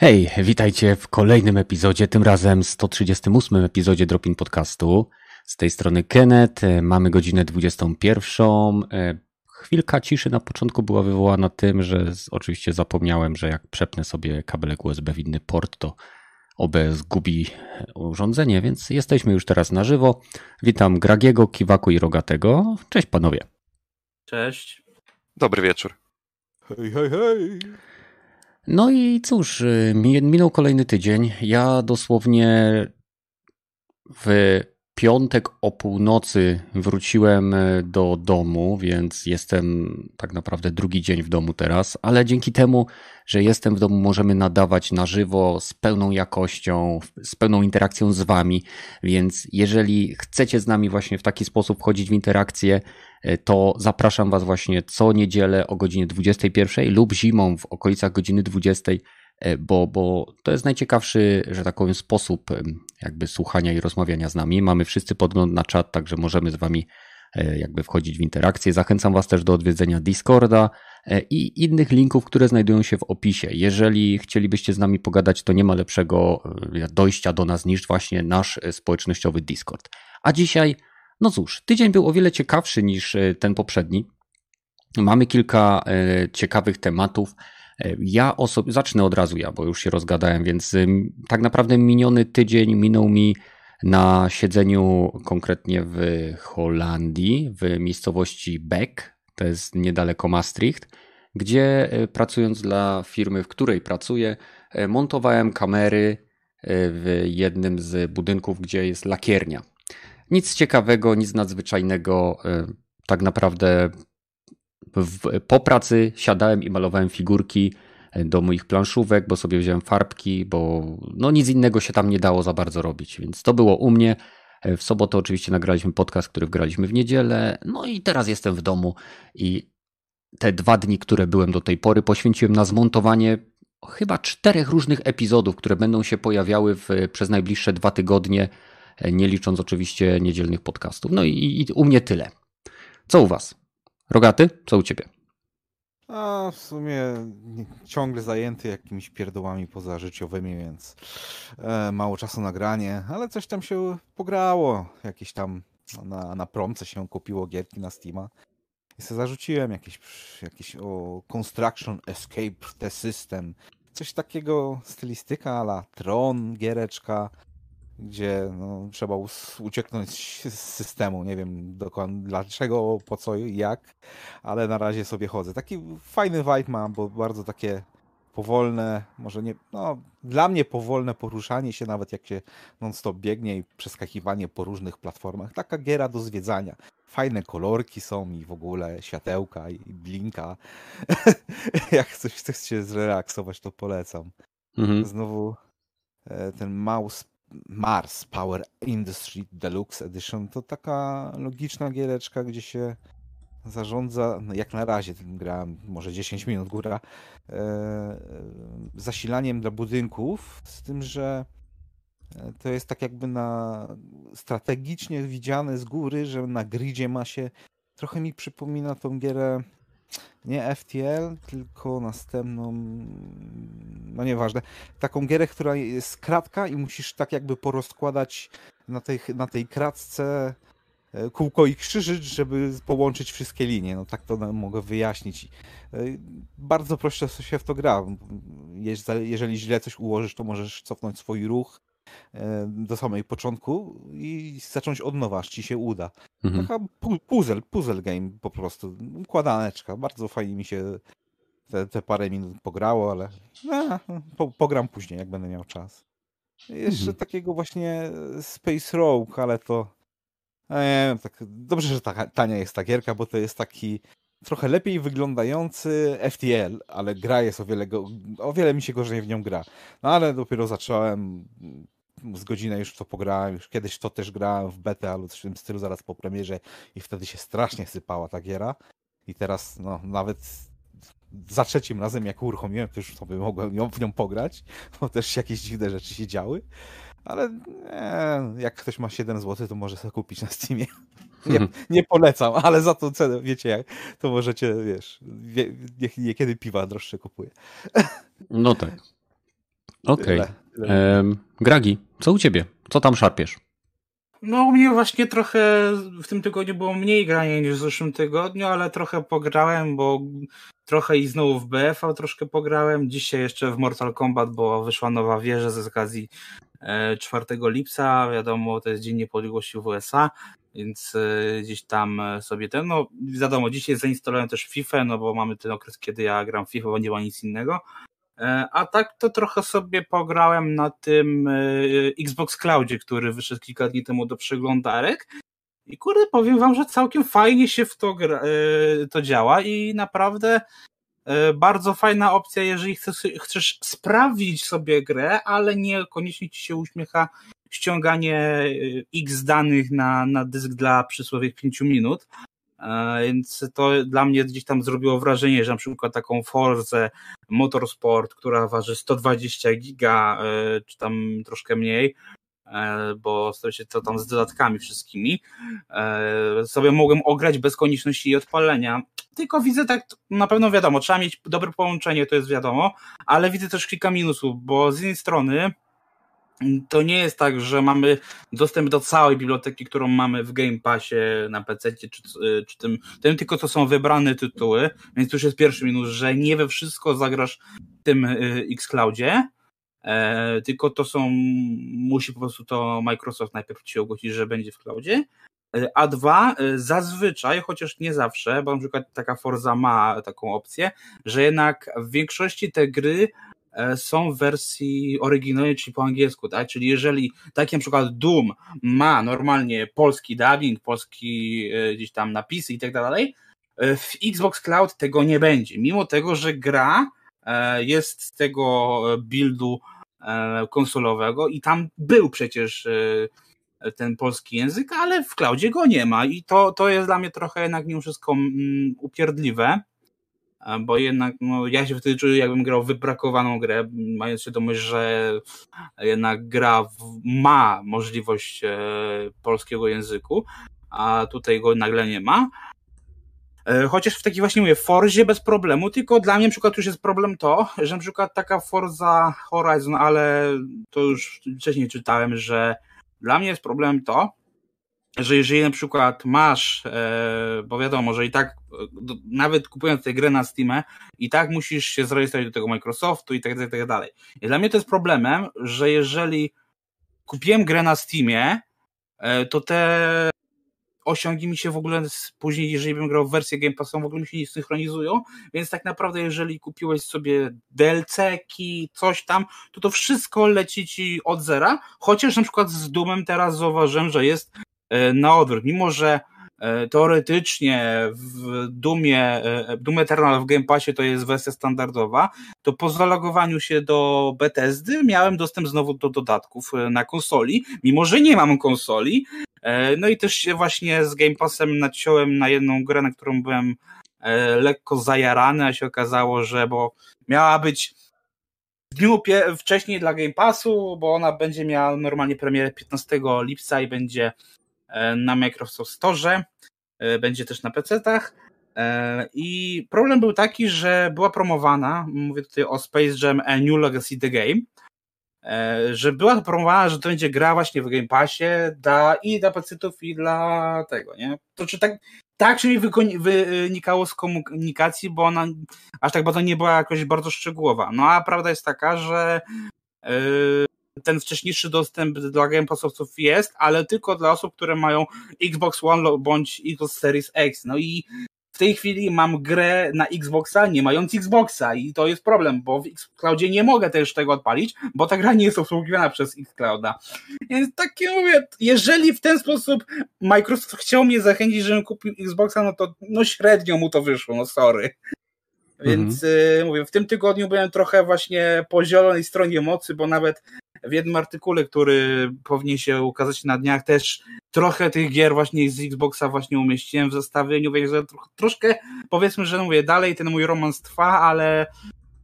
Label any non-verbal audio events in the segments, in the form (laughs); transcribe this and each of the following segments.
Hej, witajcie w kolejnym epizodzie, tym razem 138 epizodzie Dropin Podcastu. Z tej strony Kenneth, mamy godzinę 21. E, chwilka ciszy na początku była wywołana tym, że oczywiście zapomniałem, że jak przepnę sobie kabelek USB w inny port, to OBS gubi urządzenie, więc jesteśmy już teraz na żywo. Witam Gragiego, Kiwaku i Rogatego. Cześć panowie. Cześć. Dobry wieczór. Hej, hej, hej. No i cóż, y, minął kolejny tydzień. Ja dosłownie w piątek o północy wróciłem y, do domu, więc jestem tak naprawdę drugi dzień w domu teraz, ale dzięki temu, że jestem w domu, możemy nadawać na żywo z pełną jakością, z pełną interakcją z Wami. Więc jeżeli chcecie z nami właśnie w taki sposób wchodzić w interakcję, to zapraszam Was właśnie co niedzielę o godzinie 21 lub zimą w okolicach godziny 20, e, bo, bo to jest najciekawszy, że tak powiem, sposób jakby słuchania i rozmawiania z nami. Mamy wszyscy podgląd na czat, także możemy z Wami e, jakby wchodzić w interakcję. Zachęcam Was też do odwiedzenia Discorda i innych linków, które znajdują się w opisie. Jeżeli chcielibyście z nami pogadać, to nie ma lepszego dojścia do nas niż właśnie nasz społecznościowy Discord. A dzisiaj no cóż, tydzień był o wiele ciekawszy niż e, ten poprzedni. Mamy kilka e, ciekawych tematów. E, ja osobiście, zacznę od razu ja, bo już się rozgadałem, więc tak naprawdę miniony tydzień minął mi na siedzeniu konkretnie w Holandii, w miejscowości Beck, to jest niedaleko Maastricht, gdzie pracując dla firmy, w której pracuję, montowałem kamery w jednym z budynków, gdzie jest lakiernia. Nic ciekawego, nic nadzwyczajnego. E, tak naprawdę w, po pracy siadałem i malowałem figurki e, do moich planszówek, bo sobie wziąłem farbki, bo no nic innego się tam nie dało za bardzo robić, więc to było u mnie. E, w sobotę oczywiście nagraliśmy podcast, który wgraliśmy w niedzielę. No i teraz jestem w domu i te dwa dni, które byłem do tej pory, poświęciłem na zmontowanie chyba czterech różnych epizodów, które będą się pojawiały w, przez najbliższe dwa tygodnie nie licząc oczywiście niedzielnych podcastów. No i, i u mnie tyle. Co u Was? Rogaty, co u Ciebie? A w sumie ciągle zajęty jakimiś pierdołami pozażyciowymi, więc e, mało czasu na granie, ale coś tam się pograło. Jakieś tam na, na promce się kupiło gierki na Steama. I sobie zarzuciłem jakieś, jakieś o Construction Escape The System. Coś takiego, stylistyka ala Tron, giereczka gdzie no, trzeba ucieknąć z systemu. Nie wiem dokładnie dlaczego, po co i jak, ale na razie sobie chodzę. Taki fajny vibe mam, bo bardzo takie powolne, może nie, no dla mnie powolne poruszanie się, nawet jak się non-stop biegnie i przeskakiwanie po różnych platformach. Taka giera do zwiedzania. Fajne kolorki są i w ogóle światełka i blinka. (laughs) jak coś chcesz się zrelaksować, to polecam. Mhm. Znowu e, ten mouse Mars Power Industry Deluxe Edition to taka logiczna giereczka, gdzie się zarządza, no jak na razie tym grałem, może 10 minut góra, e, zasilaniem dla budynków, z tym, że e, to jest tak jakby na strategicznie widziane z góry, że na gridzie ma się, trochę mi przypomina tą gierę nie FTL, tylko następną, no nieważne, taką gierę, która jest kratka i musisz tak jakby porozkładać na tej, na tej kratce e, kółko i krzyżyk, żeby połączyć wszystkie linie. No tak to mogę wyjaśnić. E, bardzo prosto się w to gra. Jeżeli źle coś ułożysz, to możesz cofnąć swój ruch do samej początku i zacząć od nowa, aż ci się uda. Mhm. Taka puzzle, puzzle game po prostu, układaneczka. Bardzo fajnie mi się te, te parę minut pograło, ale a, po, pogram później, jak będę miał czas. Jeszcze mhm. takiego właśnie Space Rogue, ale to e, tak, dobrze, że ta, tania jest ta gierka, bo to jest taki trochę lepiej wyglądający FTL, ale gra jest o wiele, o wiele mi się gorzej w nią gra. No ale dopiero zacząłem z godzinę już w to pograłem, już kiedyś to też grałem w betę albo coś w tym stylu zaraz po premierze i wtedy się strasznie sypała ta giera i teraz no nawet za trzecim razem jak uruchomiłem, to już sobie mogłem ją, w nią pograć, bo też jakieś dziwne rzeczy się działy, ale nie, jak ktoś ma 7 zł, to może sobie kupić na Steamie. Nie, mhm. nie polecam, ale za tą cenę, wiecie jak, to możecie, wiesz, wie, niekiedy piwa droższe kupuje. No tak. Okej. Okay. Gragi, co u ciebie? Co tam szarpiesz? No, u mnie właśnie trochę w tym tygodniu było mniej grania niż w zeszłym tygodniu, ale trochę pograłem, bo trochę i znowu w BF-a troszkę pograłem. Dzisiaj jeszcze w Mortal Kombat, bo wyszła nowa wieża z okazji 4 e, lipca. Wiadomo, to jest Dzień Niepodległości w USA, więc e, gdzieś tam e, sobie ten, no wiadomo, dzisiaj zainstalowałem też FIFA, no bo mamy ten okres, kiedy ja gram FIFA, bo nie ma nic innego. E, a tak to trochę sobie pograłem na tym e, Xbox Cloudzie, który wyszedł kilka dni temu do przeglądarek. I kurde, powiem wam, że całkiem fajnie się w to, gra, e, to działa i naprawdę bardzo fajna opcja, jeżeli chcesz, chcesz sprawdzić sobie grę, ale niekoniecznie ci się uśmiecha ściąganie X danych na, na dysk dla przysłowych 5 minut. Więc to dla mnie gdzieś tam zrobiło wrażenie, że na przykład taką Forze Motorsport, która waży 120 giga, e, czy tam troszkę mniej, e, bo staram się to tam z dodatkami wszystkimi, e, sobie mogłem ograć bez konieczności jej odpalenia. Tylko widzę tak, na pewno wiadomo, trzeba mieć dobre połączenie, to jest wiadomo, ale widzę też kilka minusów, bo z jednej strony to nie jest tak, że mamy dostęp do całej biblioteki, którą mamy w Game Passie na PC, czy, czy tym, tym tylko to są wybrane tytuły, więc już jest pierwszy minus, że nie we wszystko zagrasz w tym y, Xcloudzie, e, tylko to są, musi po prostu to Microsoft najpierw ci ogłosić, że będzie w cloudzie, e, a dwa, e, zazwyczaj, chociaż nie zawsze, bo na przykład taka Forza ma taką opcję, że jednak w większości te gry są w wersji oryginalnej, czyli po angielsku, tak? Czyli jeżeli taki na przykład Doom ma normalnie polski dubbing, polski e, gdzieś tam napisy i tak dalej, e, w Xbox Cloud tego nie będzie, mimo tego, że gra jest z tego buildu konsolowego i tam był przecież ten polski język, ale w cloudzie go nie ma i to, to jest dla mnie trochę jednak mimo wszystko mm, upierdliwe bo jednak no, ja się wtedy czuję, jakbym grał wybrakowaną grę, mając świadomość, że jednak gra w, ma możliwość e, polskiego języku, a tutaj go nagle nie ma. E, chociaż w takiej właśnie mówię, Forzie bez problemu, tylko dla mnie na przykład już jest problem to, że na przykład taka Forza Horizon, ale to już wcześniej czytałem, że dla mnie jest problem to, że jeżeli na przykład masz, e, bo wiadomo, że i tak nawet kupując tę grę na Steamie, i tak musisz się zarejestrować do tego Microsoftu i tak dalej, i tak dalej. I dla mnie to jest problemem, że jeżeli kupiłem grę na Steamie, e, to te osiągi mi się w ogóle później, jeżeli bym grał w wersję Game Passową, w ogóle mi się nie synchronizują, więc tak naprawdę jeżeli kupiłeś sobie DLC-ki, coś tam, to to wszystko leci ci od zera, chociaż na przykład z Doomem teraz zauważyłem, że jest E, na odwrót. Mimo, że e, teoretycznie w Dumie, e, Doom Eternal w Game Passie to jest wersja standardowa, to po zalogowaniu się do Bethesdy miałem dostęp znowu do dodatków na konsoli, mimo że nie mam konsoli. No i też się właśnie z Game Passem naciąłem na jedną grę, na którą byłem lekko zajarany, a się okazało, że bo miała być w dniu wcześniej dla Game Passu, bo ona będzie miała normalnie premierę 15 lipca i będzie E, na Microsoft Store, e, będzie też na PC-tach. E, I problem był taki, że była promowana, mówię tutaj o Space Jam A New Legacy The Game, że była promowana, że to będzie gra właśnie w Game Passie da, i dla PC-ów, i dla tego, nie? To czy tak, tak się mi wynikało z komunikacji, bo ona aż tak bardzo nie była jakoś bardzo szczegółowa. No a prawda jest taka, że ten wcześniejszy dostęp dla Game Passowców jest, ale tylko dla osób, które mają Xbox One bądź Xbox Series X. No i w tej chwili mam grę na Xboxa, nie mając Xboxa i to jest problem, bo w Xcloudzie nie mogę też tego odpalić, bo ta gra nie jest obsługiwana przez Xclouda. Więc takie mówię, jeżeli w ten sposób Microsoft chciał mnie zachęcić, żebym kupił Xboxa, no to no średnio mu to wyszło, no sorry. Więc mhm. y, mówię, w tym tygodniu byłem trochę właśnie po zielonej stronie mocy, bo nawet w jednym artykule, który powinien się ukazać na dniach, też trochę tych gier właśnie z Xboxa właśnie umieściłem w zestawieniu, więc troszkę powiedzmy, że mówię, dalej ten mój romans trwa, ale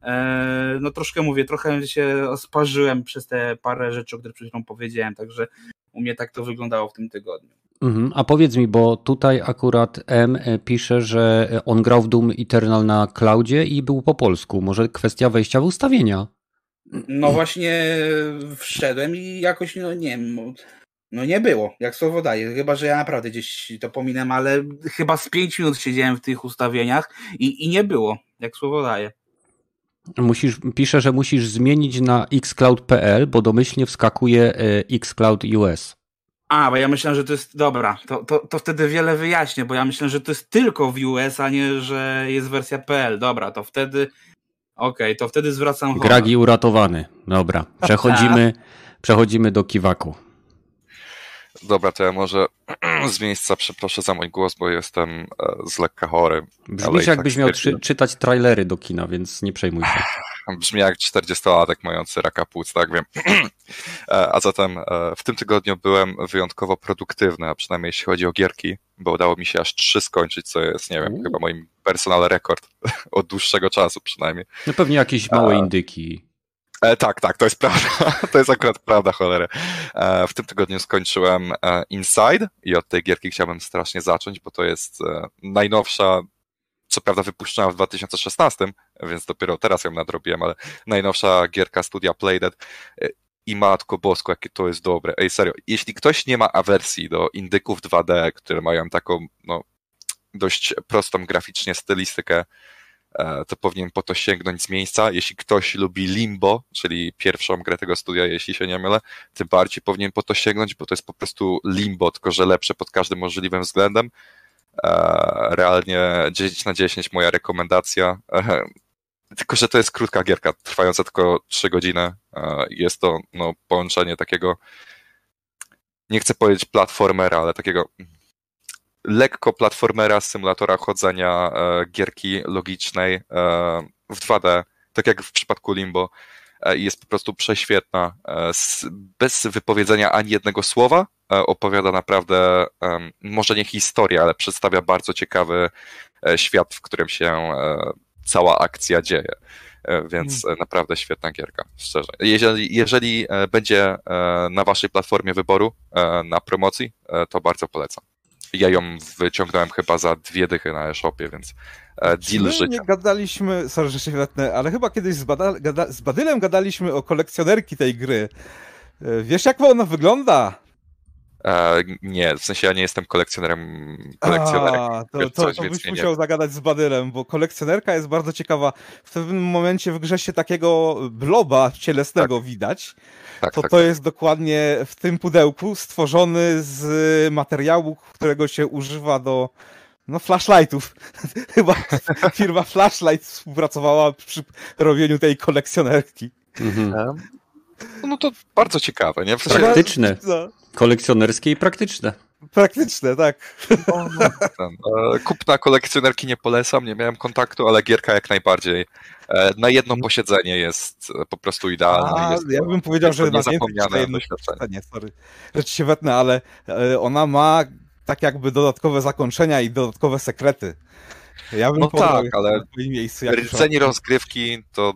e, no troszkę mówię, trochę się sparzyłem przez te parę rzeczy, o których przed chwilą powiedziałem, także u mnie tak to wyglądało w tym tygodniu. Mhm. A powiedz mi, bo tutaj akurat M pisze, że on grał w Doom Eternal na cloudzie i był po polsku. Może kwestia wejścia w ustawienia? No właśnie wszedłem i jakoś, no nie wiem, no nie było, jak słowo daje. Chyba, że ja naprawdę gdzieś to pominę, ale chyba z 5 minut siedziałem w tych ustawieniach i, i nie było, jak słowo daje. Musisz, pisze, że musisz zmienić na xcloud.pl, bo domyślnie wskakuje e, xcloud US. A, bo ja myślałem, że to jest. Dobra, to, to, to wtedy wiele wyjaśnię, bo ja myślałem, że to jest tylko w US, a nie, że jest wersja PL. Dobra, to wtedy. Okej, okay, to wtedy zwracam honor. Gragi uratowany. Dobra, (laughs) przechodzimy, przechodzimy do Kiwaku. Dobra, to ja może (clears throat) z miejsca przeproszę za mój głos, bo jestem e, z lekka chory. Brzmisz jakbyś tak miał czy, czytać trailery do kina, więc nie przejmuj się. (laughs) Brzmi jak 40-latek mający raka płuc, tak wiem. (clears throat) E, a zatem e, w tym tygodniu byłem wyjątkowo produktywny, a przynajmniej jeśli chodzi o gierki, bo udało mi się aż trzy skończyć, co jest, nie wiem, chyba moim personal rekord (laughs) od dłuższego czasu przynajmniej. No pewnie jakieś małe indyki. E, tak, tak, to jest prawda. (laughs) To jest akurat prawda, cholery. E, w tym tygodniu skończyłem e, Inside i od tej gierki chciałbym strasznie zacząć, bo to jest e, najnowsza, co prawda wypuszczona w 2016, więc dopiero teraz ją nadrobiłem, ale najnowsza gierka studia Playdead e, i matko bosko, jakie to jest dobre. Ej, serio, jeśli ktoś nie ma awersji do indyków 2D, które mają taką, no, dość prostą graficznie stylistykę, E, to powinien po to sięgnąć z miejsca. Jeśli ktoś lubi Limbo, czyli pierwszą grę tego studia, jeśli się nie mylę, tym bardziej powinien po to sięgnąć, bo to jest po prostu Limbo, tylko że lepsze pod każdym możliwym względem. E, realnie 10 na 10 moja rekomendacja. E, tylko, że to jest krótka gierka, trwająca tylko 3 godziny. Jest to no, połączenie takiego, nie chcę powiedzieć platformera, ale takiego lekko platformera, symulatora chodzenia, e, gierki logicznej e, w 2D, tak jak w przypadku Limbo. E, jest po prostu prześwietna. Bez wypowiedzenia ani jednego słowa opowiada naprawdę, może nie historię, ale przedstawia bardzo ciekawy świat, w którym się cała akcja dzieje. Więc mm. naprawdę świetna gierka, szczerze. Jeżeli, jeżeli będzie na waszej platformie wyboru na promocji, to bardzo polecam ja ją wyciągnąłem chyba za dwie dychy na e-shopie, więc e, deal My życia. nie gadaliśmy, sorry, że się wetnę, ale chyba kiedyś z, Bada, gada, z Badylem gadaliśmy o kolekcjonerki tej gry. E, wiesz, jak ona wygląda? E, nie, w sensie ja nie jestem kolekcjonerem kolekcjonerek. A, to, to, coś, to byś musiał nie. zagadać z Badylem, bo kolekcjonerka jest bardzo ciekawa. W pewnym momencie w grze się takiego bloba cielesnego tak. widać tak, to tak, to tak. jest dokładnie w tym pudełku stworzony z materiału, którego się używa do no, flashlightów. (laughs) Chyba firma Flashlight współpracowała przy robieniu tej kolekcjonerki. Mhm. No to bardzo ciekawe, nie? W sensie... Praktyczne. No. Kolekcjonerskie i praktyczne. Praktyczne, tak. No, no, kupna kolekcjonerki nie polecam, nie miałem kontaktu, ale gierka jak najbardziej. E, na jedno posiedzenie jest po prostu idealna. A, ja bym powiedział, że na niezapomniane doświadczenie. Sorry, ci się wetnę, ale e, ona ma tak jakby dodatkowe zakończenia i dodatkowe sekrety. Ja bym no tak, ale miejscu, rdzenie rozgrywki to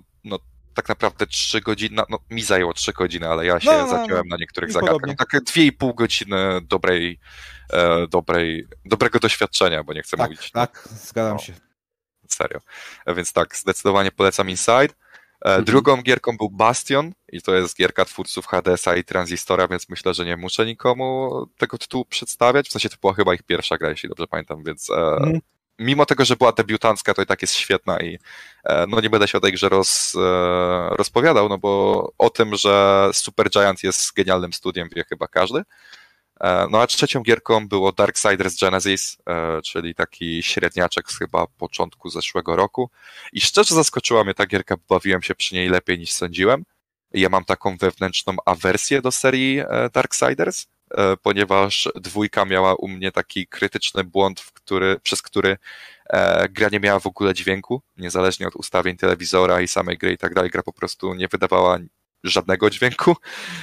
tak naprawdę 3 godziny, no, no, mi zajęło 3 godziny, ale ja się no, no zaciąłem no, na niektórych zagadkach. Takie 2,5 godziny dobrej, e, dobrej, dobrego doświadczenia, bo nie chcę tak, mówić. Tak, zgadzam no, się. Serio. E, więc tak, zdecydowanie polecam Inside. E, mhm. Drugą gierką był Bastion i to jest gierka twórców Hadesa i Transistora, więc myślę, że nie muszę nikomu tego tytułu przedstawiać. W sensie to była chyba ich pierwsza gra, jeśli dobrze pamiętam, więc mhm mimo tego, że była debiutancka, to i tak jest świetna i e, no nie będę się o tej grze roz, e, rozpowiadał, no bo o tym, że Super Giant jest genialnym studiem wie chyba każdy. E, no a trzecią gierką było Darksiders Genesis, czyli taki średniaczek z chyba początku zeszłego roku i szczerze zaskoczyła mnie ta gierka, bawiłem się przy niej lepiej niż sądziłem. Ja mam taką wewnętrzną awersję do serii Darksiders, ponieważ dwójka miała u mnie taki krytyczny błąd, który, przez który e, gra nie miała w ogóle dźwięku, niezależnie od ustawień telewizora i samej gry i tak dalej, gra po prostu nie wydawała żadnego dźwięku,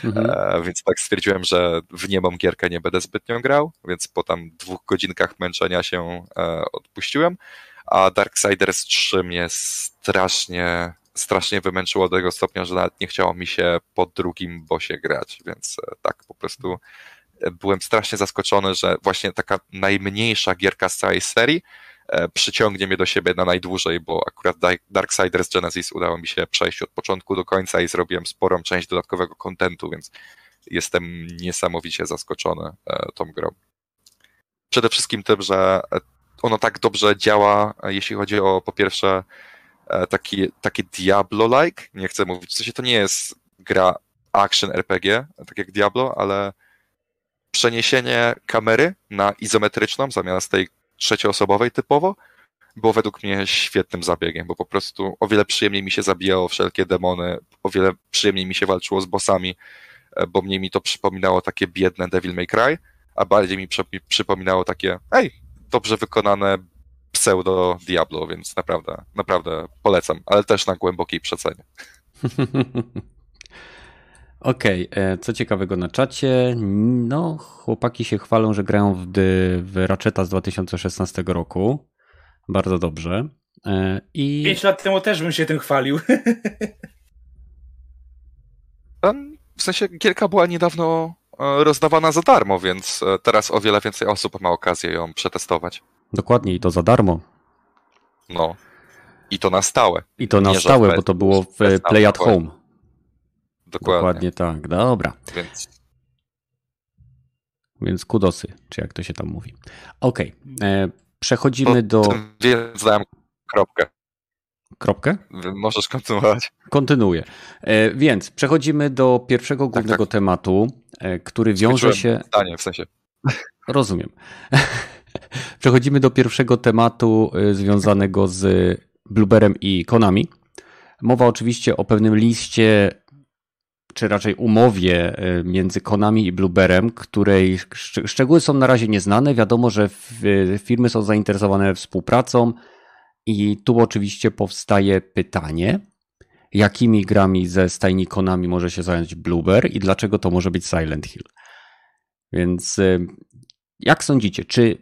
mhm. E, więc tak stwierdziłem, że w niemą gierkę nie będę zbytnio grał, więc po tam dwóch godzinkach męczenia się odpuściłem, a Darksiders 3 mnie strasznie strasznie wymęczyło do tego stopnia, że nawet nie chciało mi się po drugim bosie grać, więc tak po prostu byłem strasznie zaskoczony, że właśnie taka najmniejsza gierka z całej serii e, przyciągnie mnie do siebie na najdłużej, bo akurat Darksiders Genesis udało mi się przejść od początku do końca i zrobiłem sporą część dodatkowego kontentu, więc jestem niesamowicie zaskoczony e, tą grą. Przede wszystkim tym, że ono tak dobrze działa, jeśli chodzi o po pierwsze taki, taki Diablo-like, nie chcę mówić, w sensie to nie jest gra action RPG, tak jak Diablo, ale przeniesienie kamery na izometryczną zamiast tej trzecioosobowej typowo było według mnie świetnym zabiegiem, bo po prostu o wiele przyjemniej mi się zabijało wszelkie demony, o wiele przyjemniej mi się walczyło z bossami, e, bo mniej mi to przypominało takie biedne Devil May Cry, a bardziej mi przypominało takie, ej, dobrze wykonane pseudo Diablo, więc naprawdę, naprawdę polecam, ale też na głębokiej przecenie. (laughs) Okej, okay. E, co ciekawego na czacie, no chłopaki się chwalą, że grają w, w Ratcheta z 2016 roku. Bardzo dobrze. E, I... Pięć lat temu też bym się tym chwalił. (laughs) W sensie gierka była niedawno e, rozdawana za darmo, więc teraz o wiele więcej osób ma okazję ją przetestować. Dokładnie i to za darmo. No. I to na stałe. I to na Nie, stałe, bo to było w Play at Home. Dokładnie. Dokładnie tak, dobra. Więc... Więc kudosy, czy jak to się tam mówi. Okej, okay. E, przechodzimy do... Więc dałem kropkę. Kropkę? Możesz kontynuować. Kontynuuję. E, więc przechodzimy do pierwszego głównego tak, tak. tematu, e, który wiąże się... Zdanie, w sensie. Rozumiem. (laughs) Przechodzimy do pierwszego tematu związanego z Blueberem i Konami. Mowa oczywiście o pewnym liście czy raczej umowie e, między Konami i Blueberem, której szczegóły są na razie nieznane. Wiadomo, że firmy są zainteresowane współpracą i tu oczywiście powstaje pytanie, jakimi grami ze stajni Konami może się zająć Blueber i dlaczego to może być Silent Hill. Więc jak sądzicie, czy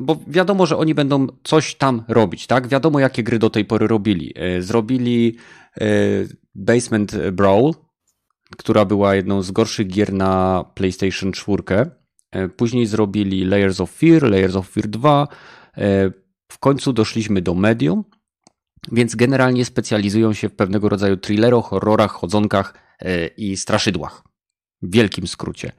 bo wiadomo, że oni będą coś tam robić, tak? Wiadomo, jakie gry do tej pory robili. E, zrobili Basement Brawl, która była jedną z gorszych gier na PlayStation 4. E, później zrobili Layers of Fear, Layers of Fear 2. E, w końcu doszliśmy do Medium, więc generalnie specjalizują się w pewnego rodzaju thrillerach, horrorach, chodzonkach e, i straszydłach. W wielkim skrócie.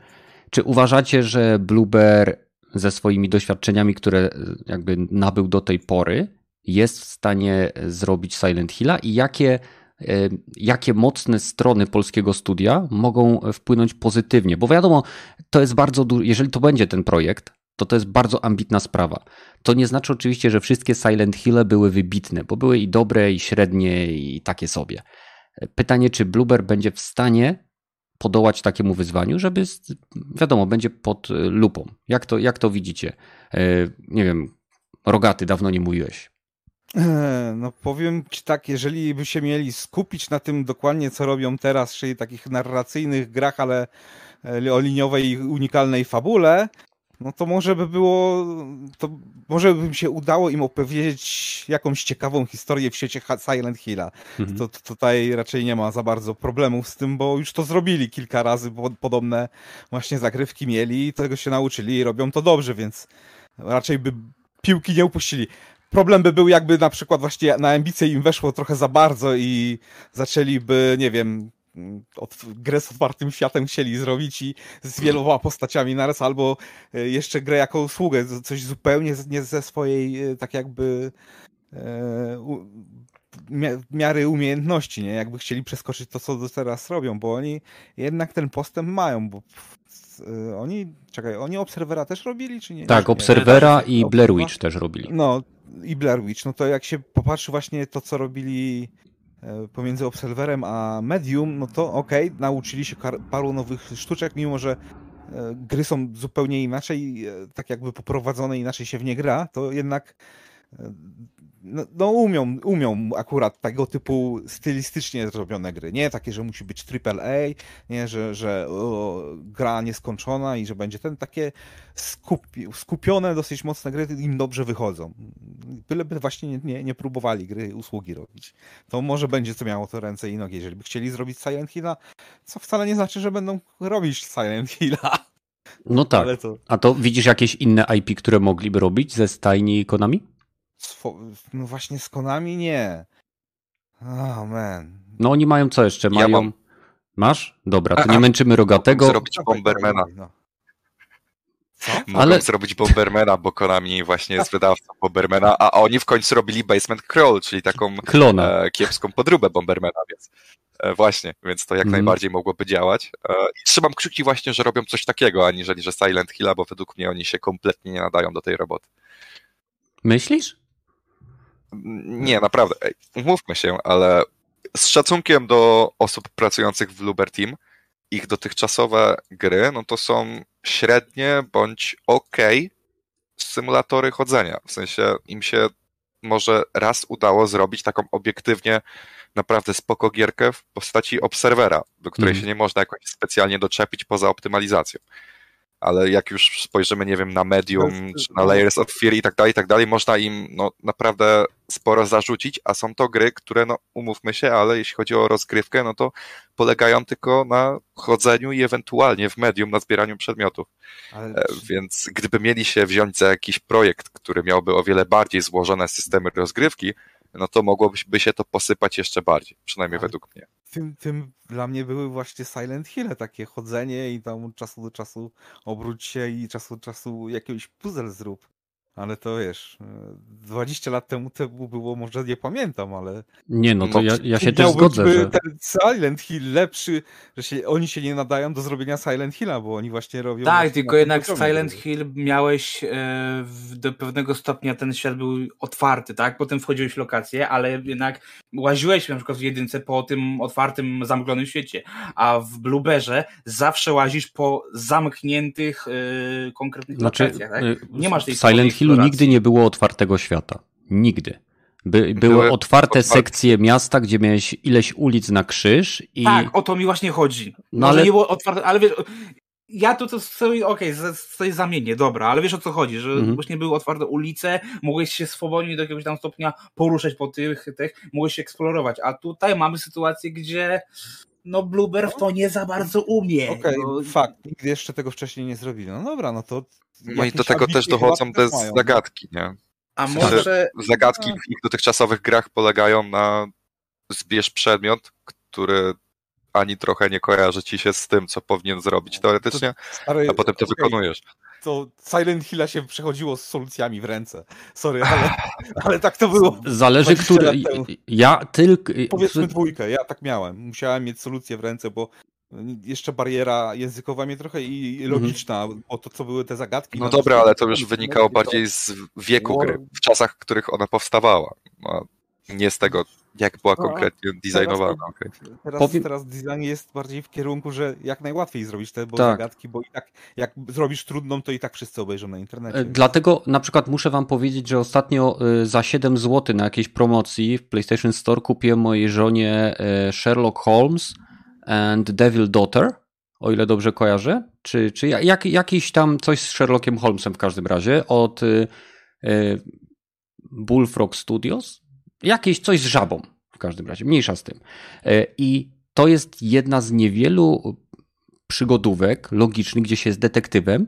Czy uważacie, że Blueber ze swoimi doświadczeniami, które jakby nabył do tej pory, jest w stanie zrobić Silent Hilla i jakie E, jakie mocne strony polskiego studia mogą wpłynąć pozytywnie, bo wiadomo, to jest bardzo dużo, jeżeli to będzie ten projekt, to to jest bardzo ambitna sprawa. To nie znaczy oczywiście, że wszystkie Silent Hill były wybitne, bo były i dobre, i średnie, i takie sobie. Pytanie, czy Blueber będzie w stanie podołać takiemu wyzwaniu, żeby, wiadomo, będzie pod lupą. Jak to, jak to widzicie? E, nie wiem, Rogaty, dawno nie mówiłeś. No powiem ci tak, jeżeli by się mieli skupić na tym dokładnie, co robią teraz, czyli takich narracyjnych grach, ale e, o liniowej unikalnej fabule, no to może by było, to może by się udało im opowiedzieć jakąś ciekawą historię w świecie Silent Hilla. Mhm. To, to, tutaj raczej nie ma za bardzo problemów z tym, bo już to zrobili kilka razy, bo podobne właśnie zagrywki mieli, tego się nauczyli i robią to dobrze, więc raczej by piłki nie upuścili. Problem by był, jakby na przykład właśnie na ambicje im weszło trochę za bardzo i zaczęliby, nie wiem, od, grę z otwartym światem chcieli zrobić i z wieloma postaciami naraz, albo e, jeszcze grę jako usługę, coś zupełnie nie ze swojej e, tak jakby e, miary umiejętności, nie? Jakby chcieli przeskoczyć to, co teraz robią, bo oni jednak ten postęp mają, bo oni, czekaj, oni Obserwera też robili, czy nie? Tak, Obserwera i Blair Witch też robili. No, i Blair Witch, no to jak się popatrzy właśnie to, co robili e, pomiędzy Obserwerem a Medium, no to okej, okay, nauczyli się paru nowych sztuczek, mimo że e, gry są zupełnie inaczej, e, tak jakby poprowadzone, inaczej się w nie gra, to jednak no, no umią, umią akurat tego typu stylistycznie zrobione gry. Nie takie, że musi być AAA, nie, że, że o, gra nieskończona i że będzie ten, takie skupi, skupione, dosyć mocne gry im dobrze wychodzą. Byleby właśnie nie, nie, nie próbowali gry, usługi robić. To może będzie co miało to ręce i nogi. Jeżeli by chcieli zrobić Silent Hilla, co wcale nie znaczy, że będą robić Silent Hilla. No tak. To... A to widzisz jakieś inne IP, które mogliby robić ze stajni Konami? No właśnie z Konami nie. Oh man. No oni mają co jeszcze? Ja Mają... mam. Masz? Dobra, to nie męczymy rogatego. Zrobić Bombermana. No. Mogą Ale- (laughs) zrobić Bombermana, bo Konami właśnie jest wydawcą Bombermana, a oni w końcu robili Basement Crawl, czyli taką Klona. e, kiepską podróbę Bombermana, więc e, właśnie, więc to jak Mhm. najbardziej mogłoby działać. E, I trzymam kciuki właśnie, że robią coś takiego, aniżeli że Silent Hill, bo według mnie oni się kompletnie nie nadają do tej roboty. Myślisz? Nie, naprawdę, ej, umówmy się, ale z szacunkiem do osób pracujących w Bluebird Team, ich dotychczasowe gry, no to są średnie bądź ok symulatory chodzenia. W sensie im się może raz udało zrobić taką obiektywnie naprawdę spoko gierkę w postaci obserwera, do której Mhm. się nie można jakoś specjalnie doczepić poza optymalizacją. Ale jak już spojrzymy, nie wiem, na Medium, jest- czy na Layers of Fear i tak dalej, i tak dalej, można im no, naprawdę sporo zarzucić, a są to gry, które, no umówmy się, ale jeśli chodzi o rozgrywkę, no to polegają tylko na chodzeniu i ewentualnie w Medium na zbieraniu przedmiotów. Ale E, Więc gdyby mieli się wziąć za jakiś projekt, który miałby o wiele bardziej złożone systemy rozgrywki, no to mogłoby się to posypać jeszcze bardziej, przynajmniej Ale- według mnie. tym, tym dla mnie były właśnie Silent Hill, takie chodzenie i tam od czasu do czasu obróć się i czasu do czasu jakiegoś puzzle zrób. Ale to wiesz, e, 20 lat temu temu było, może nie pamiętam, ale Nie, no to No, ja, ja się też zgodzę, być, że... ten Silent Hill lepszy, że się, oni się nie nadają do zrobienia Silent Hilla, bo oni właśnie robią... Tak, tylko jednak Silent. Hill miałeś e, do pewnego stopnia ten świat był otwarty, tak? Potem wchodziłeś w lokacje, ale jednak łaziłeś na przykład w jedynce po tym otwartym, zamklonym świecie, a w Blueberze zawsze łazisz po zamkniętych e, konkretnych Znaczy, lokacjach, tak? Nie masz tej Silent eksploracji. nigdy nie było otwartego świata. Nigdy. By, były Były otwarte otwarte- sekcje miasta, gdzie miałeś ileś ulic na krzyż i... Tak, o to mi właśnie chodzi. No ale- ale nie było otwarte, ale wiesz, ja to, to sobie, okej, okay, sobie zamienię, dobra, ale wiesz o co chodzi, że Mhm. właśnie były otwarte ulice, mogłeś się swobodnie do jakiegoś tam stopnia poruszać po tych, tych, mogłeś się eksplorować, a tutaj mamy sytuację, gdzie no Blueber w to nie za bardzo umie. Okej, no, fakt, nigdy jeszcze tego wcześniej nie zrobili. No dobra, no to... No i do tego też dochodzą te mają. zagadki, nie? a w sensie- może, Zagadki w ich dotychczasowych grach polegają na zbierz przedmiot, który ani trochę nie kojarzy ci się z tym, co powinien zrobić teoretycznie, Stary, a potem to wykonujesz. To Silent Hilla się przechodziło z solucjami w ręce. Sorry, ale, (sighs) ale tak to było. Zależy, 20 który... Ja tylko... Powiedzmy dwójkę, ja tak miałem. Musiałem mieć solucję w ręce, bo jeszcze bariera językowa mnie trochę i i logiczna, bo to co były te zagadki. No dobra, ale to już wynikało bardziej z wieku War- gry, w czasach, w których ona powstawała, a nie z tego, jak była No, konkretnie designowana. to- okej. Teraz, Powiem- teraz design jest bardziej w kierunku, że jak najłatwiej zrobić te bo Tak. zagadki, bo i tak jak zrobisz trudną, to i tak wszyscy obejrzą na internecie. E, Dlatego na przykład muszę wam powiedzieć, że ostatnio e, za 7 zł na jakiejś promocji w PlayStation Store kupiłem mojej żonie e, Sherlock Holmes and Devil Daughter, o ile dobrze kojarzę, czy, czy ja- jak, jakiś tam coś z Sherlockiem Holmesem w każdym razie od Bullfrog Studios, jakieś coś z żabą w każdym razie, mniejsza z tym. E, I to jest jedna z niewielu przygodówek logicznych, gdzie się jest detektywem,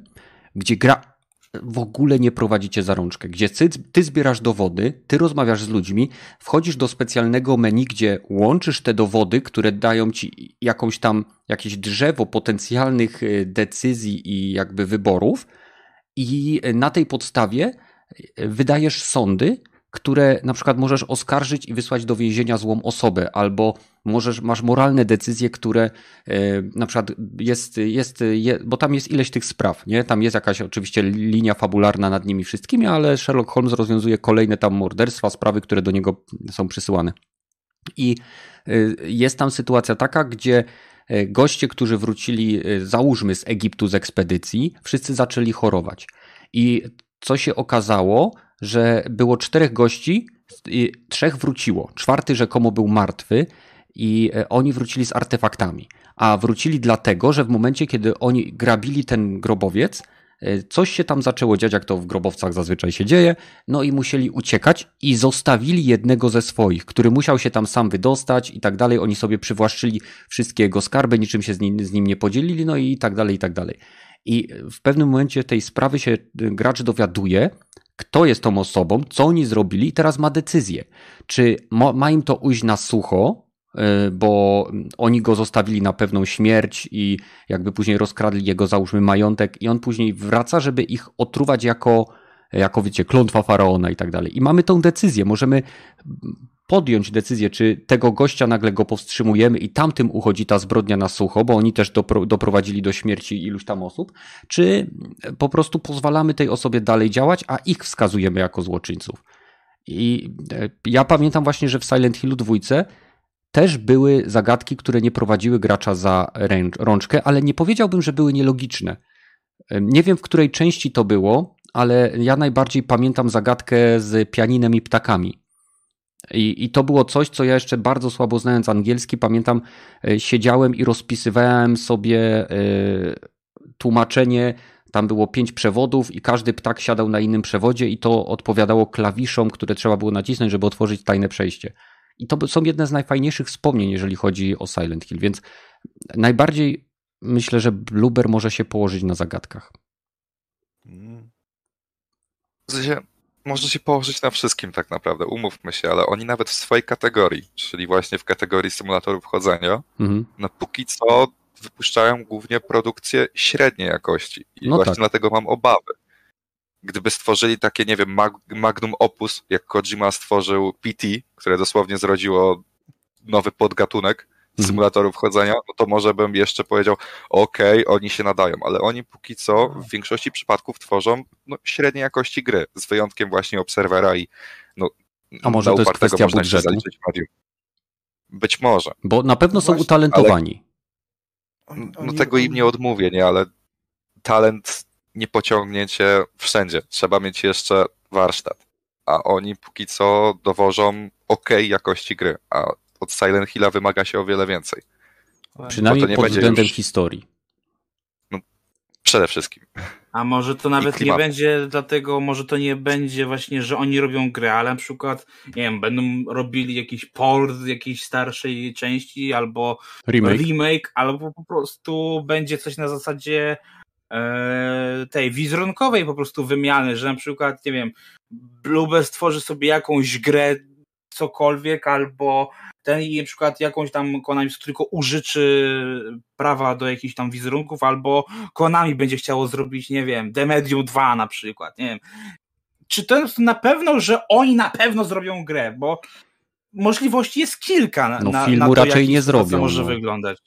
gdzie gra w ogóle nie prowadzicie za rączkę, gdzie ty, ty zbierasz dowody, ty rozmawiasz z ludźmi, wchodzisz do specjalnego menu, gdzie łączysz te dowody, które dają ci jakąś tam, jakieś drzewo potencjalnych e, decyzji i jakby wyborów i na tej podstawie wydajesz sądy, które na przykład możesz oskarżyć i wysłać do więzienia złą osobę, albo możesz, masz moralne decyzje, które e, na przykład jest, jest je, bo tam jest ileś tych spraw, nie? Tam jest jakaś oczywiście linia fabularna nad nimi wszystkimi, ale Sherlock Holmes rozwiązuje kolejne tam morderstwa, sprawy, które do niego są przysyłane. I y, jest tam sytuacja taka, gdzie y, goście, którzy wrócili, załóżmy z Egiptu z ekspedycji, wszyscy zaczęli chorować. I co się okazało, że było czterech gości, trzech wróciło. Czwarty rzekomo był martwy i e, oni wrócili z artefaktami. A wrócili dlatego, że w momencie, kiedy oni grabili ten grobowiec, e, coś się tam zaczęło dziać, jak to w grobowcach zazwyczaj się dzieje, no i musieli uciekać i zostawili jednego ze swoich, który musiał się tam sam wydostać i tak dalej. Oni sobie przywłaszczyli wszystkie jego skarby, niczym się z nim, z nim nie podzielili, no i tak dalej, i tak dalej. I w pewnym momencie tej sprawy się y, gracz dowiaduje, kto jest tą osobą, co oni zrobili i teraz ma decyzję. Czy ma, im to ujść na sucho, y, bo oni go zostawili na pewną śmierć i jakby później rozkradli jego, załóżmy, majątek i on później wraca, żeby ich otruwać jako, jako wiecie, klątwa faraona i tak dalej. I mamy tą decyzję, możemy podjąć decyzję, czy tego gościa nagle go powstrzymujemy i tamtym uchodzi ta zbrodnia na sucho, bo oni też dopro, doprowadzili do śmierci iluś tam osób, czy po prostu pozwalamy tej osobie dalej działać, a ich wskazujemy jako złoczyńców. I e, ja pamiętam właśnie, że w Silent Hillu dwójce też były zagadki, które nie prowadziły gracza za rączkę, ale nie powiedziałbym, że były nielogiczne. E, nie wiem, w której części to było, ale ja najbardziej pamiętam zagadkę z pianinem i ptakami i, I to było coś, co ja jeszcze bardzo słabo znając angielski, pamiętam, e, siedziałem i rozpisywałem sobie e, tłumaczenie. Tam było pięć przewodów i każdy ptak siadał na innym przewodzie i to odpowiadało klawiszom, które trzeba było nacisnąć, żeby otworzyć tajne przejście. I to są jedne z najfajniejszych wspomnień, jeżeli chodzi o Silent Hill, więc najbardziej myślę, że Bluber może się położyć na zagadkach. W sensie, można się położyć na wszystkim tak naprawdę, umówmy się, ale oni nawet w swojej kategorii, czyli właśnie w kategorii symulatorów chodzenia, mhm. no póki co wypuszczają głównie produkcje średniej jakości i no właśnie tak. dlatego mam obawy. Gdyby stworzyli takie, nie wiem, magnum opus, jak Kojima stworzył PT, które dosłownie zrodziło nowy podgatunek. Symulatorów chodzenia, no to może bym jeszcze powiedział, okej, okay, oni się nadają, ale oni póki co w większości przypadków tworzą no, średniej jakości gry, z wyjątkiem właśnie Obserwera i no, A może to jest kwestia budżetu? Być może. Bo na pewno są właśnie, utalentowani. Ale, no tego im nie odmówię, nie, ale talent nie pociągnie cię wszędzie. Trzeba mieć jeszcze warsztat. A oni póki co dowożą ok jakości gry, a od Silent Hilla wymaga się o wiele więcej. Przynajmniej pod względem już... historii. No, przede wszystkim. A może to nawet nie będzie dlatego, może to nie będzie właśnie, że oni robią grę, ale na przykład, nie wiem, będą robili jakiś port z jakiejś starszej części, albo remake, remake albo po prostu będzie coś na zasadzie e, tej wizerunkowej po prostu wymiany, że na przykład, nie wiem, Bluebird stworzy sobie jakąś grę cokolwiek, albo ten i na przykład jakąś tam Konami tylko użyczy prawa do jakichś tam wizerunków, albo Konami będzie chciało zrobić, nie wiem, The Medium 2 na przykład, nie wiem. Czy to jest na pewno, że oni na pewno zrobią grę, bo możliwości jest kilka na, no, na, filmu na to, raczej nie zrobią. może no. wyglądać.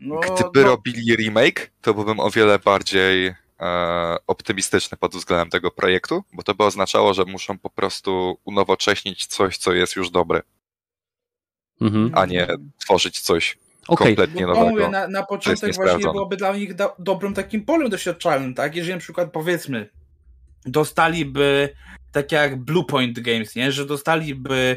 No, Gdyby no... robili remake, to byłbym o wiele bardziej e, optymistyczny pod względem tego projektu, bo to by oznaczało, że muszą po prostu unowocześnić coś, co jest już dobre mhm. a nie tworzyć coś okay. kompletnie no, nowego. Mówię, na, na początek właśnie byłoby dla nich do, dobrym takim polem doświadczalnym, tak? Jeżeli na przykład powiedzmy dostaliby tak jak Bluepoint Games, nie? Że dostaliby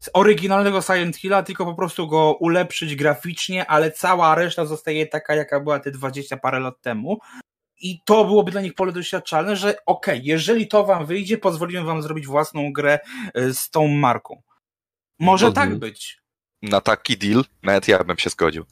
z oryginalnego Silent Hilla, tylko po prostu go ulepszyć graficznie, ale cała reszta zostaje taka, jaka była te 20 parę lat temu. I to byłoby dla nich pole doświadczalne, że okej, okay, jeżeli to wam wyjdzie, pozwolimy wam zrobić własną grę e, z tą marką. Może no, tak być. Na taki deal nawet ja bym się zgodził.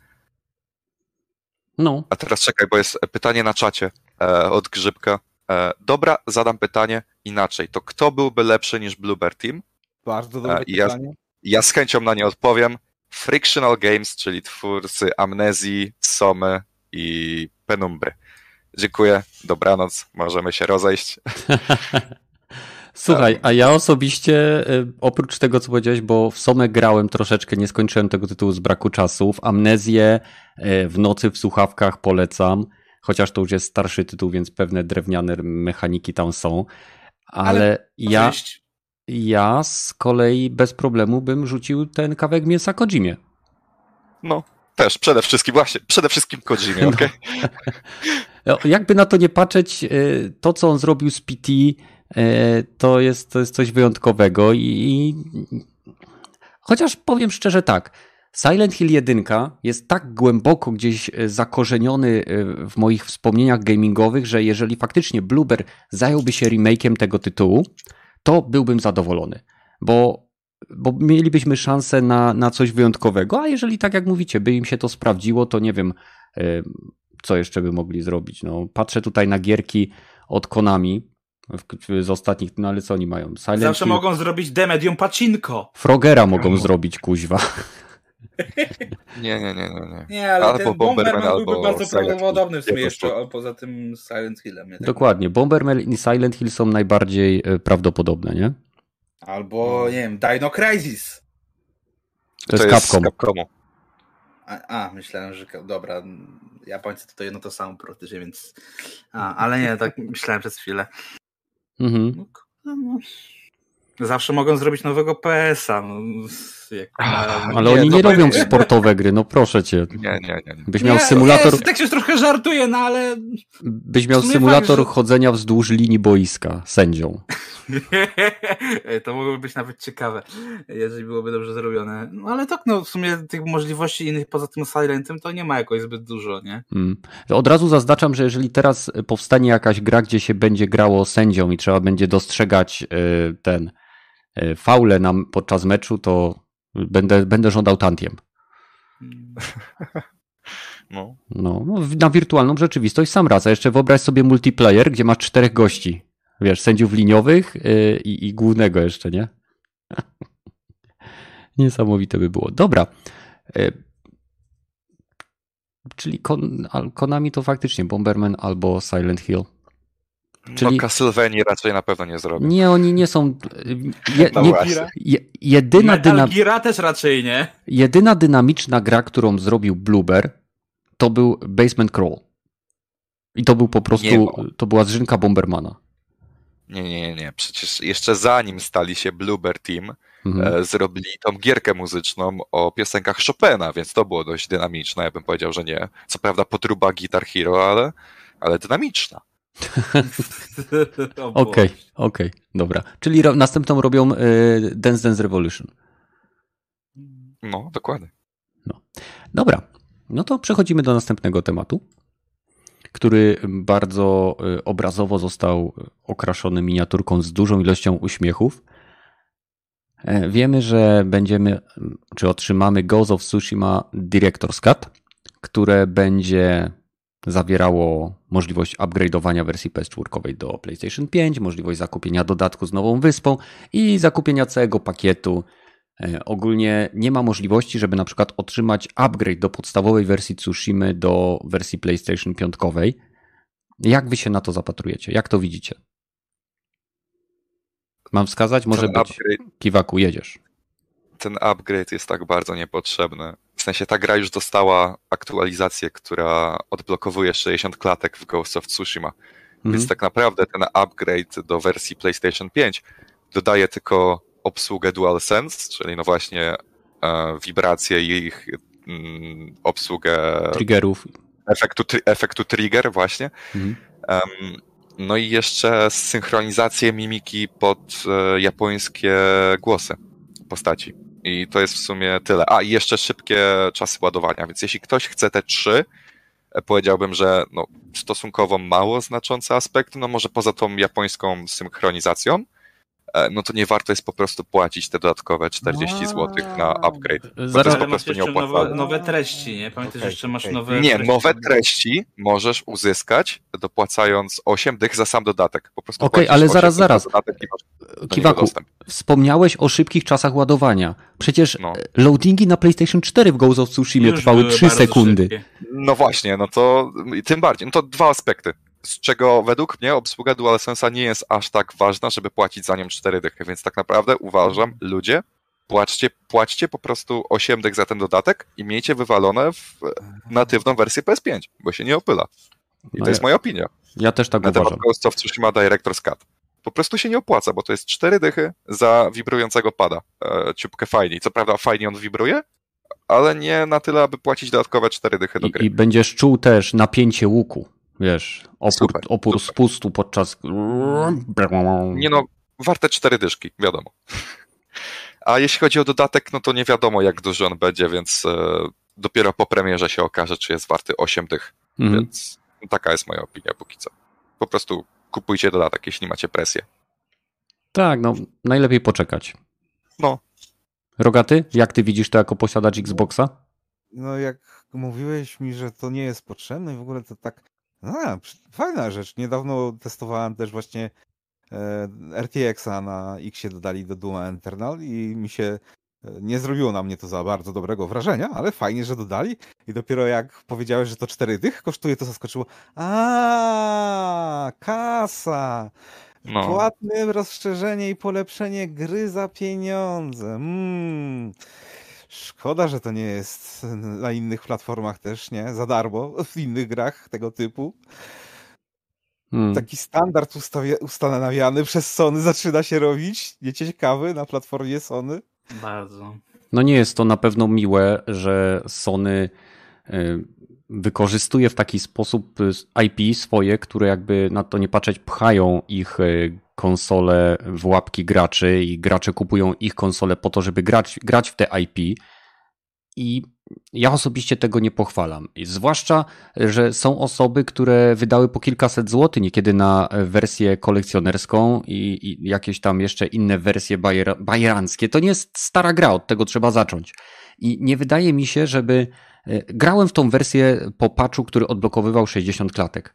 No. A teraz czekaj, bo jest pytanie na czacie e, od Grzybka. E, dobra, zadam pytanie inaczej. To kto byłby lepszy niż Bluebird Team? Bardzo dobre e, ja, pytanie. Ja z chęcią na nie odpowiem. Frictional Games, czyli twórcy Amnezji, Somy i Penumbry. Dziękuję, dobranoc, możemy się rozejść. (laughs) Słuchaj, a ja osobiście, y, oprócz tego, co powiedziałeś, bo w Somę grałem troszeczkę, nie skończyłem tego tytułu z braku czasu. W Amnezję y, w nocy w słuchawkach polecam, chociaż to już jest starszy tytuł, więc pewne drewniane mechaniki tam są. Ale, Ale ja, ja z kolei bez problemu bym rzucił ten kawałek mięsa Kojimie. No, też, przede wszystkim, właśnie, przede wszystkim Kojimie, no. okej? (laughs) Okay? Jakby na to nie patrzeć, y, to co on zrobił z PT to jest, to jest coś wyjątkowego i, i chociaż powiem szczerze tak, Silent Hill 1 jest tak głęboko gdzieś e, zakorzeniony e, w moich wspomnieniach gamingowych, że jeżeli faktycznie Blueber zająłby się remake'iem tego tytułu, to byłbym zadowolony, bo, bo mielibyśmy szansę na, na coś wyjątkowego, a jeżeli tak jak mówicie, by im się to sprawdziło, to nie wiem, co jeszcze by mogli zrobić. No, patrzę tutaj na gierki od Konami, w, z ostatnich, no ale co oni mają? Silent Zawsze Hill. mogą zrobić Demedium Pacinko. Frogera mogą no. zrobić, kuźwa. (laughs) Nie, nie, nie, nie. Nie, ale albo ten Bomberman, Bomberman byłby bardzo prawdopodobny w sumie jeszcze, poza tym Silent Hillem. Tak Dokładnie, Bomberman i Silent Hill są najbardziej e, prawdopodobne, nie? Albo, nie wiem, Dino Crisis. To, to jest Capcom. Capcomu. A, a, myślałem, że dobra, Japońcy to jedno to samo praktycznie, więc. A, ale nie, tak myślałem przez chwilę. Mhm. No, no. Zawsze mogą zrobić nowego PS-a. No, jak, ale nie, oni nie robią sportowe gry, no proszę cię. Nie, nie, nie. nie. Byś miał symulator. Nie, tak się trochę żartuje, no ale. Byś miał symulator fakt, że... chodzenia wzdłuż linii boiska sędzią. (laughs) to mogłoby być nawet ciekawe, jeżeli byłoby dobrze zrobione. No ale tak, no w sumie tych możliwości innych poza tym Silentem to nie ma jakoś zbyt dużo, nie? Hmm. Od razu zaznaczam, że jeżeli teraz powstanie jakaś gra, gdzie się będzie grało sędzią i trzeba będzie dostrzegać y, ten y, faule nam podczas meczu, to będę, będę żądał tantiem. (laughs) No. No, no. Na wirtualną rzeczywistość sam raz. A jeszcze wyobraź sobie multiplayer, gdzie masz czterech gości wiesz, sędziów liniowych yy, i, głównego jeszcze, nie? (laughs) Niesamowite by było. Dobra. Yy, czyli Kon Konami to faktycznie Bomberman albo Silent Hill. Czyli... No Castlevania raczej na pewno nie zrobią. Nie, oni nie są... Je, no nie, je, jedyna Metal też raczej nie. Jedyna dynamiczna gra, którą zrobił Blueber, to był Basement Crawl. I to był po prostu... To była zrzynka Bombermana. Nie, nie, nie. Przecież jeszcze zanim stali się Bluebird Team, mhm. e, zrobili tą gierkę muzyczną o piosenkach Chopina, więc to było dość dynamiczne. Ja bym powiedział, że nie. Co prawda potruba Guitar Hero, ale, ale dynamiczna. (laughs) Okej, okej, okay, okay, dobra. Czyli ro następną robią y, Dance Dance Revolution. No, dokładnie. No. Dobra, no to przechodzimy do następnego tematu który bardzo y, obrazowo został okraszony miniaturką z dużą ilością uśmiechów. E, wiemy, że będziemy, czy otrzymamy Ghost of Tsushima Director's Cut, które będzie zawierało możliwość upgrade'owania wersji PS4 do PlayStation 5, możliwość zakupienia dodatku z nową wyspą i zakupienia całego pakietu E, ogólnie nie ma możliwości, żeby na przykład otrzymać upgrade do podstawowej wersji Tsushimy do wersji PlayStation 5. Jak wy się na to zapatrujecie? Jak to widzicie? Mam wskazać? Może ten być. Upgrade, Kiwaku, jedziesz. Ten upgrade jest tak bardzo niepotrzebny. W sensie ta gra już dostała aktualizację, która odblokowuje 60 klatek w Ghost of Tsushima. Mhm. Więc tak naprawdę ten upgrade do wersji PlayStation 5 dodaje tylko obsługę DualSense, czyli no właśnie e, wibracje i ich mm, obsługę triggerów. Efektu, efektu trigger właśnie. Mhm. Um, no i jeszcze synchronizację mimiki pod e, japońskie głosy postaci. I to jest w sumie tyle. A, i jeszcze szybkie czasy ładowania, więc jeśli ktoś chce te trzy, e, powiedziałbym, że no, stosunkowo mało znaczący aspekt, no może poza tą japońską synchronizacją, no to nie warto jest po prostu płacić te dodatkowe 40 no. zł na upgrade. Zaraz to jest po prostu nieopłacalne. Nowe, nowe treści, nie? Pamiętaj, okay, że jeszcze masz okay. nowe Nie, treści. nowe treści możesz uzyskać dopłacając 8 dych za sam dodatek. Po prostu Okej, okay, ale zaraz, zaraz. Kiwaku, wspomniałeś o szybkich czasach ładowania. Przecież no. loadingi na PlayStation 4 w Ghost of Tsushima trwały 3 sekundy. Szybkie. No właśnie, no to tym bardziej. No to dwa aspekty z czego według mnie obsługa DualSense'a nie jest aż tak ważna, żeby płacić za nią 4 dychy, więc tak naprawdę uważam, ludzie, płaczcie, płaćcie po prostu 8 dych za ten dodatek i miejcie wywalone w natywną wersję PS5, bo się nie opyla. I no to jest moja opinia. Ja też tak na uważam. Na temat Ghost of Tsushima Director's Cut. Po prostu się nie opłaca, bo to jest 4 dychy za wibrującego pada. E, ciupkę fajnie. Co prawda fajnie on wibruje, ale nie na tyle, aby płacić dodatkowe 4 dychy do gry. I, i będziesz czuł też napięcie łuku. Wiesz, opór, super, opór super. spustu podczas. Nie no, warte cztery dyszki, wiadomo. A jeśli chodzi o dodatek, no to nie wiadomo, jak duży on będzie, więc e, dopiero po premierze się okaże, czy jest warty 8 dych. Mhm. Więc taka jest moja opinia póki co. Po prostu kupujcie dodatek, jeśli macie presję. Tak, no najlepiej poczekać. No. Rogaty, jak ty widzisz to jako posiadacz Xboxa? No jak mówiłeś mi, że to nie jest potrzebne i w ogóle to tak a, fajna rzecz. Niedawno testowałem też właśnie RTX-a na X dodali do Duma Eternal i mi się nie zrobiło na mnie to za bardzo dobrego wrażenia, ale fajnie, że dodali. I dopiero jak powiedziałeś, że to cztery dych kosztuje, to zaskoczyło. A, kasa! No. Płatne rozszerzenie i polepszenie gry za pieniądze. Mm. Szkoda, że to nie jest na innych platformach też, nie? Za darmo, w innych grach tego typu. Hmm. Taki standard ustanawiany przez Sony zaczyna się robić. Nieciekawy na platformie Sony. Bardzo. No nie jest to na pewno miłe, że Sony y, wykorzystuje w taki sposób IP swoje, które jakby na to nie patrzeć pchają ich y, konsole w łapki graczy i gracze kupują ich konsole po to, żeby grać, grać w te IP. I ja osobiście tego nie pochwalam. Zwłaszcza, że są osoby, które wydały po kilkaset złotych niekiedy na wersję kolekcjonerską i, i jakieś tam jeszcze inne wersje bajer, bajeranckie. To nie jest stara gra, od tego trzeba zacząć. I nie wydaje mi się, żeby. E, grałem w tą wersję po patchu, który odblokowywał 60 klatek.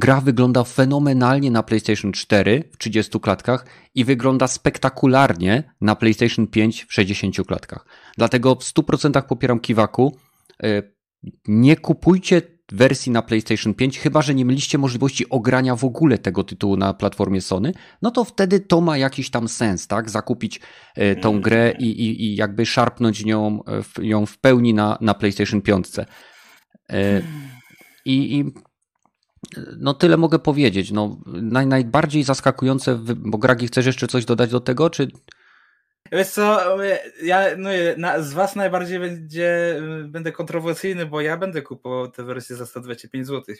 Gra wygląda fenomenalnie na PlayStation 4 w 30 klatkach i wygląda spektakularnie na PlayStation 5 w 60 klatkach. Dlatego w 100% popieram Kiwaku. E, nie kupujcie wersji na PlayStation 5, chyba że nie mieliście możliwości ogrania w ogóle tego tytułu na platformie Sony, no to wtedy to ma jakiś tam sens, tak? Zakupić e, tą mm. grę i, i, i jakby szarpnąć nią, ją w pełni na, na PlayStation 5. E, I, I no tyle mogę powiedzieć. No, naj, najbardziej zaskakujące, bo Gragi, chcesz jeszcze coś dodać do tego, czy... Wiesz co, ja no, na, z was najbardziej będzie, będę kontrowersyjny, bo ja będę kupował tę wersję za 125 zł.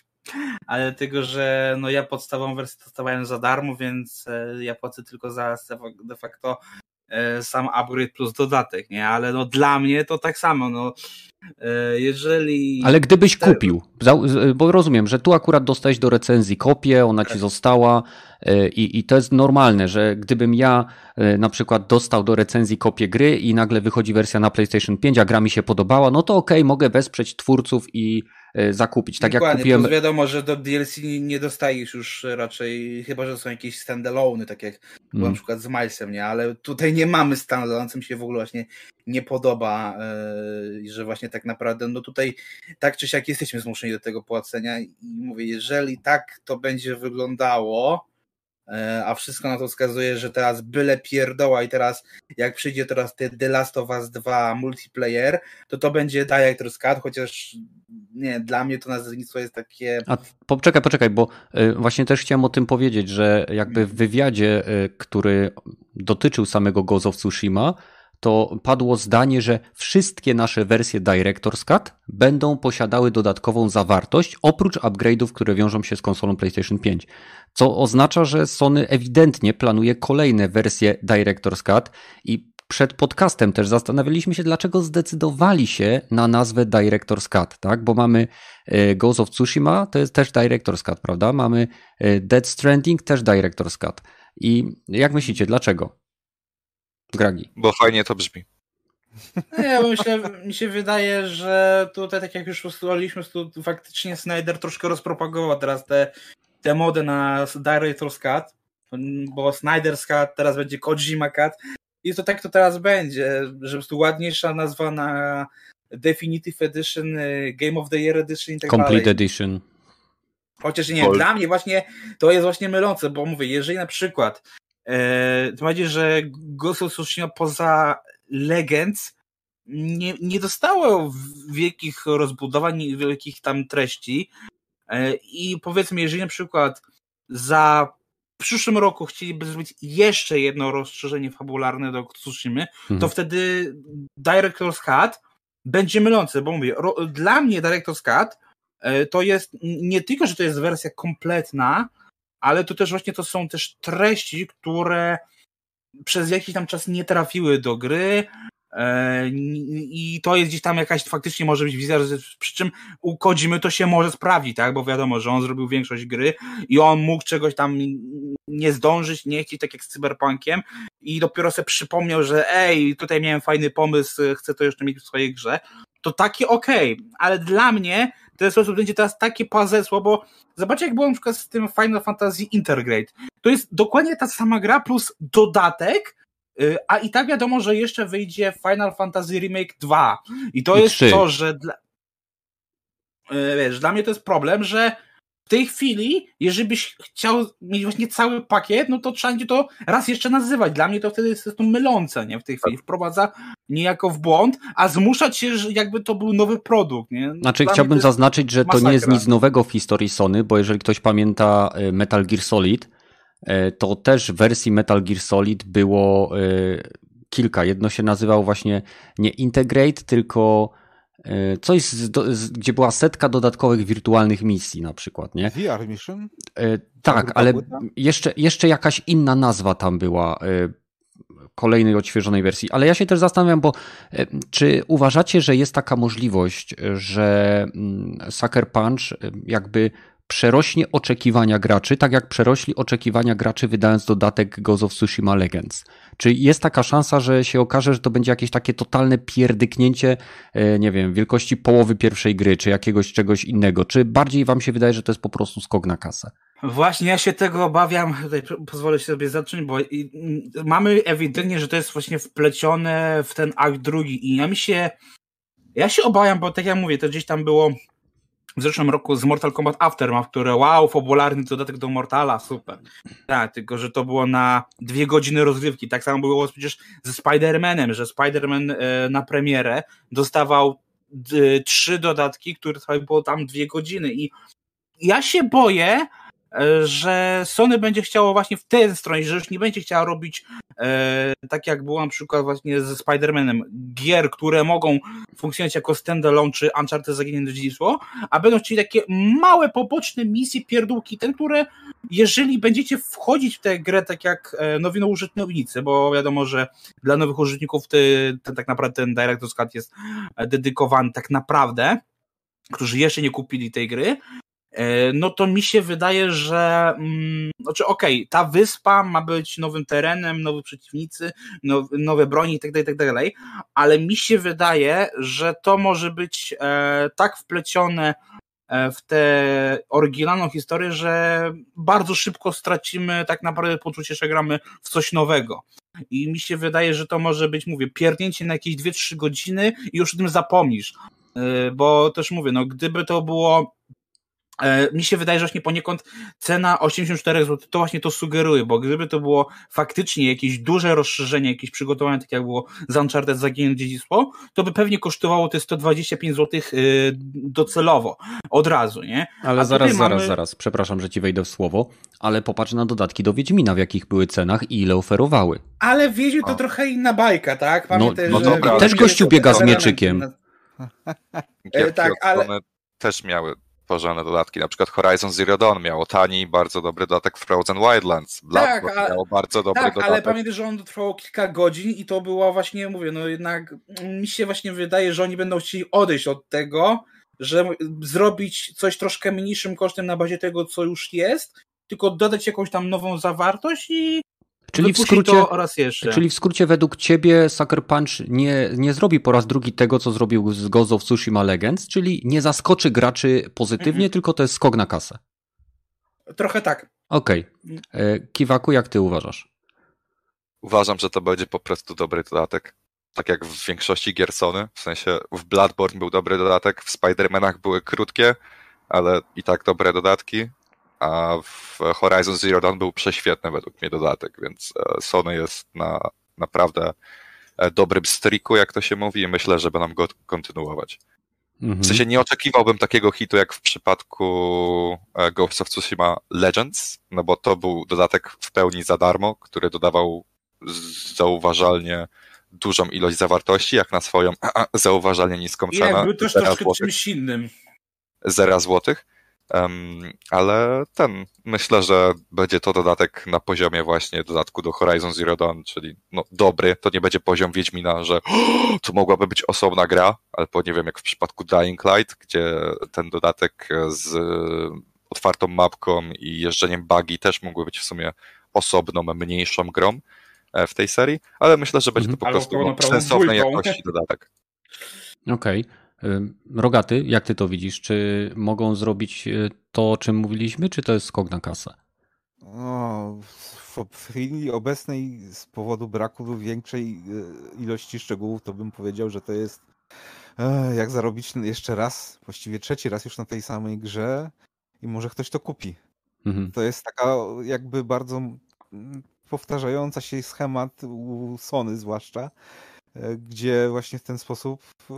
Ale tego, że no ja podstawową wersję dostawałem za darmo, więc e, ja płacę tylko za de facto e, sam upgrade plus dodatek, nie? Ale no dla mnie to tak samo, no jeżeli. Ale gdybyś kupił, bo rozumiem, że tu akurat dostałeś do recenzji kopię, ona ci tak. została e, i, i to jest normalne, że gdybym ja e, na przykład dostał do recenzji kopię gry i nagle wychodzi wersja na PlayStation 5, a gra mi się podobała, no to okej, okay, mogę wesprzeć twórców i zakupić. Tak Dokładnie, jak kupiłem. Plus wiadomo, że do DLC nie dostajesz już raczej, chyba że są jakieś standalone, tak jak hmm. na przykład z Milesem, nie? Ale tutaj nie mamy standalone, co mi się w ogóle właśnie nie podoba, yy, że właśnie tak naprawdę, no tutaj tak czy siak jesteśmy zmuszeni do tego płacenia i mówię, jeżeli tak to będzie wyglądało, a wszystko na to wskazuje, że teraz byle pierdoła i teraz jak przyjdzie teraz The Last of Us 2 multiplayer, to to będzie Director's Cut, chociaż nie, dla mnie to nazewnictwo jest takie... A poczekaj, poczekaj, bo e, właśnie też chciałem o tym powiedzieć, że jakby w wywiadzie, e, który dotyczył samego Ghost of Tsushima, to padło zdanie, że wszystkie nasze wersje Director's Cut będą posiadały dodatkową zawartość, oprócz upgrade'ów, które wiążą się z konsolą PlayStation 5. Co oznacza, że Sony ewidentnie planuje kolejne wersje Director's Cut i przed podcastem też zastanawialiśmy się, dlaczego zdecydowali się na nazwę Director's Cut, tak? Bo mamy e, Ghost of Tsushima, to jest też Director's Cut, prawda? Mamy e, Dead Stranding, też Director's Cut. I jak myślicie, dlaczego? Gragi. Bo fajnie to brzmi. No ja myślę, mi się wydaje, że tutaj, tak jak już ustaliliśmy, tu faktycznie Snyder troszkę rozpropagował teraz te, te mody na Director's Cut, bo Snyder's Cut, teraz będzie Kojima Cut i to tak to teraz będzie, że tu ładniejsza nazwa na Definitive Edition, y, Game of the Year Edition i tak Complete dalej. Edition. Chociaż nie, dla mnie właśnie to jest właśnie mylące, bo mówię, jeżeli na przykład tym bardziej, że Ghost of Tsushima poza Legends nie, nie dostało wielkich rozbudowań, wielkich tam treści. E, I powiedzmy, jeżeli na przykład za w przyszłym roku chcieliby zrobić jeszcze jedno rozszerzenie fabularne do Tsushimy, mhm. to wtedy Director's Cut będzie mylący, bo mówię, ro, dla mnie Director's Cut e, to jest nie tylko, że to jest wersja kompletna, ale to też właśnie to są też treści, które przez jakiś tam czas nie trafiły do gry, e, i to jest gdzieś tam jakaś faktycznie może być wizja, przy czym u Kodzimy to się może sprawdzić, tak? Bo wiadomo, że on zrobił większość gry i on mógł czegoś tam nie zdążyć, nie chcieć, tak jak z Cyberpunkiem i dopiero sobie przypomniał, że ej, tutaj miałem fajny pomysł, chcę to jeszcze mieć w swojej grze. To takie okej, okay, ale dla mnie ten sposób będzie teraz takie pazesło, bo zobaczcie jak było na przykład z tym Final Fantasy Intergrade. To jest dokładnie ta sama gra plus dodatek, y, a i tak wiadomo, że jeszcze wyjdzie Final Fantasy Remake 2. I to I jest 3. to, że dla... y, wiesz, dla mnie to jest problem, że tej chwili, jeżeli byś chciał mieć właśnie cały pakiet, no to trzeba będzie to raz jeszcze nazywać. Dla mnie to wtedy jest to mylące, nie? W tej chwili wprowadza niejako w błąd, a zmuszać się, że jakby to był nowy produkt, nie? Znaczy, Dla chciałbym zaznaczyć, że to nie jest masakra. nic nowego w historii Sony, bo jeżeli ktoś pamięta e, Metal Gear Solid, e, to też w wersji Metal Gear Solid było e, kilka. Jedno się nazywało właśnie nie Integrate, tylko coś, z, z, gdzie była setka dodatkowych wirtualnych misji na przykład, nie? VR Mission? E, Tak, ale jeszcze, jeszcze jakaś inna nazwa tam była e, kolejnej odświeżonej wersji. Ale ja się też zastanawiam, bo e, czy uważacie, że jest taka możliwość, że mm, Sucker Punch e, jakby przerośnie oczekiwania graczy, tak jak przerośli oczekiwania graczy wydając dodatek Ghost of Tsushima Legends? Czy jest taka szansa, że się okaże, że to będzie jakieś takie totalne pierdyknięcie, e, nie wiem, wielkości połowy pierwszej gry, czy jakiegoś czegoś innego? Czy bardziej wam się wydaje, że to jest po prostu skok na kasę? Właśnie ja się tego obawiam, tutaj pozwolę sobie zacząć, bo mm, mamy ewidentnie, że to jest właśnie wplecione w ten akt drugi i ja mi się, ja się obawiam, bo tak jak mówię, to gdzieś tam było w zeszłym roku z Mortal Kombat Aftermath, które wow, fabularny dodatek do Mortala, super. Tak, tylko że to było na dwie godziny rozgrywki. Tak samo było przecież ze Spider-Manem, że Spider-Man e, na premierę dostawał trzy dodatki, które trwały było tam dwie godziny i ja się boję, że Sony będzie chciało właśnie w ten stronę, że już nie będzie chciała robić e, tak jak było na przykład właśnie ze Spider-Manem, gier, które mogą funkcjonować jako standalone czy Uncharted Zaginione Dziedzictwo, a będą chcieli takie małe, poboczne misje, pierdółki, ten, które jeżeli będziecie wchodzić w tę grę tak jak e, nowi użytkownicy, bo wiadomo, że dla nowych użytkowników ty, ten, tak naprawdę ten Director's Cut jest e, dedykowany tak naprawdę, którzy jeszcze nie kupili tej gry, E, no to mi się wydaje, że mm, znaczy okej, ta wyspa ma być nowym terenem, nowi przeciwnicy, now, nowe broni itd., itd., ale mi się wydaje, że to może być e, tak wplecione e, w tę oryginalną historię, że bardzo szybko stracimy tak naprawdę poczucie, że gramy w coś nowego. I mi się wydaje, że to może być, mówię, pierdnięcie na jakieś 2-3 godziny i już o tym zapomnisz. E, Bo też mówię, no gdyby to było E, mi się wydaje, że właśnie poniekąd cena 84 zł to właśnie to sugeruje, bo gdyby to było faktycznie jakieś duże rozszerzenie, jakieś przygotowanie, tak jak było z Uncharted Zaginione Dziedzictwo, to by pewnie kosztowało te 125 zł y, docelowo, od razu, nie? Ale A zaraz, zaraz, mamy- zaraz, przepraszam, że ci wejdę w słowo, ale popatrz na dodatki do Wiedźmina, w jakich były cenach i ile oferowały. Ale Wiedźmin to O. trochę inna bajka, tak? Pamiętaj, no że dobra, ale też gościu biega z mieczykiem. (laughs) Gierki tak, ale- też miały porządne dodatki. Na przykład Horizon Zero Dawn miało tani, bardzo dobry dodatek Frozen Wildlands. Bloodborne ale- miało bardzo dobry Tak, dodatek. ale pamiętaj, że on trwał kilka godzin i to była właśnie, mówię, no jednak mi się właśnie wydaje, że oni będą chcieli odejść od tego, że zrobić coś troszkę mniejszym kosztem na bazie tego, co już jest, tylko dodać jakąś tam nową zawartość i Czyli w skrócie, to raz jeszcze. czyli w skrócie według ciebie Sucker Punch nie, nie zrobi po raz drugi tego, co zrobił z Ghost of Tsushima Legends, czyli nie zaskoczy graczy pozytywnie, Mhm. tylko to jest skok na kasę. Trochę tak. Okej. E, Kiwaku, jak ty uważasz? Uważam, że to będzie po prostu dobry dodatek. Tak jak w większości gier Sony. W sensie w Bloodborne był dobry dodatek, w Spider-Manach były krótkie, ale i tak dobre dodatki. A w Horizon Zero Dawn był prześwietny według mnie dodatek, więc e, Sony jest na naprawdę e, dobrym streaku, jak to się mówi, i myślę, że będą go kontynuować. Mhm. W sensie nie oczekiwałbym takiego hitu jak w przypadku e, Ghost of Tsushima Legends, no bo to był dodatek w pełni za darmo, który dodawał zauważalnie dużą ilość zawartości, jak na swoją (clears throat) zauważalnie niską cenę. jakby też zera troszkę złotych, czymś innym. zera złotych. Em, ale ten, myślę, że będzie to dodatek na poziomie właśnie dodatku do Horizon Zero Dawn, czyli no dobry, to nie będzie poziom Wiedźmina, że to mogłaby być osobna gra, albo nie wiem, jak w przypadku Dying Light, gdzie ten dodatek z otwartą mapką i jeżdżeniem buggy też mógłby być w sumie osobną, mniejszą grą e, w tej serii, ale myślę, że będzie to po Albo prostu no, sensownej jakości dodatek. Okej. Rogaty, jak ty to widzisz? Czy mogą zrobić to, o czym mówiliśmy, czy to jest skok na kasę? No, w chwili obecnej z powodu braku większej ilości szczegółów, to bym powiedział, że to jest jak zarobić jeszcze raz, właściwie trzeci raz już na tej samej grze i może ktoś to kupi. Mhm. To jest taka jakby bardzo powtarzająca się schemat u Sony zwłaszcza, e, gdzie właśnie w ten sposób e,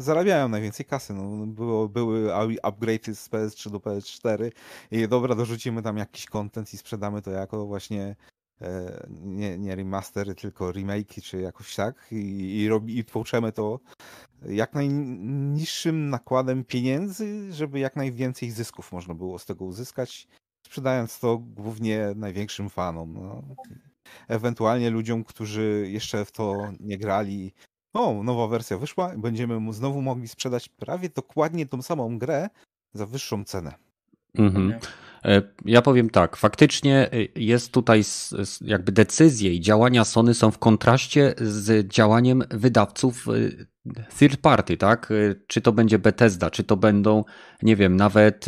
zarabiają najwięcej kasy. No, było, były upgrade'y z PS3 do PS4 i dobra, dorzucimy tam jakiś content i sprzedamy to jako właśnie e, nie, nie remastery, tylko remake'i czy jakoś tak i, i, i tłuczemy to jak najniższym nakładem pieniędzy, żeby jak najwięcej zysków można było z tego uzyskać, sprzedając to głównie największym fanom. No. Ewentualnie ludziom, którzy jeszcze w to nie grali. O, nowa wersja wyszła i będziemy znowu mogli sprzedać prawie dokładnie tą samą grę za wyższą cenę. Mhm. E, ja powiem tak, faktycznie e, jest tutaj jakby decyzje i działania Sony są w kontraście z działaniem wydawców e, third party, tak? Czy to będzie Bethesda, czy to będą, nie wiem, nawet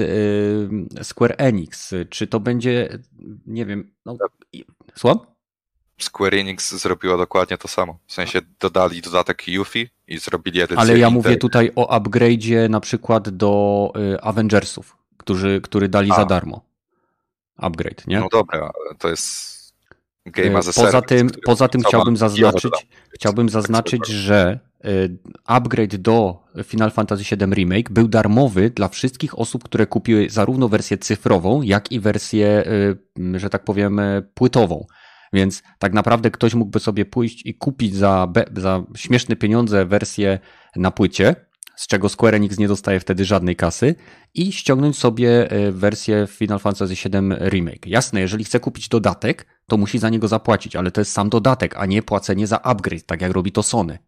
Square Enix, czy to będzie, nie wiem, no, słucham? Square Enix zrobiło dokładnie to samo. W sensie dodali dodatek Yuffie i zrobili edycję. Ale ja mówię tutaj o upgrade'zie na przykład do Avengersów którzy, który dali A. za darmo. Upgrade, nie? No dobra, to jest game as a poza service, tym, poza tym chciałbym zaznaczyć, chciałbym zaznaczyć, że y, upgrade do Final Fantasy VII Remake był darmowy dla wszystkich osób, które kupiły zarówno wersję cyfrową, jak i wersję, y, że tak powiem, y, płytową. Więc tak naprawdę ktoś mógłby sobie pójść i kupić za, za śmieszne pieniądze wersję na płycie, z czego Square Enix nie dostaje wtedy żadnej kasy i ściągnąć sobie e, wersję Final Fantasy VII Remake. Jasne, jeżeli chce kupić dodatek, to musi za niego zapłacić, ale to jest sam dodatek, a nie płacenie za upgrade, tak jak robi to Sony.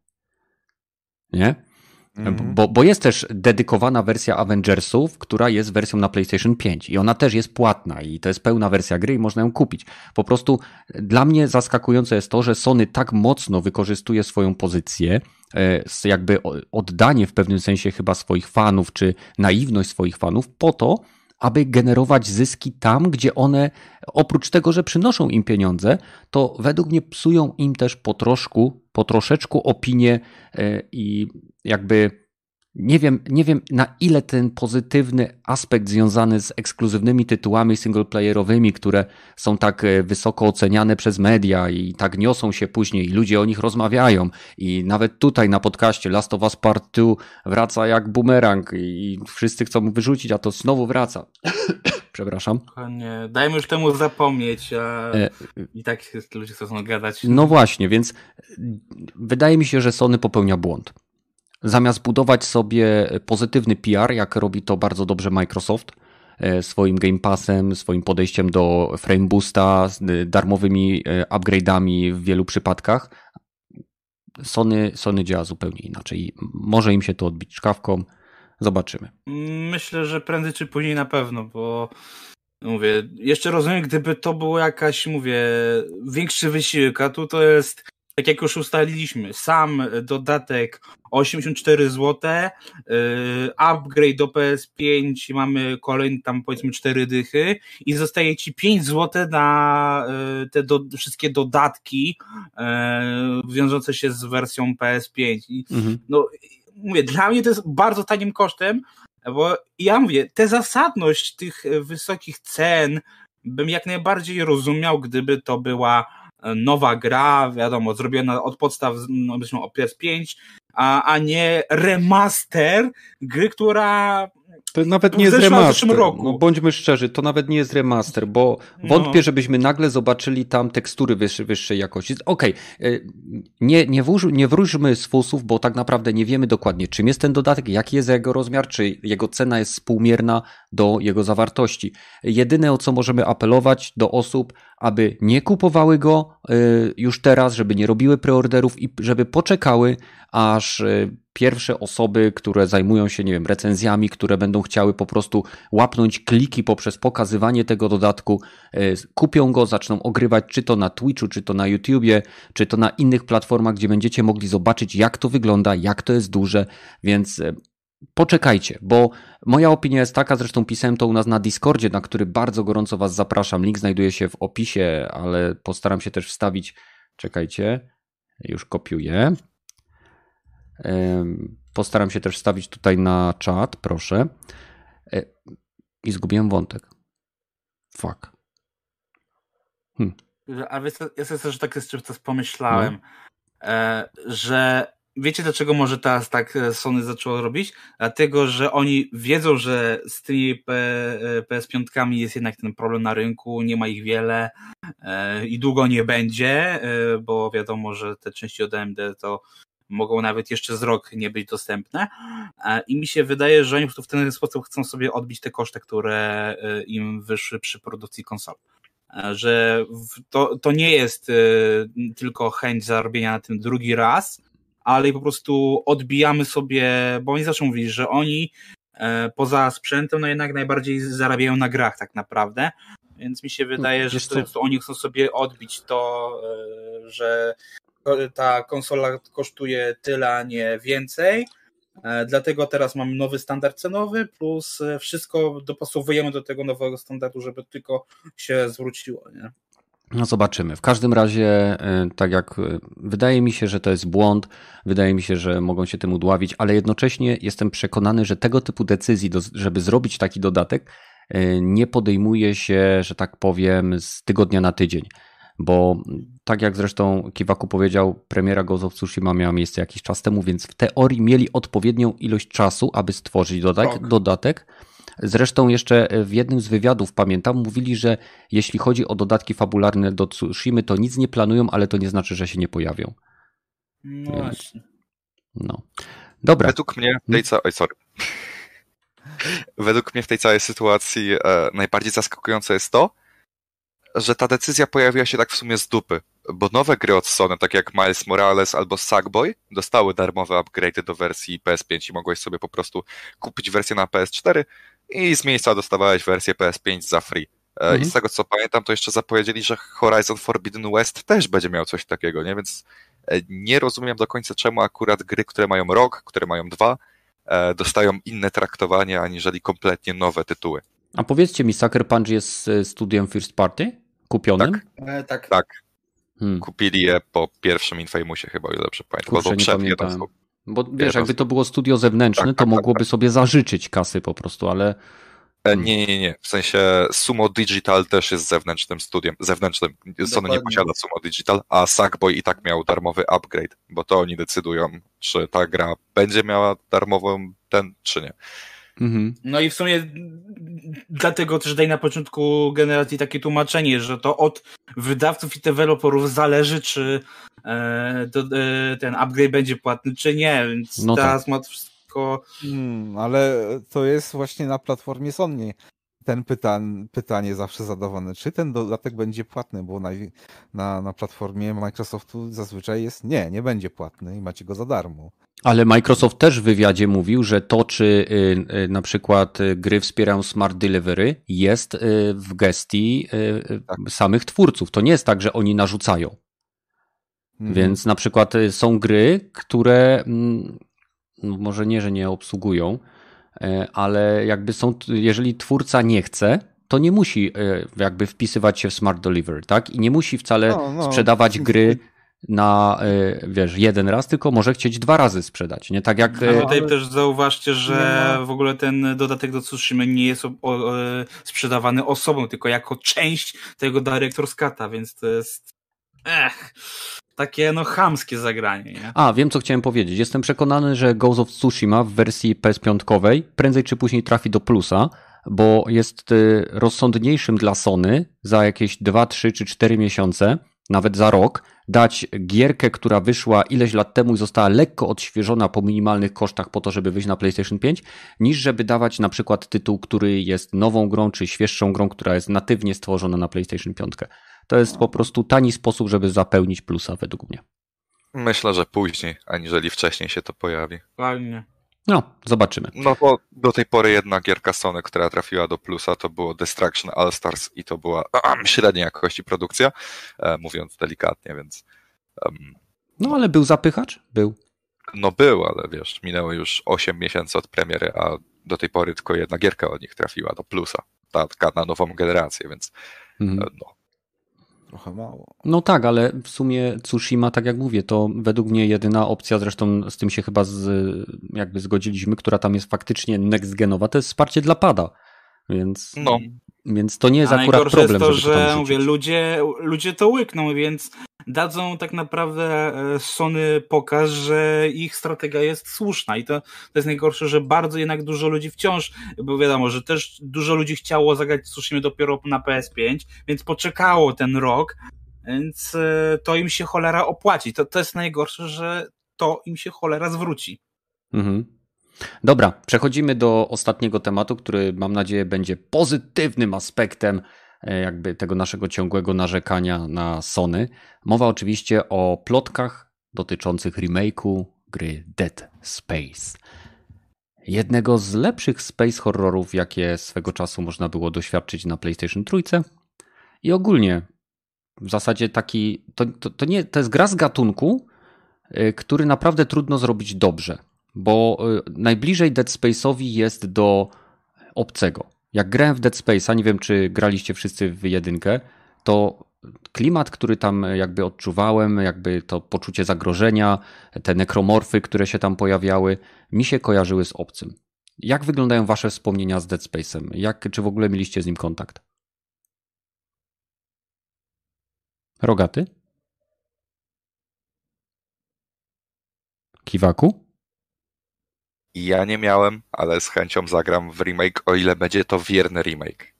Nie? Mhm. Bo, bo jest też dedykowana wersja Avengersów, która jest wersją na PlayStation 5 i ona też jest płatna i to jest pełna wersja gry i można ją kupić. Po prostu dla mnie zaskakujące jest to, że Sony tak mocno wykorzystuje swoją pozycję, e, jakby oddanie w pewnym sensie chyba swoich fanów, czy naiwność swoich fanów po to, aby generować zyski tam, gdzie one oprócz tego, że przynoszą im pieniądze, to według mnie psują im też po troszku, po troszeczku opinię e, i jakby nie wiem, nie wiem na ile ten pozytywny aspekt związany z ekskluzywnymi tytułami singleplayerowymi, które są tak e, wysoko oceniane przez media i tak niosą się później, i ludzie o nich rozmawiają. I nawet tutaj na podcaście Last of Us Part 2 wraca jak bumerang i wszyscy chcą mu wyrzucić, a to znowu wraca. (coughs) Przepraszam. Nie, dajmy już temu zapomnieć, a e... i tak ludzie chcą gadać. No właśnie, więc wydaje mi się, że Sony popełnia błąd Zamiast budować sobie pozytywny PR, jak robi to bardzo dobrze Microsoft, e, swoim Game Passem, swoim podejściem do Frame Boosta, e, darmowymi e, upgrade'ami w wielu przypadkach, Sony, Sony działa zupełnie inaczej. Może im się to odbić czkawką. Zobaczymy. Myślę, że prędzej czy później na pewno, bo mówię, jeszcze rozumiem, gdyby to było jakaś, mówię, większy wysiłek, a tu to jest tak jak już ustaliliśmy, sam dodatek 84 zł, yy, upgrade do PS5 mamy kolejny tam powiedzmy 4 dychy i zostaje ci 5 zł na yy, te do, wszystkie dodatki yy, wiążące się z wersją PS5. I, mhm. No, mówię, dla mnie to jest bardzo tanim kosztem, bo ja mówię, tę zasadność tych wysokich cen bym jak najbardziej rozumiał, gdyby to była nowa gra, wiadomo, zrobiona od podstaw, no, o PS5, a, a nie remaster gry, która to nawet nie jest remaster. No, bądźmy szczerzy, to nawet nie jest remaster, bo no. wątpię, no. żebyśmy nagle zobaczyli tam tekstury wyższej, wyższej jakości. Okej, okay. nie, nie, nie wróżmy z fusów, bo tak naprawdę nie wiemy dokładnie, czym jest ten dodatek, jaki jest jego rozmiar, czy jego cena jest współmierna do jego zawartości. Jedyne, o co możemy apelować do osób, aby nie kupowały go y, już teraz, żeby nie robiły preorderów i żeby poczekały, aż y, pierwsze osoby, które zajmują się, nie wiem, recenzjami, które będą chciały po prostu łapnąć kliki poprzez pokazywanie tego dodatku, e, kupią go, zaczną ogrywać, czy to na Twitchu, czy to na YouTubie, czy to na innych platformach, gdzie będziecie mogli zobaczyć, jak to wygląda, jak to jest duże, więc e, poczekajcie, bo moja opinia jest taka, zresztą pisałem to u nas na Discordzie, na który bardzo gorąco Was zapraszam. Link znajduje się w opisie, ale postaram się też wstawić. Czekajcie, już kopiuję. Postaram się też wstawić tutaj na czat, proszę. E, I zgubiłem wątek. Fuck. Hmm. A wiesz, ja sobie też tak jeszcze coś pomyślałem, no. Że wiecie dlaczego może teraz tak e, Sony zaczęło robić? Dlatego, że oni wiedzą, że z tymi PS5 jest jednak ten problem na rynku, nie ma ich wiele i długo nie będzie, bo wiadomo, że te części od AMD to mogą nawet jeszcze z rok nie być dostępne. E, I mi się wydaje, że oni w ten sposób chcą sobie odbić te koszty, które e, im wyszły przy produkcji konsol. E, że to, to nie jest tylko chęć zarobienia na tym drugi raz, ale po prostu odbijamy sobie, bo oni zawsze mówili, że oni poza sprzętem, no jednak najbardziej zarabiają na grach tak naprawdę. Więc mi się wydaje, że to, to oni chcą sobie odbić to, że ta konsola kosztuje tyle, a nie więcej. E, dlatego teraz mamy nowy standard cenowy, plus e, wszystko dopasowujemy do tego nowego standardu, żeby tylko się zwróciło. Nie? No zobaczymy. W każdym razie, e, tak jak wydaje mi się, że to jest błąd, wydaje mi się, że mogą się tym udławić, ale jednocześnie jestem przekonany, że tego typu decyzji, żeby zrobić taki dodatek, nie podejmuje się, że tak powiem, z tygodnia na tydzień bo tak jak zresztą Kiwaku powiedział, premiera Ghost of Tsushima miała miejsce jakiś czas temu, więc w teorii mieli odpowiednią ilość czasu, aby stworzyć dodatek. Tak. dodatek. Zresztą jeszcze w jednym z wywiadów, pamiętam, mówili, że jeśli chodzi o dodatki fabularne do Tsushimy, to nic nie planują, ale to nie znaczy, że się nie pojawią. No więc, właśnie. No. Dobra. Według mnie w tej całej... Oj, sorry. (laughs) Według mnie w tej całej sytuacji e, najbardziej zaskakujące jest to, że ta decyzja pojawiła się tak w sumie z dupy, bo nowe gry od Sony, tak jak Miles Morales albo Sackboy, dostały darmowe upgrade do wersji PS5 i mogłeś sobie po prostu kupić wersję na PS4 i z miejsca dostawałeś wersję PS5 za free. Mhm. I z tego co pamiętam, to jeszcze zapowiedzieli, że Horizon Forbidden West też będzie miał coś takiego, nie? Więc e, nie rozumiem do końca, czemu akurat gry, które mają rok, które mają dwa, e, dostają inne traktowanie, aniżeli kompletnie nowe tytuły. A powiedzcie mi, Sucker Punch jest studiem First Party? Kupionym? Tak. E, tak. tak. Hmm. Kupili je po pierwszym Infamousie chyba, o ile dobrze pamiętam. Kurczę, nie pamiętałem. Bo wiesz, jakby to było studio zewnętrzne, tak, to tak, mogłoby tak, sobie zażyczyć kasy po prostu, ale... E, nie, nie, nie. W sensie Sumo Digital też jest zewnętrznym studiem. Zewnętrznym. Sony nie posiada Sumo Digital, a Sackboy i tak miał darmowy upgrade, bo to oni decydują, czy ta gra będzie miała darmową ten, czy nie. Mhm. No i w sumie dlatego też daj na początku generacji takie tłumaczenie, że to od wydawców i deweloperów zależy, czy e, to, e, ten upgrade będzie płatny, czy nie, więc no teraz tak. ma wszystko... Hmm, ale to jest właśnie na platformie Sony ten pytan, pytanie zawsze zadawane, czy ten dodatek będzie płatny, bo na, na, na platformie Microsoftu zazwyczaj jest nie, nie będzie płatny i macie go za darmo. Ale Microsoft też w wywiadzie mówił, że to, czy y, y, na przykład y, gry wspierają smart delivery, jest w gestii tak. samych twórców. To nie jest tak, że oni narzucają. Mhm. Więc na przykład są gry, które mm, no może nie, że nie obsługują, ale jakby są, jeżeli twórca nie chce, to nie musi jakby wpisywać się w smart delivery, tak? I nie musi wcale no, no. sprzedawać gry na, y, wiesz, jeden raz, tylko może chcieć dwa razy sprzedać, nie? Tak jak... A tutaj też zauważcie, że w ogóle ten dodatek do Tsushima nie jest o, o, sprzedawany osobą, tylko jako część tego Director's Cut'a, więc to jest... Ech, takie no chamskie zagranie, nie? A, wiem co chciałem powiedzieć. Jestem przekonany, że Ghost of Tsushima w wersji PS5 prędzej czy później trafi do plusa, bo jest y, rozsądniejszym dla Sony za jakieś 2, 3 czy 4 miesiące, nawet za rok, dać gierkę, która wyszła ileś lat temu i została lekko odświeżona po minimalnych kosztach po to, żeby wyjść na PlayStation 5, niż żeby dawać na przykład tytuł, który jest nową grą, czy świeższą grą, która jest natywnie stworzona na PlayStation 5. To jest po prostu tani sposób, żeby zapełnić plusa według mnie. Myślę, że później, aniżeli wcześniej się to pojawi. Fajnie. No, zobaczymy. No bo do tej pory jedna gierka Sony, która trafiła do plusa, to było Destruction All Stars i to była (clears throat) średniej jakości produkcja, e, mówiąc delikatnie, więc. Um, no ale był zapychacz? Był. No był, ale wiesz, minęło już 8 miesięcy od premiery, a do tej pory tylko jedna gierka od nich trafiła do plusa. Ta, taka na nową generację, więc mhm. no, Trochę mało. No tak, ale w sumie Tsushima, tak jak mówię, to według mnie jedyna opcja, zresztą z tym się chyba z, jakby zgodziliśmy, która tam jest faktycznie next genowa, to jest wsparcie dla pada. Więc, no. więc to nie jest A akurat problem. jest to, że mówię, ludzie, ludzie to łykną, więc dadzą tak naprawdę e, Sony pokaz, że ich strategia jest słuszna i to, to jest najgorsze, że bardzo jednak dużo ludzi wciąż, bo wiadomo, że też dużo ludzi chciało zagrać Tsushima dopiero na PS5, więc poczekało ten rok, więc e, to im się cholera opłaci. To, to jest najgorsze, że to im się cholera zwróci. Mhm. Dobra, przechodzimy do ostatniego tematu, który mam nadzieję będzie pozytywnym aspektem jakby tego naszego ciągłego narzekania na Sony. Mowa oczywiście o plotkach dotyczących remake'u gry Dead Space. Jednego z lepszych space horrorów, jakie swego czasu można było doświadczyć na PlayStation 3. I ogólnie w zasadzie taki, to, to, to, nie, to jest gra z gatunku, e, który naprawdę trudno zrobić dobrze, bo e, najbliżej Dead Space'owi jest do obcego. Jak grałem w Dead Space, a nie wiem czy graliście wszyscy w jedynkę, to klimat, który tam jakby odczuwałem, jakby to poczucie zagrożenia, te nekromorfy, które się tam pojawiały, mi się kojarzyły z obcym. Jak wyglądają wasze wspomnienia z Dead Space'em? Jak, czy w ogóle mieliście z nim kontakt? Rogaty? Kiwaku? Ja nie miałem, ale z chęcią zagram w remake, o ile będzie to wierny remake.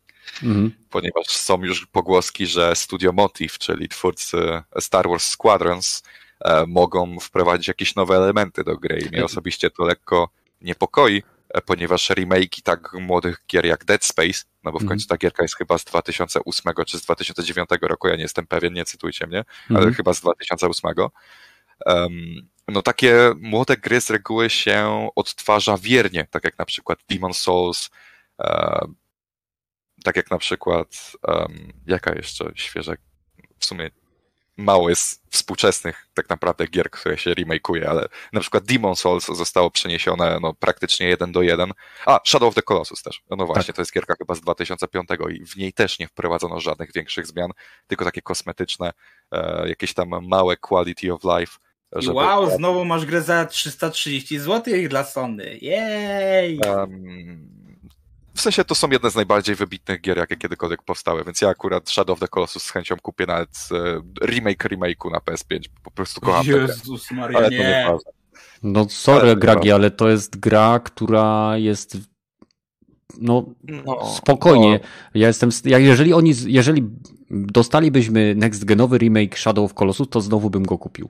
Mhm. Ponieważ są już pogłoski, że Studio Motive, czyli twórcy Star Wars Squadrons, e, mogą wprowadzić jakieś nowe elementy do gry i mnie osobiście to lekko niepokoi, e, ponieważ remake tak młodych gier jak Dead Space, no bo w mhm. końcu ta gierka jest chyba z 2008 czy z 2009 roku, ja nie jestem pewien, nie cytujcie mnie, ale mhm. chyba z 2008. Um, no takie młode gry z reguły się odtwarza wiernie, tak jak na przykład Demon Souls, e, tak jak na przykład, um, jaka jeszcze świeża, w sumie mało jest współczesnych tak naprawdę gier, które się remake'uje, ale na przykład Demon Souls zostało przeniesione no, praktycznie jeden do jeden. A, Shadow of the Colossus też. No, no właśnie, tak. to jest gierka chyba z 2005 i w niej też nie wprowadzono żadnych większych zmian, tylko takie kosmetyczne, e, jakieś tam małe quality of life żeby... Wow, znowu masz grę za 330 zł dla Sony. Jej! Um, w sensie to są jedne z najbardziej wybitnych gier, jakie kiedykolwiek powstały, więc ja akurat Shadow of the Colossus z chęcią kupię nawet e, remake remake'u na PS5. Po prostu kocham Jezus Maria, ale nie. To nie no sorry ale Gragi, ale to jest gra, która jest no, no spokojnie. No. Ja jestem, ja jeżeli oni, jeżeli dostalibyśmy next genowy remake Shadow of Colossus, to znowu bym go kupił.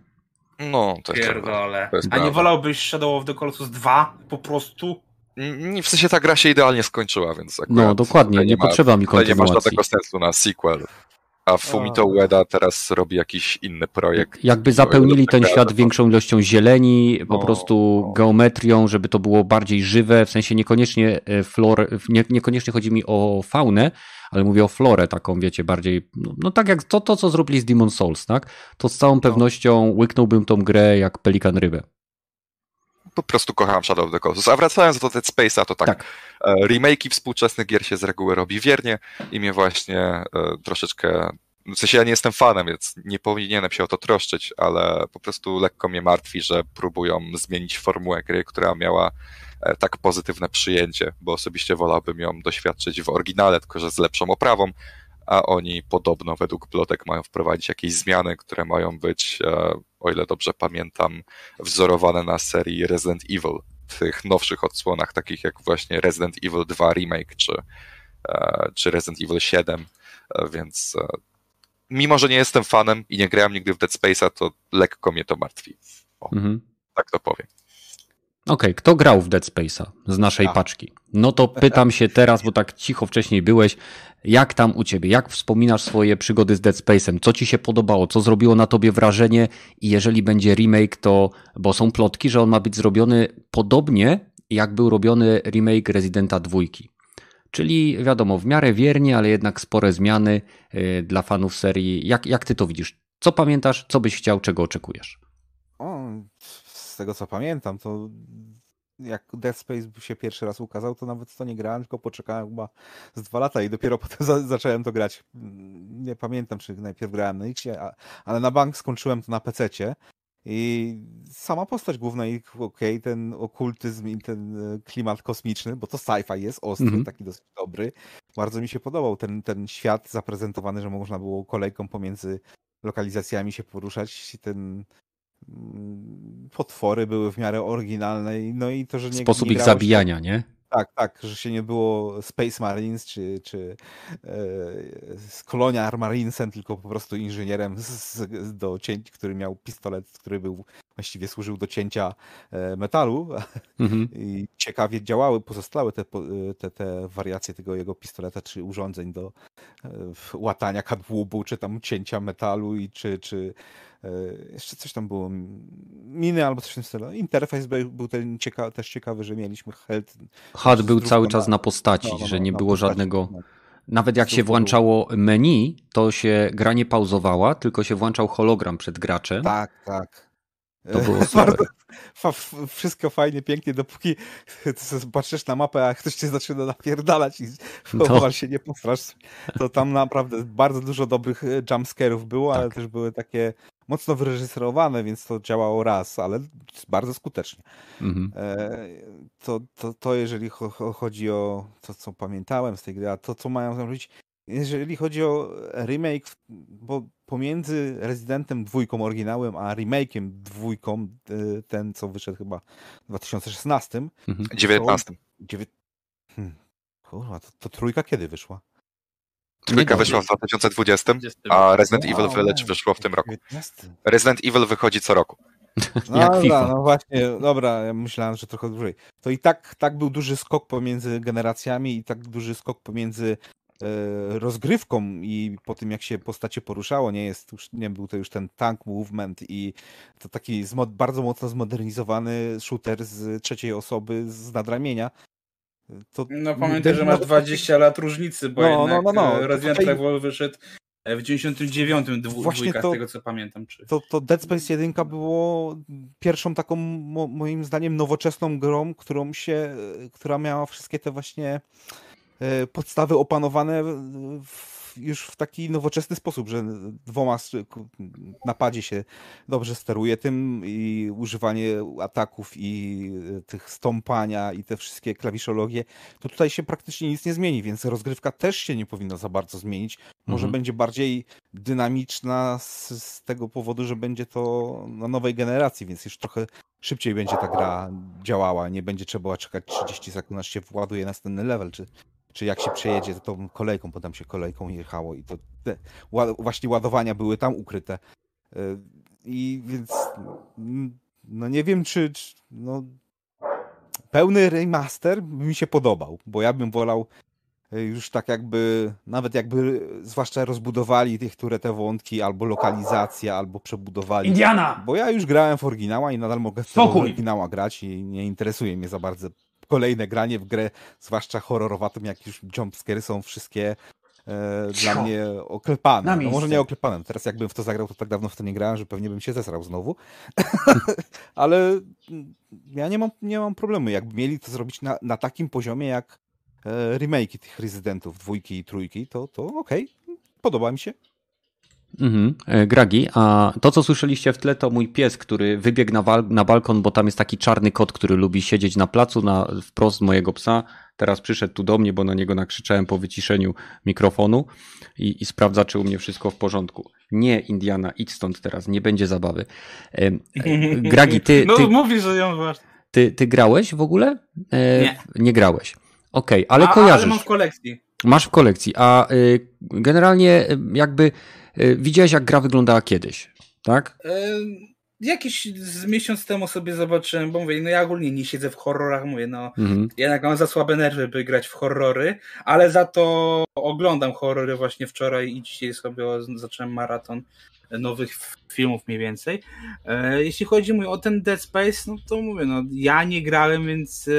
No, to jest Pierdole. To jest A nie wolałbyś Shadow of the Colossus 2 po prostu? Nie, w sensie ta gra się idealnie skończyła, więc No, dokładnie, nie, nie ma, potrzeba mi kontynuacji. nie ma żadnego sensu na sequel. A Fumito Ueda teraz robi jakiś inny projekt. Jakby zapełnili ten świat większą ilością zieleni, po no, prostu no. geometrią, żeby to było bardziej żywe, w sensie niekoniecznie e, flor, nie, niekoniecznie chodzi mi o faunę, ale mówię o florę taką, wiecie, bardziej, no, no, tak jak to, to, co zrobili z Demon Souls, tak? To z całą no. pewnością łyknąłbym tą grę jak pelikan rybę. Po prostu kocham Shadow of the Colossus. A wracając do Dead Space'a, to tak, tak. E, remake'i współczesnych gier się z reguły robi wiernie i mnie właśnie e, troszeczkę w sensie ja nie jestem fanem, więc nie powinienem się o to troszczyć, ale po prostu lekko mnie martwi, że próbują zmienić formułę gry, która miała tak pozytywne przyjęcie, bo osobiście wolałbym ją doświadczyć w oryginale, tylko że z lepszą oprawą, a oni podobno według plotek mają wprowadzić jakieś zmiany, które mają być, e, o ile dobrze pamiętam, wzorowane na serii Resident Evil, tych nowszych odsłonach, takich jak właśnie Resident Evil 2 Remake czy, e, czy Resident Evil 7, więc mimo, że nie jestem fanem i nie grałem nigdy w Dead Space'a, to lekko mnie to martwi. O, mhm. Tak to powiem. Okay, kto grał w Dead Space'a z naszej A. paczki? No to pytam się teraz, bo tak cicho wcześniej byłeś, jak tam u ciebie? Jak wspominasz swoje przygody z Dead Space'em? Co ci się podobało? Co zrobiło na tobie wrażenie? I jeżeli będzie remake, to, bo są plotki, że on ma być zrobiony podobnie, jak był robiony remake Residenta 2. Czyli wiadomo, w miarę wiernie, ale jednak spore zmiany y, dla fanów serii. Jak, jak ty to widzisz? Co pamiętasz? Co byś chciał? Czego oczekujesz? O, tego co pamiętam, to jak Dead Space się pierwszy raz ukazał, to nawet to nie grałem, tylko poczekałem chyba z dwa lata i dopiero (laughs) potem za zacząłem to grać. Nie pamiętam, czy najpierw grałem na Xie, ale na bank skończyłem to na PC-cie i sama postać główna i okej, okay, ten okultyzm i ten e, klimat kosmiczny, bo to sci-fi jest ostry, mm -hmm. taki dosyć dobry. Bardzo mi się podobał ten, ten świat zaprezentowany, że można było kolejką pomiędzy lokalizacjami się poruszać. Ten mm, potwory były w miarę oryginalne. No i to, że nie. Sposób nie ich zabijania, się... nie? Tak, tak, że się nie było Space Marines czy, czy e, z Colonial Marinesem, tylko po prostu inżynierem z, z, do cięć, który miał pistolet, który był właściwie służył do cięcia e, metalu mhm. (laughs) i ciekawie działały pozostałe te, te, te wariacje tego jego pistoleta czy urządzeń do e, łatania kadłubu, czy tam cięcia metalu i czy, czy E, jeszcze coś tam było, miny albo coś w tym stylu. Interfejs był ten cieka też ciekawy, że mieliśmy health. HUD był cały czas na postaci, no, no, że nie no, było postaci, żadnego... No. Nawet jak się włączało menu, to się gra nie pauzowała, tylko się włączał hologram przed graczem. Tak, tak. To było (laughs) super. wszystko fajnie, pięknie, dopóki (laughs) patrzysz na mapę, a ktoś cię zaczyna napierdalać i no. się nie postrasz, to tam naprawdę bardzo dużo dobrych e, jumpscarów było, tak. ale też były takie mocno wyreżyserowane, więc to działało raz, ale bardzo skutecznie. Mhm. E, to, to, to jeżeli chodzi o to, co pamiętałem z tej gry, a to, co mają zrobić, jeżeli chodzi o remake, bo pomiędzy Residentem dwójką oryginałem, a remake'iem dwójką, e, ten co wyszedł chyba w 2016. Mhm. 19. Dziewię... Hmm. Kurwa, to, to trójka kiedy wyszła? Trójka wyszła w 2020, a Resident Evil Village wyszło w tym roku. Resident Evil wychodzi co roku. No, Jak FIFA. no właśnie, dobra, ja myślałem, że trochę dłużej. To i tak, tak był duży skok pomiędzy generacjami i tak duży skok pomiędzy rozgrywką i po tym jak się postacie poruszało, nie jest już, nie był to już ten tank movement i to taki bardzo mocno zmodernizowany shooter z trzeciej osoby z nadramienia, to no pamiętaj, że masz 20 lat różnicy, bo no, jednak no, no, no. Resident tutaj... Evil wyszedł w 99 Właśnie to, z tego co pamiętam. Czy... To, to Dead Space 1 było pierwszą taką moim zdaniem nowoczesną grą, którą się, która miała wszystkie te właśnie e, podstawy opanowane w już w taki nowoczesny sposób, że dwoma napadzie się dobrze steruje tym i używanie ataków i e, tych stąpania i te wszystkie klawiszologie, to tutaj się praktycznie nic nie zmieni, więc rozgrywka też się nie powinna za bardzo zmienić. Może mhm. będzie bardziej dynamiczna z, z tego powodu, że będzie to na nowej generacji, więc już trochę szybciej będzie ta gra działała, nie będzie trzeba czekać 30 sekund, aż się właduje następny level, czy czy jak się przejedzie, to tą kolejką, bo tam się kolejką jechało i to te właśnie ładowania były tam ukryte. E, I więc mm, no nie wiem, czy, czy no, pełny remaster mi się podobał, bo ja bym wolał e, już tak jakby, nawet jakby zwłaszcza rozbudowali tych, które te wątki, albo lokalizacja, albo przebudowali. Indiana! Bo ja już grałem w oryginała i nadal mogę w oryginała grać i nie interesuje mnie za bardzo kolejne granie w grę, zwłaszcza horrorowatą, jak już jumpscary są wszystkie e, dla mnie oklepane. No może nie oklepane. Teraz jakbym w to zagrał, to tak dawno w to nie grałem, że pewnie bym się zesrał znowu. (laughs) Ale ja nie mam, nie mam problemu. Jakby mieli to zrobić na, na takim poziomie jak e, remake tych Residentów dwójki i trójki, to, to okej. Okay. Podoba mi się. Mhm. E, Gragi, a to co słyszeliście w tle to mój pies, który wybiegł na, na balkon, bo tam jest taki czarny kot, który lubi siedzieć na placu na wprost mojego psa. Teraz przyszedł tu do mnie, bo na niego nakrzyczałem po wyciszeniu mikrofonu i, i sprawdza, czy u mnie wszystko w porządku. Nie, Indiana, idź stąd teraz, nie będzie zabawy. E, e, Gragi, ty... (laughs) No mówisz, że ją masz. Ty, ty grałeś w ogóle? E, nie. Nie grałeś. Okej, okay, ale a, kojarzysz. Ale mam w kolekcji. Masz w kolekcji, a y, generalnie y, jakby widziałeś, jak gra wyglądała kiedyś, tak? jakiś z miesiąc temu sobie zobaczyłem, bo mówię, no ja ogólnie nie siedzę w horrorach, mówię, no mhm. jednak mam za słabe nerwy, by grać w horrory, ale za to oglądam horrory właśnie wczoraj i dzisiaj sobie zacząłem maraton nowych filmów mniej więcej. E, jeśli chodzi o ten Dead Space, no to mówię, no ja nie grałem, więc e,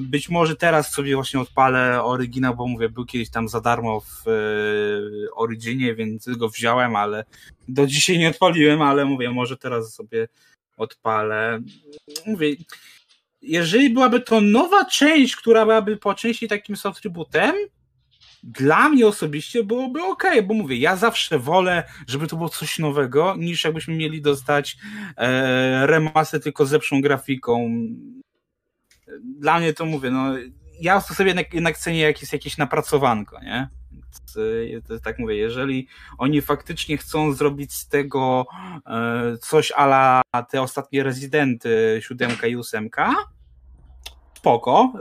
być może teraz sobie właśnie odpalę oryginał, bo mówię, był kiedyś tam za darmo w e, Originie, więc go wziąłem, ale do dzisiaj nie odpaliłem, ale mówię, może teraz sobie odpalę. Mówię, jeżeli byłaby to nowa część, która byłaby po części takim soft dla mnie osobiście byłoby ok, bo mówię, ja zawsze wolę, żeby to było coś nowego, niż jakbyśmy mieli dostać e, remaster tylko z lepszą grafiką. Dla mnie to mówię, no ja to sobie jednak, jednak cenię jak jest jakieś napracowanko, nie? To jest tak mówię, jeżeli oni faktycznie chcą zrobić z tego e, coś ala te ostatnie rezydenty, siódemka i ósemka, spoko,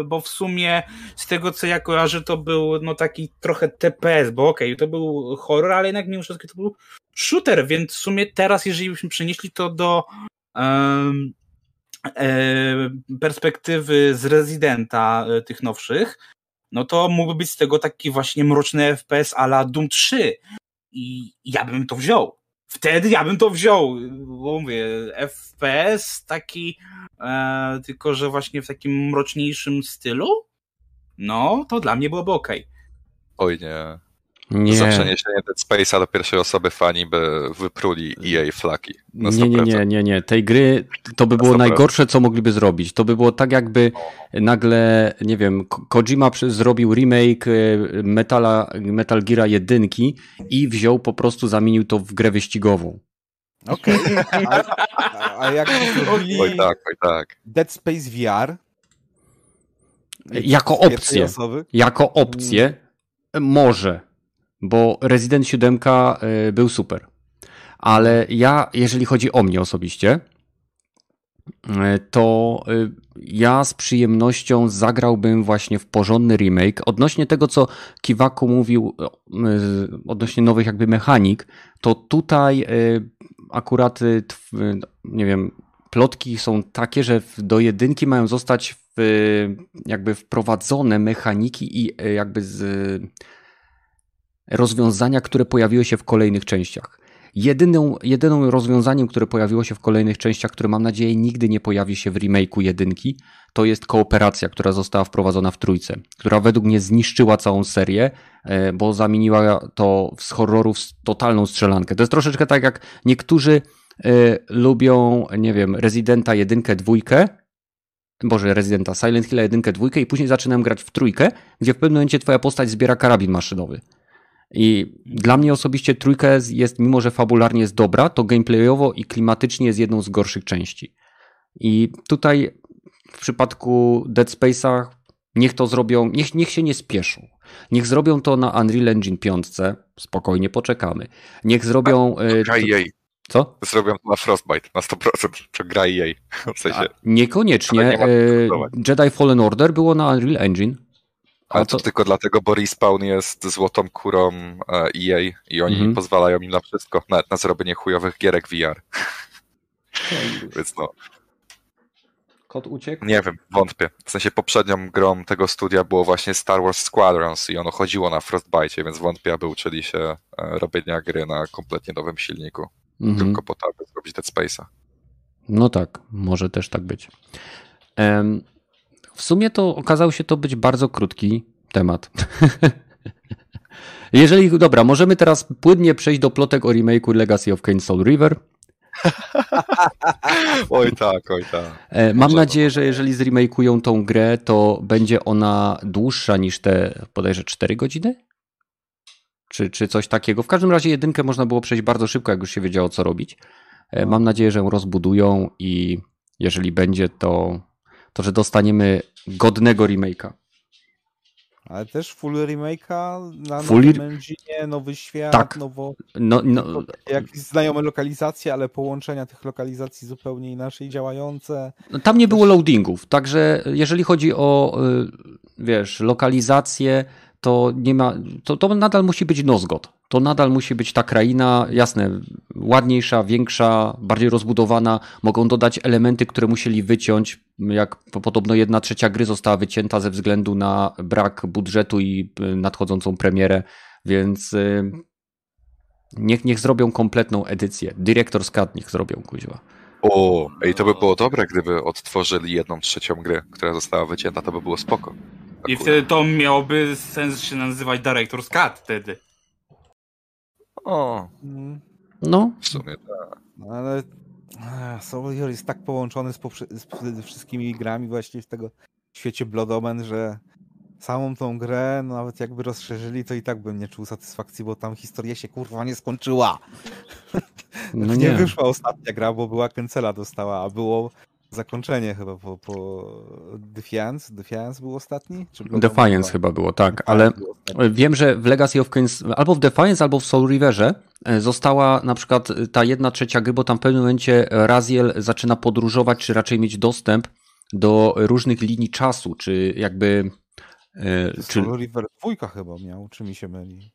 y, bo w sumie z tego co ja kojarzę to był no taki trochę TPS, bo okej, okay, to był horror, ale jednak mimo wszystko to był shooter, więc w sumie teraz jeżeli byśmy przenieśli to do um, perspektywy z Residenta e, tych nowszych, no to mógłby być z tego taki właśnie mroczny FPS ala Doom 3 i ja bym to wziął wtedy ja bym to wziął, bo mówię, FPS taki, e, tylko że właśnie w takim mroczniejszym stylu, no to dla mnie byłoby ok. Oj nie. Nie. Za przeniesienie Dead Space'a do pierwszej osoby fani by wypruli EA flaki. Nie, nie, nie, nie, nie. Tej gry to by było najgorsze, co mogliby zrobić. To by było tak, jakby nagle, nie wiem, Kojima zrobił remake e, Metala, Metal Gear 1 i wziął po prostu, zamienił to w grę wyścigową. Okej. Okay. (laughs) A, a, jak (laughs) zrobili oj tak, oj tak. Dead Space VR? Jako opcję. Jako opcję może bo Resident 7 y, był super. Ale ja, jeżeli chodzi o mnie osobiście, y, to y, ja z przyjemnością zagrałbym właśnie w porządny remake. Odnośnie tego, co Kiwaku mówił, odnośnie nowych jakby mechanik, to tutaj akurat, nie wiem, plotki są takie, że do jedynki mają zostać jakby wprowadzone mechaniki i jakby z rozwiązania, które pojawiły się w kolejnych częściach. Jedyną, jedyną rozwiązaniem, które pojawiło się w kolejnych częściach, które mam nadzieję nigdy nie pojawi się w remake'u jedynki, to jest kooperacja, która została wprowadzona w trójce, która według mnie zniszczyła całą serię, e, bo zamieniła to z horrorów w totalną strzelankę. To jest troszeczkę tak, jak niektórzy y, lubią, nie wiem, Residenta jedynkę, dwójkę, Boże, Residenta, Silent Hill jedynkę, dwójkę i później zaczynam grać w trójkę, gdzie w pewnym momencie twoja postać zbiera karabin maszynowy. I dla mnie osobiście trójka jest, mimo że fabularnie jest dobra, to gameplayowo i klimatycznie jest jedną z gorszych części. I tutaj w przypadku Dead Space'a niech to zrobią, niech, niech się nie spieszą. Niech zrobią to na Unreal Engine 5, spokojnie poczekamy. Niech zrobią... A, EA. Co? Zrobią to na Frostbite, na 100%, czy gra EA. W sensie, A, niekoniecznie. Nie Jedi Fallen Order było na Unreal Engine. Ale to... to... tylko dlatego, bo Respawn jest złotą kurą EA e i oni mhm. pozwalają im na wszystko, nawet na zrobienie chujowych gierek VR. (laughs) Więc no. Kot uciekł? Nie wiem, wątpię. W sensie poprzednią grą tego studia było właśnie Star Wars Squadrons i ono chodziło na Frostbite, więc wątpię, aby uczyli się e, robienia gry na kompletnie nowym silniku. Mhm. Tylko po to, aby zrobić Dead Space'a. No tak, może też tak być. Um, w sumie to okazał się to być bardzo krótki temat. (laughs) Jeżeli, dobra, możemy teraz płynnie przejść do plotek o remake'u Legacy of Kane Soul River. (laughs) oj tak, oj tak. E, mam nadzieję, że jeżeli zremakują tą grę, to będzie ona dłuższa niż te bodajże 4 godziny? Czy, czy coś takiego. W każdym razie jedynkę można było przejść bardzo szybko, jak już się wiedziało, co robić. E, mam nadzieję, że ją rozbudują i jeżeli będzie, to to że dostaniemy godnego remake'a. Ale też full remake'a na full... nowym engine, nowy świat, tak. nowo... No, no... Jakieś znajome lokalizacje, ale połączenia tych lokalizacji zupełnie inaczej działające. No, tam nie było loadingów, także jeżeli chodzi o y, wiesz, lokalizację, to nie ma, to, to nadal musi być Nozgot. to nadal musi być ta kraina, jasne, ładniejsza, większa, bardziej rozbudowana. Mogą dodać elementy, które musieli wyciąć, jak podobno jedna trzecia gry została wycięta ze względu na brak budżetu i y, nadchodzącą premierę, więc y, niech, niech zrobią kompletną edycję. Dyrektor Cut niech zrobią, kuźwa. O, i to by było dobre, gdyby odtworzyli jedną trzecią gry, która została wycięta, to by było spoko. I wtedy to miałoby sens się nazywać Director's Cut wtedy. O, No, w sumie tak. no ale Soul jest tak połączony z, poprze- z wszystkimi grami właśnie w tego świecie Blood Omen, że samą tą grę, no nawet jakby rozszerzyli, to i tak bym nie czuł satysfakcji, bo tam historia się kurwa nie skończyła. no (laughs) nie. nie. wyszła ostatnia gra, bo była cancela dostała, a było zakończenie chyba po, po Defiance. Defiance był ostatni? Czy Defiance chyba było, tak, Defiance ale. Wiem, że w Legacy of Kain, albo w Defiance, albo w Soul Riverze e, została na przykład ta jedna trzecia gry, bo tam w pewnym momencie Raziel zaczyna podróżować, czy raczej mieć dostęp do różnych linii czasu, czy jakby. e, Czy, Soul River dwójka chyba miał, czy mi się myli?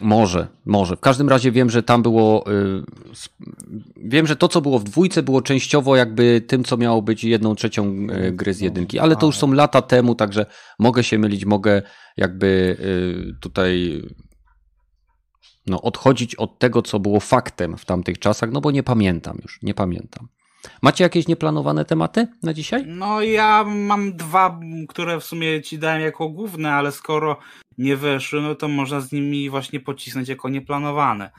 Może, może. W każdym razie wiem, że tam było. y, Wiem, że to, co było w dwójce, było częściowo jakby tym, co miało być jedną trzecią y, gry z jedynki, ale to już są lata temu, także mogę się mylić, mogę jakby y, tutaj no, odchodzić od tego, co było faktem w tamtych czasach, no bo nie pamiętam już, nie pamiętam. Macie jakieś nieplanowane tematy na dzisiaj? No ja mam dwa, które w sumie ci dałem jako główne, ale skoro nie weszły, no to można z nimi właśnie pocisnąć jako nieplanowane.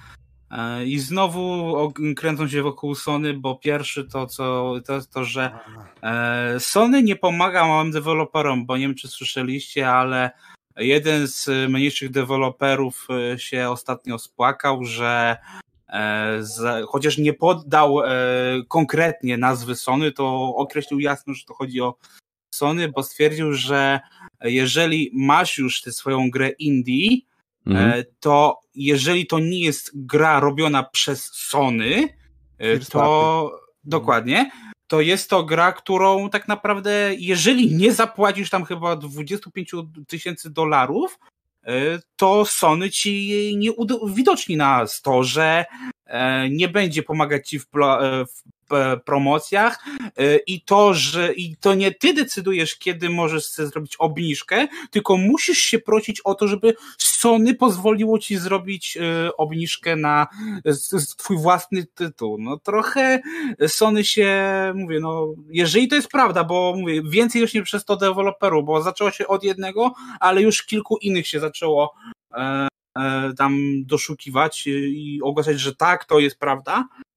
E, I znowu kręcą się wokół Sony, bo pierwszy to, co, to to, że e, Sony nie pomaga małym deweloperom, bo nie wiem, czy słyszeliście, ale jeden z mniejszych deweloperów e, się ostatnio spłakał, że chociaż nie poddał e, konkretnie nazwy Sony, to określił jasno, że to chodzi o Sony, bo stwierdził, że jeżeli masz już tę swoją grę indie, Mhm. e, to jeżeli to nie jest gra robiona przez Sony, e, First to dokładnie, to jest to gra, którą tak naprawdę, jeżeli nie zapłacisz tam chyba 25 tysięcy dolarów, e, to Sony ci nie uwidoczni na storze, e, nie będzie pomagać ci e, w e, promocjach e, i to, że i to nie ty decydujesz, kiedy możesz sobie zrobić obniżkę, tylko musisz się prosić o to, żeby Sony pozwoliło ci zrobić e, obniżkę na twój własny tytuł. No trochę Sony się, mówię, no jeżeli to jest prawda, bo mówię, więcej już nie przez to deweloperów, bo zaczęło się od jednego, ale już kilku innych się zaczęło e, e, tam doszukiwać i ogłaszać, że tak, to jest prawda, e,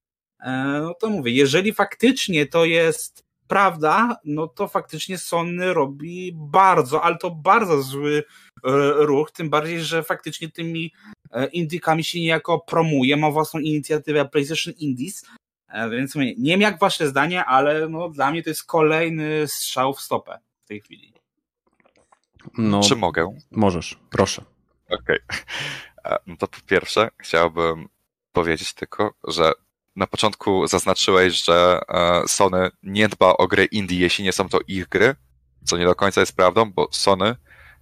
no to mówię, jeżeli faktycznie to jest prawda, no to faktycznie Sony robi bardzo, ale to bardzo zły e, ruch, tym bardziej, że faktycznie tymi e, indykami się niejako promuje, ma własną inicjatywę PlayStation Indies, e, więc mówię, nie wiem jak wasze zdanie, ale no dla mnie to jest kolejny strzał w stopę w tej chwili. No, Czy mogę? możesz, proszę. Okej. (laughs) E, No to po pierwsze chciałbym powiedzieć tylko, że na początku zaznaczyłeś, że e, Sony nie dba o gry indie, jeśli nie są to ich gry, co nie do końca jest prawdą, bo Sony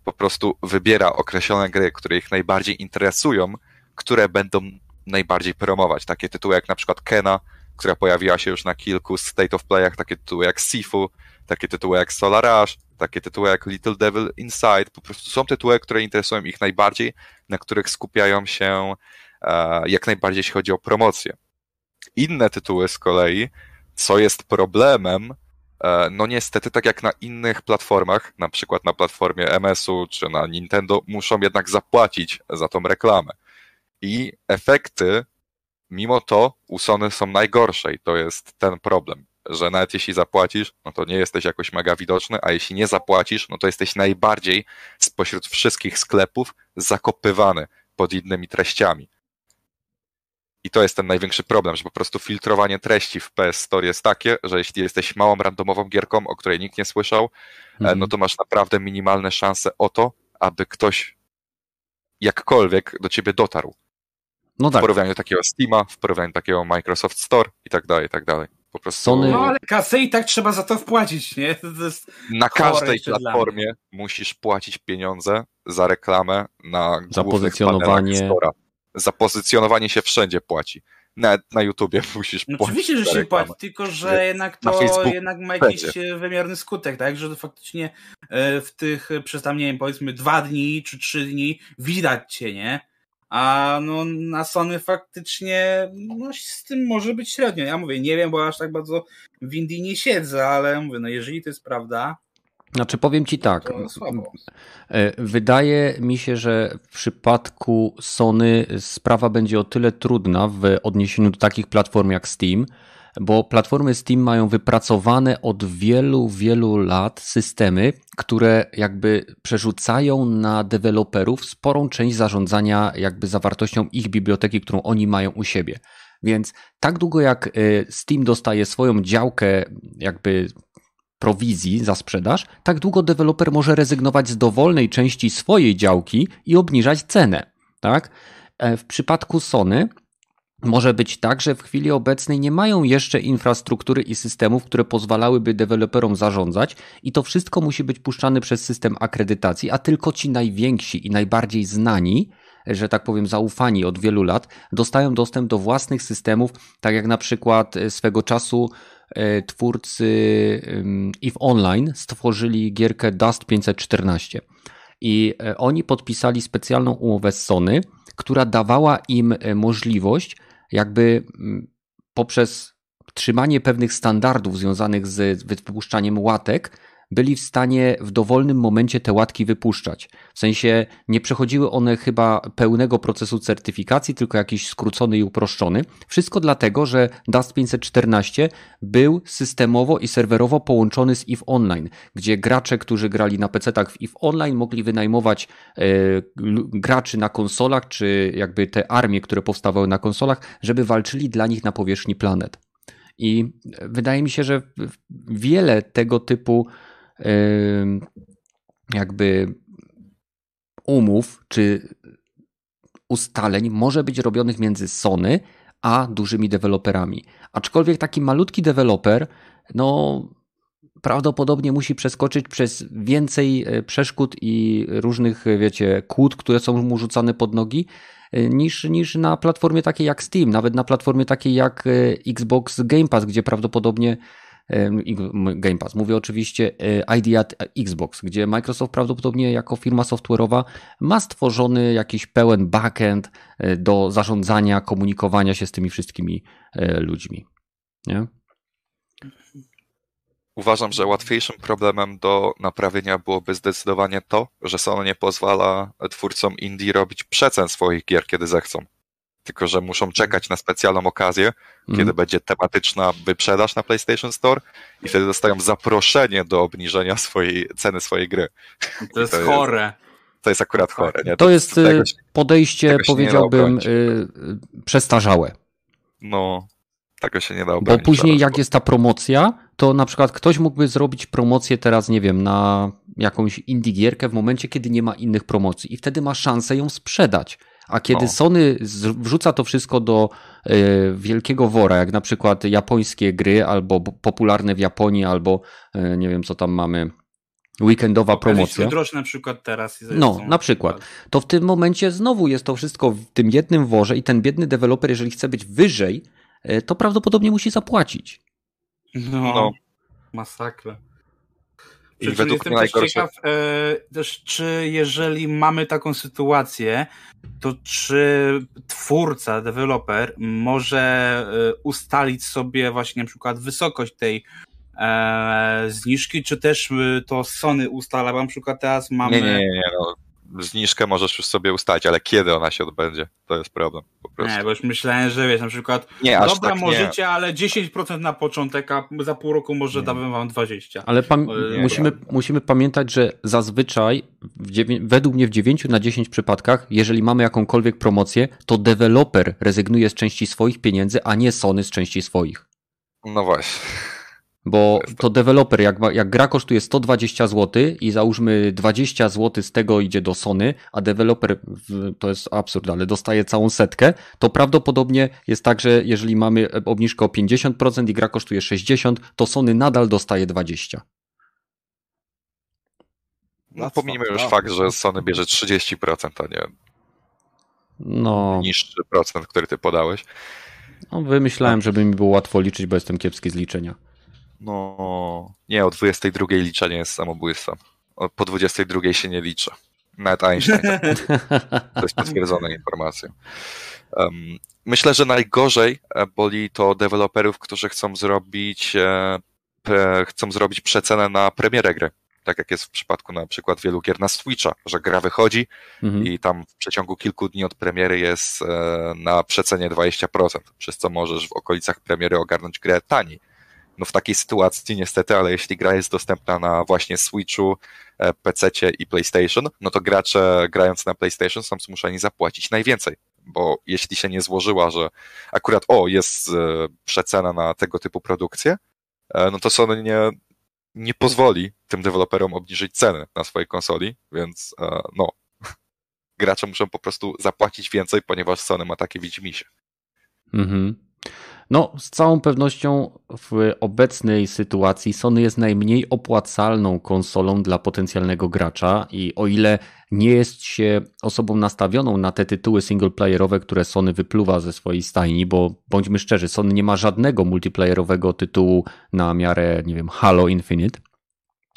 po prostu wybiera określone gry, które ich najbardziej interesują, które będą najbardziej promować. Takie tytuły jak na przykład Kena, która pojawiła się już na kilku State of Playach, takie tytuły jak Sifu, takie tytuły jak Solar Rush, takie tytuły jak Little Devil Inside. Po prostu są tytuły, które interesują ich najbardziej, na których skupiają się e, jak najbardziej, jeśli chodzi o promocję. Inne tytuły z kolei, co jest problemem, e, no niestety, tak jak na innych platformach, na przykład na platformie MS-u czy na Nintendo, muszą jednak zapłacić za tą reklamę. I efekty, mimo to, u Sony są najgorsze i to jest ten problem, że nawet jeśli zapłacisz, no to nie jesteś jakoś mega widoczny, a jeśli nie zapłacisz, no to jesteś najbardziej spośród wszystkich sklepów zakopywany pod innymi treściami. I to jest ten największy problem, że po prostu filtrowanie treści w PS Store jest takie, że jeśli jesteś małą randomową gierką, o której nikt nie słyszał, e, Mhm. no to masz naprawdę minimalne szanse o to, aby ktoś jakkolwiek do ciebie dotarł. No W tak, porównaniu do takiego Steama, w porównaniu do takiego Microsoft Store i tak dalej, i tak dalej. Po prostu Sony- No ale kasę i tak trzeba za to wpłacić, nie? To jest... na każdej platformie musisz płacić pieniądze za reklamę na Za głównych pozycjonowanie. panelach Store'a. Za pozycjonowanie się wszędzie płaci. Nawet na YouTubie (laughs) musisz No płacić. oczywiście, że się płaci, tylko że jednak na to jednak ma jakiś będzie. wymierny skutek, tak? Że faktycznie e, w tych przez tam, nie wiem, powiedzmy dwa dni czy trzy dni widać cię, nie? A no na Sony faktycznie no, z tym może być średnio. Ja mówię, nie wiem, bo aż tak bardzo w Indii nie siedzę, ale mówię, no jeżeli to jest prawda, Znaczy powiem ci tak. E, Wydaje mi się, że w przypadku Sony sprawa będzie o tyle trudna w odniesieniu do takich platform jak Steam, bo platformy Steam mają wypracowane od wielu, wielu lat systemy, które jakby przerzucają na deweloperów sporą część zarządzania jakby zawartością ich biblioteki, którą oni mają u siebie. Więc tak długo jak e, Steam dostaje swoją działkę jakby prowizji za sprzedaż, tak długo deweloper może rezygnować z dowolnej części swojej działki i obniżać cenę. Tak? E, W przypadku Sony może być tak, że w chwili obecnej nie mają jeszcze infrastruktury i systemów, które pozwalałyby deweloperom zarządzać, i to wszystko musi być puszczane przez system akredytacji, a tylko ci najwięksi i najbardziej znani, że tak powiem, zaufani od wielu lat, dostają dostęp do własnych systemów, tak jak na przykład e, swego czasu twórcy ym, EVE Online stworzyli gierkę Dust 514. I e, oni podpisali specjalną umowę z Sony, która dawała im e, możliwość, jakby poprzez trzymanie pewnych standardów związanych z wypuszczaniem łatek, byli w stanie w dowolnym momencie te łatki wypuszczać. W sensie nie przechodziły one chyba pełnego procesu certyfikacji, tylko jakiś skrócony i uproszczony. Wszystko dlatego, że Dust 514 był systemowo i serwerowo połączony z EVE Online, gdzie gracze, którzy grali na PC-tach w EVE Online, mogli wynajmować e, graczy na konsolach, czy jakby te armie, które powstawały na konsolach, żeby walczyli dla nich na powierzchni planet. I wydaje mi się, że wiele tego typu jakby umów czy ustaleń może być robionych między Sony a dużymi deweloperami. Aczkolwiek taki malutki deweloper, no prawdopodobnie musi przeskoczyć przez więcej e, przeszkód i różnych, e, wiecie, kłód, które są mu rzucane pod nogi, e, niż, niż na platformie takiej jak Steam, nawet na platformie takiej jak Xbox Game Pass, gdzie prawdopodobnie Game Pass. Mówię oczywiście e, ID at Xbox, gdzie Microsoft prawdopodobnie jako firma software'owa ma stworzony jakiś pełen backend e, do zarządzania, komunikowania się z tymi wszystkimi e, ludźmi. Nie? Uważam, że łatwiejszym problemem do naprawienia byłoby zdecydowanie to, że Sony nie pozwala twórcom indie robić przecen swoich gier, kiedy zechcą. Tylko, że muszą czekać na specjalną okazję, kiedy Mhm. będzie tematyczna wyprzedaż na PlayStation Store i wtedy dostają zaproszenie do obniżenia swojej ceny swojej gry. To jest to jest- chore. To jest akurat chore, nie? To jest tego e, się- podejście, tego powiedziałbym, e, przestarzałe. No, tego się nie da Bo obronić. później, zaraz, jak bo- jest ta promocja, to na przykład ktoś mógłby zrobić promocję teraz, nie wiem, na jakąś indie gierkę w momencie, kiedy nie ma innych promocji i wtedy ma szansę ją sprzedać. A kiedy No. Sony wrzuca to wszystko do e, wielkiego wora, jak na przykład japońskie gry, albo popularne w Japonii, albo e, nie wiem, co tam mamy, weekendowa promocja. Drożne na przykład teraz. No, na przykład. to w tym momencie znowu jest to wszystko w tym jednym worze i ten biedny deweloper, jeżeli chce być wyżej, e, to prawdopodobnie musi zapłacić. No, No. masakra. I Przy czym według mnie najgorsze- ciekaw, e, też czy jeżeli mamy taką sytuację, to czy twórca, deweloper może e, ustalić sobie właśnie na przykład wysokość tej e, zniżki, czy też e, to Sony ustala, bo na przykład teraz mamy... Nie, nie, nie. No. Zniżkę możesz już sobie ustalić, ale kiedy ona się odbędzie? To jest problem po prostu. Nie, bo już myślałem, że wiesz, na przykład Nie, aż dobra tak nie. możecie, ale 10% na początek, a za pół roku może damy wam 20%. Ale pam- Ojej. musimy, musimy pamiętać, że zazwyczaj, w dziewię- według mnie w 9 na 10 przypadkach, jeżeli mamy jakąkolwiek promocję, to deweloper rezygnuje z części swoich pieniędzy, a nie Sony z części swoich. No właśnie. Bo to deweloper, jak, jak gra kosztuje 120 zł i załóżmy 20 zł z tego idzie do Sony, a deweloper, to jest absurd, ale dostaje całą setkę, to prawdopodobnie jest tak, że jeżeli mamy obniżkę o 50% i gra kosztuje 60, to Sony nadal dostaje 20. No, That's pomijmy już fakt, że Sony bierze 30%, a nie No, niższy procent, który ty podałeś. no wymyślałem, żeby mi było łatwo liczyć, bo jestem kiepski z liczenia. No, nie, o 22 liczenie jest samobójstwem. O, po 22 się nie liczy. Nawet Einstein. To jest potwierdzona informacja. Um, myślę, że najgorzej e, boli to deweloperów, którzy chcą zrobić, e, chcą zrobić przecenę na premierę gry. Tak jak jest w przypadku na przykład wielu gier na Switcha, że gra wychodzi Mhm. i tam w przeciągu kilku dni od premiery jest e, na przecenie 20%, przez co możesz w okolicach premiery ogarnąć grę taniej. No w takiej sytuacji niestety, ale jeśli gra jest dostępna na właśnie Switchu, e, PC-cie i PlayStation, no to gracze grając na PlayStation są zmuszeni zapłacić najwięcej, bo jeśli się nie złożyła, że akurat o, jest e, przecena na tego typu produkcję, e, no to Sony nie, nie pozwoli tym deweloperom obniżyć ceny na swojej konsoli, więc no, (laughs) gracze muszą po prostu zapłacić więcej, ponieważ Sony ma takie widzimisię. Mhm. No, z całą pewnością w obecnej sytuacji Sony jest najmniej opłacalną konsolą dla potencjalnego gracza i o ile nie jest się osobą nastawioną na te tytuły singleplayerowe, które Sony wypluwa ze swojej stajni, bo bądźmy szczerzy, Sony nie ma żadnego multiplayerowego tytułu na miarę, nie wiem, Halo Infinite,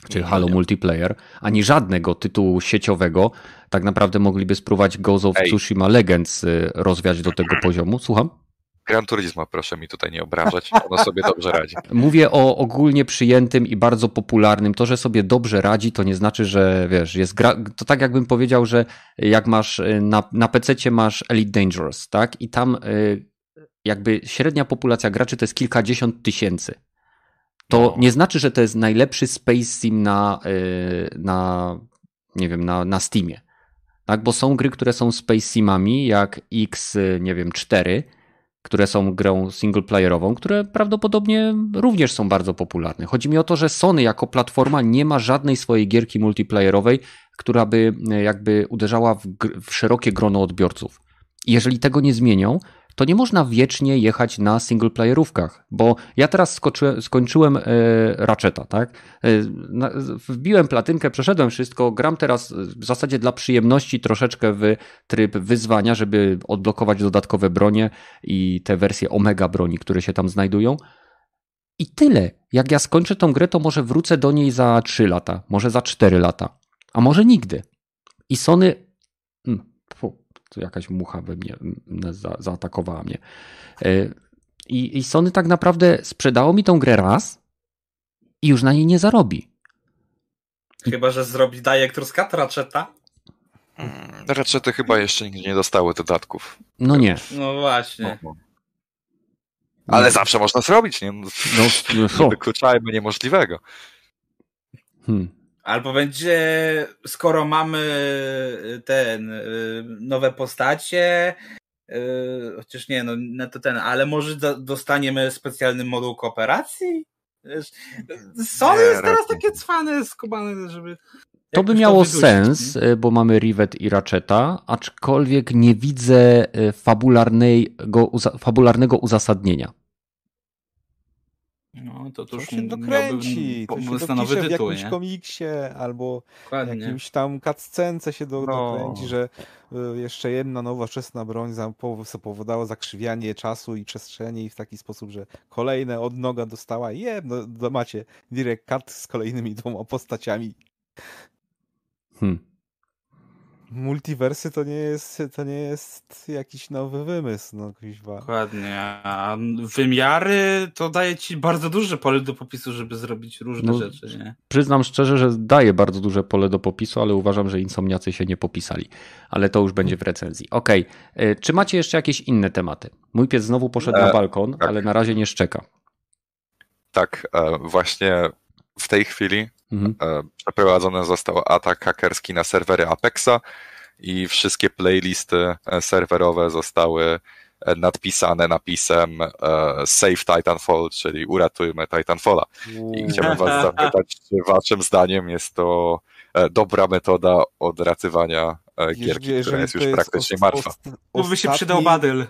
czy No Halo nie. Multiplayer, ani żadnego tytułu sieciowego. Tak naprawdę mogliby spróbować Ghost of Ej. Tsushima Legends y, rozwiać do tego poziomu. Słucham? Gran Turismo proszę mi tutaj nie obrażać, ono sobie dobrze radzi. (laughs) Mówię o ogólnie przyjętym i bardzo popularnym. To, że sobie dobrze radzi, to nie znaczy, że wiesz, jest gra. To tak jakbym powiedział, że jak masz y, na, na PC masz Elite Dangerous, tak? I tam y, jakby średnia populacja graczy to jest kilkadziesiąt tysięcy. To No. nie znaczy, że to jest najlepszy Space Sim na, y, na nie wiem, na, na Steamie. Tak, bo są gry, które są Space Simami, jak X, nie wiem, 4, które są grą singleplayerową, które prawdopodobnie również są bardzo popularne. Chodzi mi o to, że Sony jako platforma nie ma żadnej swojej gierki multiplayerowej, która by e, jakby uderzała w, w szerokie grono odbiorców. Jeżeli tego nie zmienią, to nie można wiecznie jechać na singleplayerówkach, bo ja teraz skończyłem e, Ratcheta, tak? E, na, wbiłem platynkę, przeszedłem wszystko, gram teraz e, w zasadzie dla przyjemności troszeczkę w tryb wyzwania, żeby odblokować dodatkowe bronie i te wersje omega broni, które się tam znajdują. I tyle. Jak ja skończę tą grę, to może wrócę do niej za 3 lata, może za 4 lata, a może nigdy. I Sony. Mm, tu jakaś mucha we mnie za, zaatakowała mnie. E, I, I Sony tak naprawdę sprzedało mi tą grę raz i już na niej nie zarobi. Chyba, że zrobi Director's Cut Ratcheta. Hmm, Ratchety chyba jeszcze nigdy nie dostały dodatków. No nie. No właśnie. No. Ale zawsze można zrobić, nie? No, No, (laughs) nie no, wykluczajmy niemożliwego. hmm. Albo będzie, skoro mamy ten, y, nowe postacie, y, chociaż nie, no, no to ten, ale może do, dostaniemy specjalny moduł kooperacji? Sony jest teraz raczej takie cwane, skubane, żeby... To by miało wydusić, sens, nie? y, bo mamy Rivet i Ratcheta, aczkolwiek nie widzę y, fabularnego uzasadnienia. No to To już się dokręci, to się dopisze w jakimś nie? komiksie albo Dokładnie. jakimś tam cutscence się do, No. dokręci, że y, jeszcze jedna nowoczesna broń spowodowała zakrzywianie czasu i przestrzeni w taki sposób, że kolejne odnoga dostała i je, no macie direct cut z kolejnymi dwoma postaciami. Hmm. Multiversy to nie jest, to nie jest jakiś nowy wymysł, no kuźwa. Dokładnie. A wymiary to daje ci bardzo duże pole do popisu, żeby zrobić różne No, rzeczy, nie? Przyznam szczerze, że daje bardzo duże pole do popisu, ale uważam, że insomniacy się nie popisali. Ale to już będzie w recenzji. Okej, y, czy macie jeszcze jakieś inne tematy? Mój pies znowu poszedł na E, balkon, tak. ale na razie nie szczeka. Tak, e, właśnie w tej chwili Mhm. e, przeprowadzony został atak hakerski na serwery Apexa i wszystkie playlisty e, serwerowe zostały e, nadpisane napisem Save Titanfall, czyli uratujmy Titanfalla. I chciałbym was (laughs) zapytać, czy waszym zdaniem jest to dobra metoda odratywania gierki, która jest już praktycznie os- martwa. ost- Tu by się przydał badyl.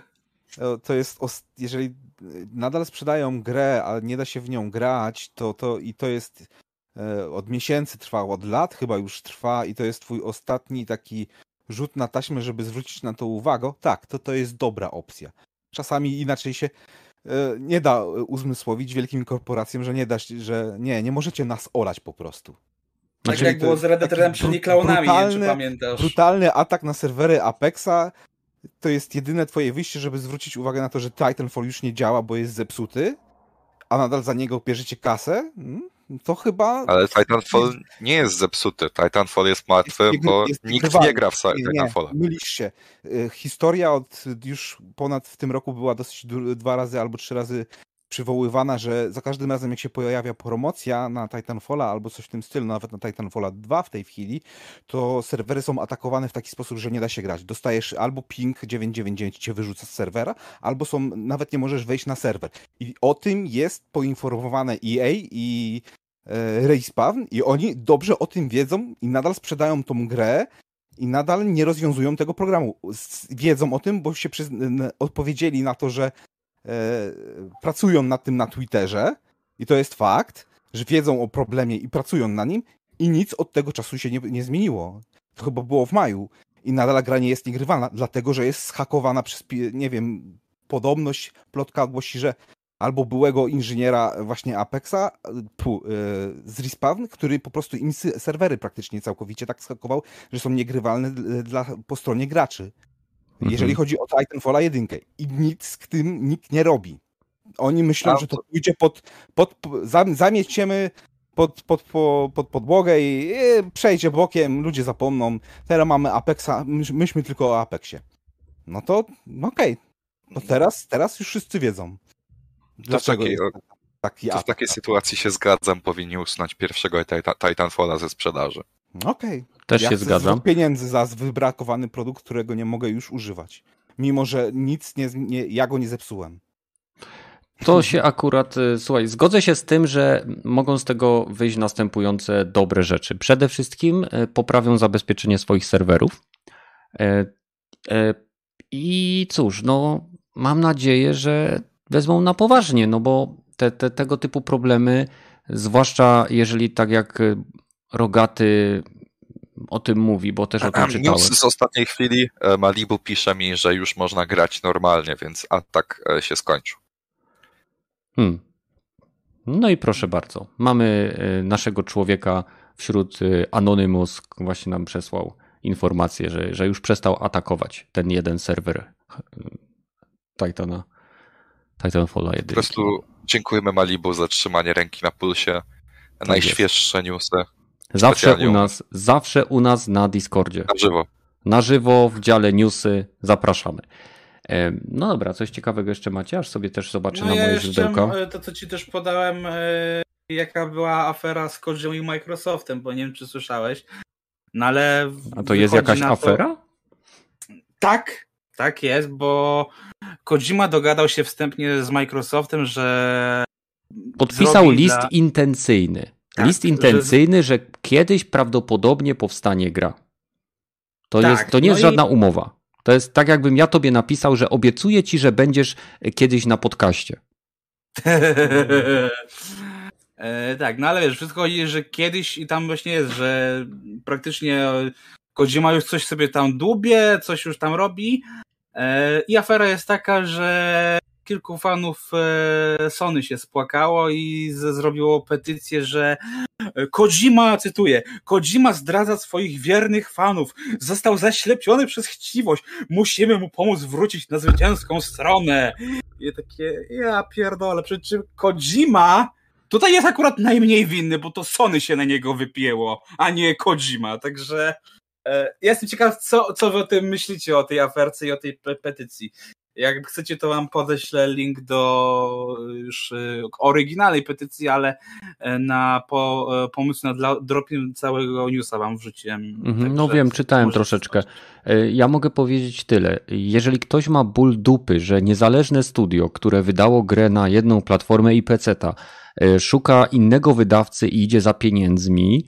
E, To jest, jeżeli y, nadal sprzedają grę, ale nie da się w nią grać, to, to i to jest e, od miesięcy trwało, od lat chyba już trwa i to jest twój ostatni taki rzut na taśmę, żeby zwrócić na to uwagę, tak, to to jest dobra opcja. Czasami inaczej się e, nie da uzmysłowić wielkim korporacjom, że nie da, że nie, nie możecie nas olać po prostu. Tak znaczy, jak było z Red Dead Redemption i klaunami, brutalny, nie wiem, czy pamiętasz. Brutalny atak na serwery Apexa to jest jedyne twoje wyjście, żeby zwrócić uwagę na to, że Titanfall już nie działa, bo jest zepsuty, a nadal za niego bierzecie kasę? Hmm? To chyba... Ale Titanfall nie jest zepsuty. Titanfall jest martwy, jest, bo jest nikt nie gra w Titanfalla. Nie, mylisz się. Y, historia od już ponad w tym roku była dosyć dwa razy albo trzy razy przywoływana, że za każdym razem jak się pojawia promocja na Titanfalla albo coś w tym stylu, nawet na Titanfalla 2 w tej chwili, to serwery są atakowane w taki sposób, że nie da się grać. Dostajesz albo ping 999 cię wyrzuca z serwera, albo są, nawet nie możesz wejść na serwer. I o tym jest poinformowane EA i e, Respawn i oni dobrze o tym wiedzą i nadal sprzedają tą grę i nadal nie rozwiązują tego programu. Wiedzą o tym, bo się odpowiedzieli na to, że pracują nad tym na Twitterze i to jest fakt, że wiedzą o problemie i pracują na nim i nic od tego czasu się nie, nie zmieniło. To chyba było w maju i nadal gra nie jest niegrywalna, dlatego że jest schakowana przez, nie wiem, podobność, plotka głosi, że albo byłego inżyniera właśnie Apexa pu, yy, z Respawn, który po prostu im serwery praktycznie całkowicie tak schakował, że są niegrywalne dla, po stronie graczy jeżeli mhm. chodzi o Titanfalla 1. I nic z tym nikt nie robi. Oni myślą, A, że to pójdzie pod, pod, pod zamieciemy pod, pod, pod, pod podłogę i, i przejdzie bokiem, ludzie zapomną. Teraz mamy Apexa, myśmy tylko o Apexie. No to no okej. Okay. No teraz, teraz już wszyscy wiedzą. Dlaczego to w takiej, taki to w takiej sytuacji się zgadzam, powinni usunąć pierwszego Titanfalla ze sprzedaży. Okej. Okay. Też ja się zgadzam. pieniędzy za wybrakowany produkt, którego nie mogę już używać. Mimo, że nic nie, nie ja go nie zepsułem. To się akurat, y, słuchaj, zgodzę się z tym, że mogą z tego wyjść następujące dobre rzeczy. Przede wszystkim y, poprawią zabezpieczenie swoich serwerów. E, e, I cóż, no, mam nadzieję, że wezmą na poważnie, no bo te, te, tego typu problemy, zwłaszcza jeżeli tak jak Rogaty o tym mówi, bo też o tym czytałem. News z ostatniej chwili e, Malibu pisze mi, że już można grać normalnie, więc atak e, się skończył. Hmm. No i proszę bardzo. Mamy e, naszego człowieka wśród Anonymous, właśnie nam przesłał informację, że, że już przestał atakować ten jeden serwer Titana. Titanfalla 1. Po prostu dziękujemy Malibu za trzymanie ręki na pulsie. Tak Najświeższe jest. newsy. Zawsze u nas, zawsze u nas na Discordzie. Na żywo. Na żywo w dziale newsy zapraszamy. No dobra, coś ciekawego jeszcze macie, aż sobie też zobaczę no na ja moje źródełka. E, to, co ci też podałem, e, jaka była afera z Kodzią i Microsoftem, bo nie wiem, czy słyszałeś. No ale. A to jest jakaś afera? Tak, tak jest, bo Kojima dogadał się wstępnie z Microsoftem, że. Podpisał list dla... intencyjny. Tak, List intencyjny, że... że... kiedyś prawdopodobnie powstanie gra. To, tak, jest, to nie no jest i... żadna umowa. To jest tak, jakbym ja tobie napisał, że obiecuję ci, że będziesz kiedyś na podcaście. (laughs) e, tak, no ale wiesz, wszystko chodzi, że kiedyś i tam właśnie jest, że praktycznie Kojima już coś sobie tam dłubie, coś już tam robi. E, I afera jest taka, że kilku fanów e, Sony się spłakało i zrobiło petycję, że Kojima, cytuję, Kojima zdradza swoich wiernych fanów, został zaślepiony przez chciwość, musimy mu pomóc wrócić na zwycięską stronę. I takie, ja pierdolę, przy czym Kojima tutaj jest akurat najmniej winny, bo to Sony się na niego wypięło, a nie Kojima, także e, jestem ciekaw, co, co wy o tym myślicie, o tej aferce i o tej petycji. Jak chcecie, to wam podeślę link do już y, oryginalnej petycji, ale e, na po, e, pomysł na dropping całego newsa wam wrzuciłem. Mhm, no wiem, czytałem troszeczkę. E, ja mogę powiedzieć tyle. Jeżeli ktoś ma ból dupy, że niezależne studio, które wydało grę na jedną platformę i PC-ta, szuka innego wydawcy i idzie za pieniędzmi,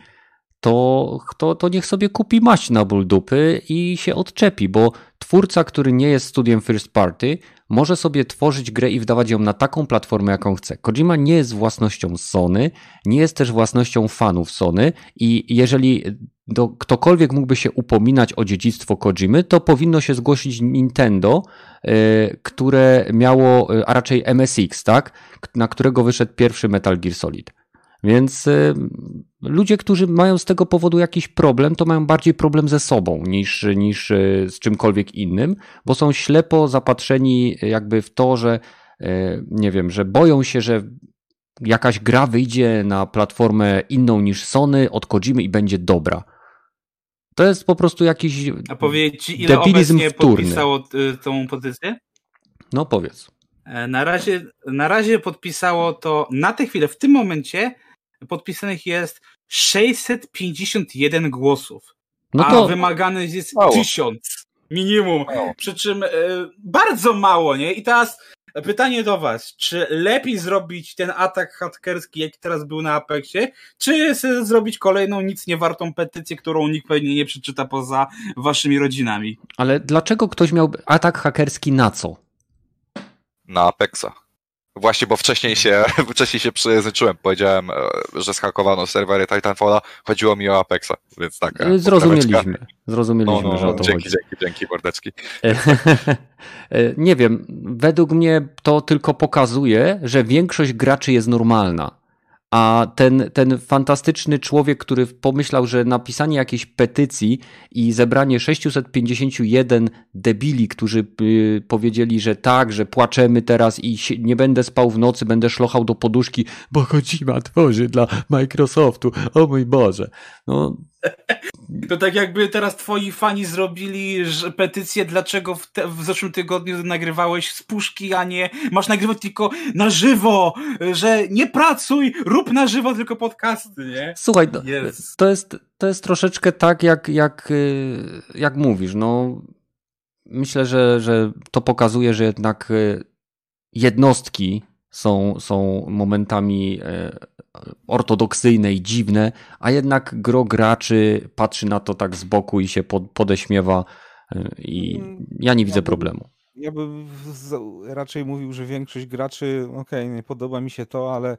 to, to, to niech sobie kupi maść na ból dupy i się odczepi, bo twórca, który nie jest studiem first party, może sobie tworzyć grę i wdawać ją na taką platformę, jaką chce. Kojima nie jest własnością Sony, nie jest też własnością fanów Sony i jeżeli do, ktokolwiek mógłby się upominać o dziedzictwo Kojimy, to powinno się zgłosić Nintendo, które miało, a raczej MSX, tak? Na którego wyszedł pierwszy Metal Gear Solid. Więc ludzie, którzy mają z tego powodu jakiś problem, to mają bardziej problem ze sobą niż, niż z czymkolwiek innym, bo są ślepo zapatrzeni jakby w to, że nie wiem, że boją się, że jakaś gra wyjdzie na platformę inną niż Sony, odkodzimy i będzie dobra. To jest po prostu jakiś A powiedz ci, ile debilizm obecnie wtórny. podpisało tą petycję? No powiedz. E, na razie, na razie podpisało to, na tę chwilę, w tym momencie podpisanych jest 651 głosów. No to... A wymagany jest mało. 1000 minimum. Mało. Przy czym e, bardzo mało, nie? I teraz Pytanie do Was, czy lepiej zrobić ten atak hakerski, jaki teraz był na Apexie, czy zrobić kolejną nic niewartą petycję, którą nikt pewnie nie przeczyta poza Waszymi rodzinami? Ale dlaczego ktoś miałby atak hakerski na co? Na Apexa. Właśnie, bo wcześniej się, (laughs) wcześniej się przyjęzyczyłem. Powiedziałem, e, że schakowano serwery Titanfalla. Chodziło mi o Apexa, więc tak. E, zrozumieliśmy. Zrozumieliśmy, no, no, że o to dzięki, chodzi. Dzięki, dzięki, mordeczki. (laughs) E, nie wiem, według mnie to tylko pokazuje, że większość graczy jest normalna. A ten, ten fantastyczny człowiek, który pomyślał, że napisanie jakiejś petycji i zebranie 651 debili, którzy y, powiedzieli, że tak, że płaczemy teraz i nie będę spał w nocy, będę szlochał do poduszki, bo Kojima tworzy dla Microsoftu. O mój Boże. No, (laughs) to tak jakby teraz twoi fani zrobili petycję, dlaczego w, te, w zeszłym tygodniu nagrywałeś z puszki, a nie masz nagrywać tylko na żywo, że nie pracuj, rób na żywo tylko podcasty, nie? Słuchaj, no, yes. to, jest, to jest troszeczkę tak, jak, jak, y, jak mówisz, no myślę, że, że to pokazuje, że jednak y, jednostki są, są momentami e, ortodoksyjne i dziwne, a jednak gro graczy patrzy na to tak z boku i się podeśmiewa e, i ja nie widzę problemu. Ja bym raczej mówił, że większość graczy, okej, okay, nie podoba mi się to, ale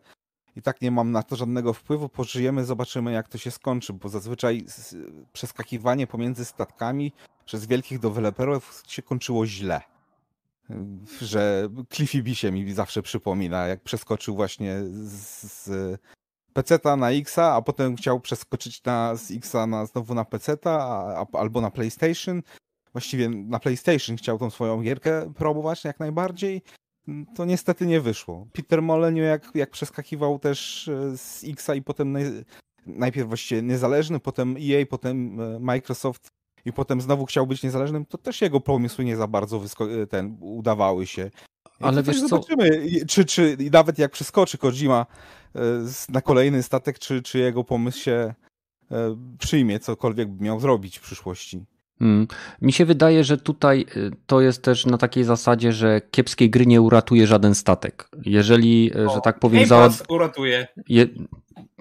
i tak nie mam na to żadnego wpływu, pożyjemy, zobaczymy jak to się skończy, bo zazwyczaj przeskakiwanie pomiędzy statkami przez wielkich deweloperów się kończyło źle że Cliffy B się mi zawsze przypomina, jak przeskoczył właśnie z, z PC-ta na X-a, a potem chciał przeskoczyć na, z X-a na, znowu na PC-ta albo na PlayStation. Właściwie na PlayStation chciał tą swoją gierkę próbować jak najbardziej. To niestety nie wyszło. Peter Molyneux jak, jak przeskakiwał też e, z X-a i potem najpierw właściwie niezależny, potem EA, potem e, Microsoft i potem znowu chciał być niezależnym, to też jego pomysły nie za bardzo ten, udawały się. Ale wiesz zobaczymy, co? Czy, czy nawet jak przeskoczy Kojima e, na kolejny statek, czy, czy jego pomysł się e, przyjmie, cokolwiek by miał zrobić w przyszłości. Hmm. Mi się wydaje, że tutaj e, to jest też na takiej zasadzie, że kiepskiej gry nie uratuje żaden statek. Jeżeli, o, że tak powiem, za... uratuje. Je...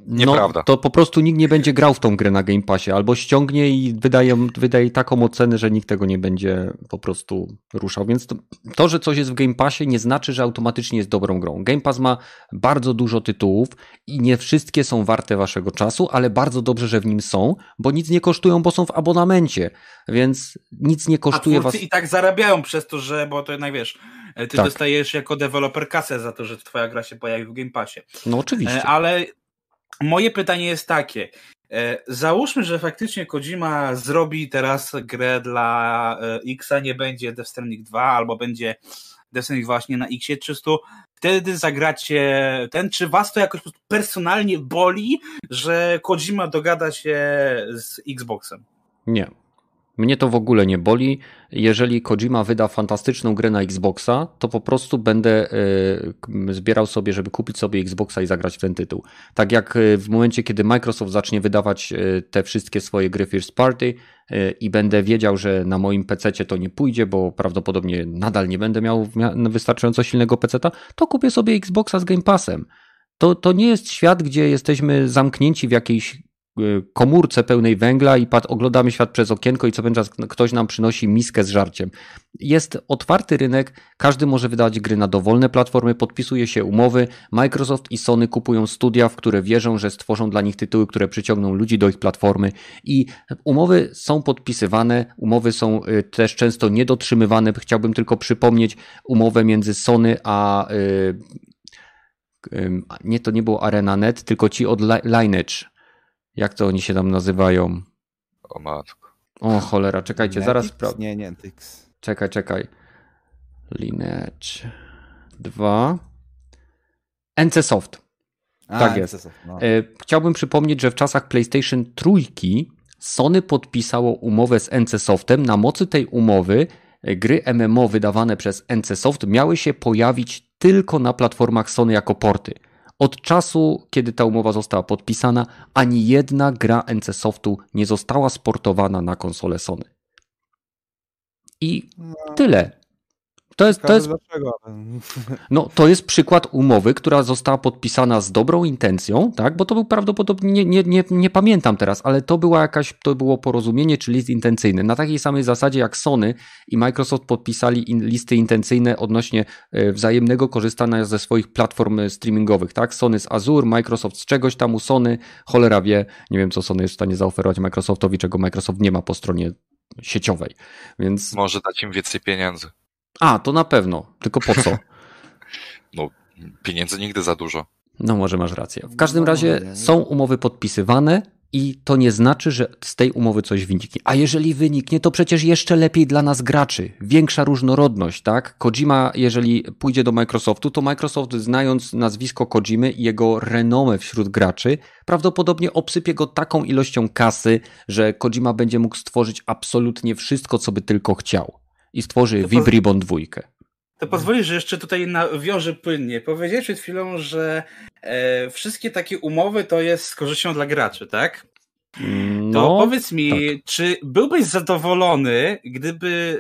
Nieprawda. No, to po prostu nikt nie będzie grał w tą grę na Game Passie, albo ściągnie i wydaje, wydaje taką ocenę, że nikt tego nie będzie po prostu ruszał. Więc to, to, że coś jest w Game Passie nie znaczy, że automatycznie jest dobrą grą. Game Pass ma bardzo dużo tytułów i nie wszystkie są warte waszego czasu, ale bardzo dobrze, że w nim są, bo nic nie kosztują, bo są w abonamencie, więc nic nie kosztuje A was. i tak zarabiają przez to, że, bo to jednak wiesz, ty tak. dostajesz jako deweloper kasę za to, że twoja gra się pojawi w Game Passie. No oczywiście. E, ale Moje pytanie jest takie. E, załóżmy, że faktycznie Kojima zrobi teraz grę dla e, Xa, nie będzie Death Stranding 2, albo będzie Death Stranding właśnie na Xie 300. Wtedy zagracie ten, czy was to jakoś personalnie boli, że Kojima dogada się z Xboxem? Nie. Mnie to w ogóle nie boli. Jeżeli Kojima wyda fantastyczną grę na Xboxa, to po prostu będę y, zbierał sobie, żeby kupić sobie Xboxa i zagrać w ten tytuł. Tak jak e, w momencie, kiedy Microsoft zacznie wydawać e, te wszystkie swoje gry First Party i będę wiedział, że na moim PC to nie pójdzie, bo prawdopodobnie nadal nie będę miał wystarczająco silnego PC, to kupię sobie Xboxa z Game Passem. To, to nie jest świat, gdzie jesteśmy zamknięci w jakiejś komórce pełnej węgla i pad, oglądamy świat przez okienko i co będzie ktoś nam przynosi miskę z żarciem. Jest otwarty rynek, każdy może wydać gry na dowolne platformy, podpisuje się umowy. Microsoft i Sony kupują studia, w które wierzą, że stworzą dla nich tytuły, które przyciągną ludzi do ich platformy i umowy są podpisywane, umowy są y, też często niedotrzymywane. Chciałbym tylko przypomnieć umowę między Sony a y, nie to nie było ArenaNet, tylko ci od Lineage. Jak to oni się tam nazywają? O matko. O cholera, czekajcie, Netix? zaraz sprawdzę. Nie, nie, Tyx. Czekaj, czekaj. Lineage 2. NCSoft. A, Tak jest. NCSoft, No. E, Chciałbym przypomnieć, że w czasach PlayStation trójki Sony podpisało umowę z NCSoftem. Na mocy tej umowy e, gry MMO wydawane przez NCSoft miały się pojawić tylko na platformach Sony jako porty. Od czasu, kiedy ta umowa została podpisana, ani jedna gra NCSoftu nie została sportowana na konsolę Sony. I No, tyle. To jest, to jest Dlaczego? (laughs) no, to jest przykład umowy, która została podpisana z dobrą intencją, tak? Bo to był prawdopodobnie, nie, nie, nie, nie pamiętam teraz, ale to była jakaś, to było porozumienie czy list intencyjny. Na takiej samej zasadzie jak Sony i Microsoft podpisali in, listy intencyjne odnośnie e, wzajemnego korzystania ze swoich platform e, streamingowych, tak? Sony z Azure, Microsoft z czegoś tam u Sony, cholera wie, nie wiem co Sony jest w stanie zaoferować Microsoftowi, czego Microsoft nie ma po stronie sieciowej. Więc, Może dać im więcej pieniędzy. A, to na pewno, tylko po co? (laughs) No, pieniędzy nigdy za dużo. No może masz rację. W każdym razie są umowy podpisywane i to nie znaczy, że z tej umowy coś wyniknie. A jeżeli wyniknie, to przecież jeszcze lepiej dla nas graczy. Większa różnorodność, tak? Kojima, jeżeli pójdzie do Microsoftu, to Microsoft znając nazwisko Kojimy i jego renomę wśród graczy, prawdopodobnie obsypie go taką ilością kasy, że Kojima będzie mógł stworzyć absolutnie wszystko, co by tylko chciał. I stworzy To Vibribon dwójkę. To pozwolisz, że jeszcze tutaj nawiążę płynnie. Powiedziałeś przed chwilą, że e, wszystkie takie umowy to jest z korzyścią dla graczy, tak? To No, powiedz mi, czy byłbyś zadowolony, gdyby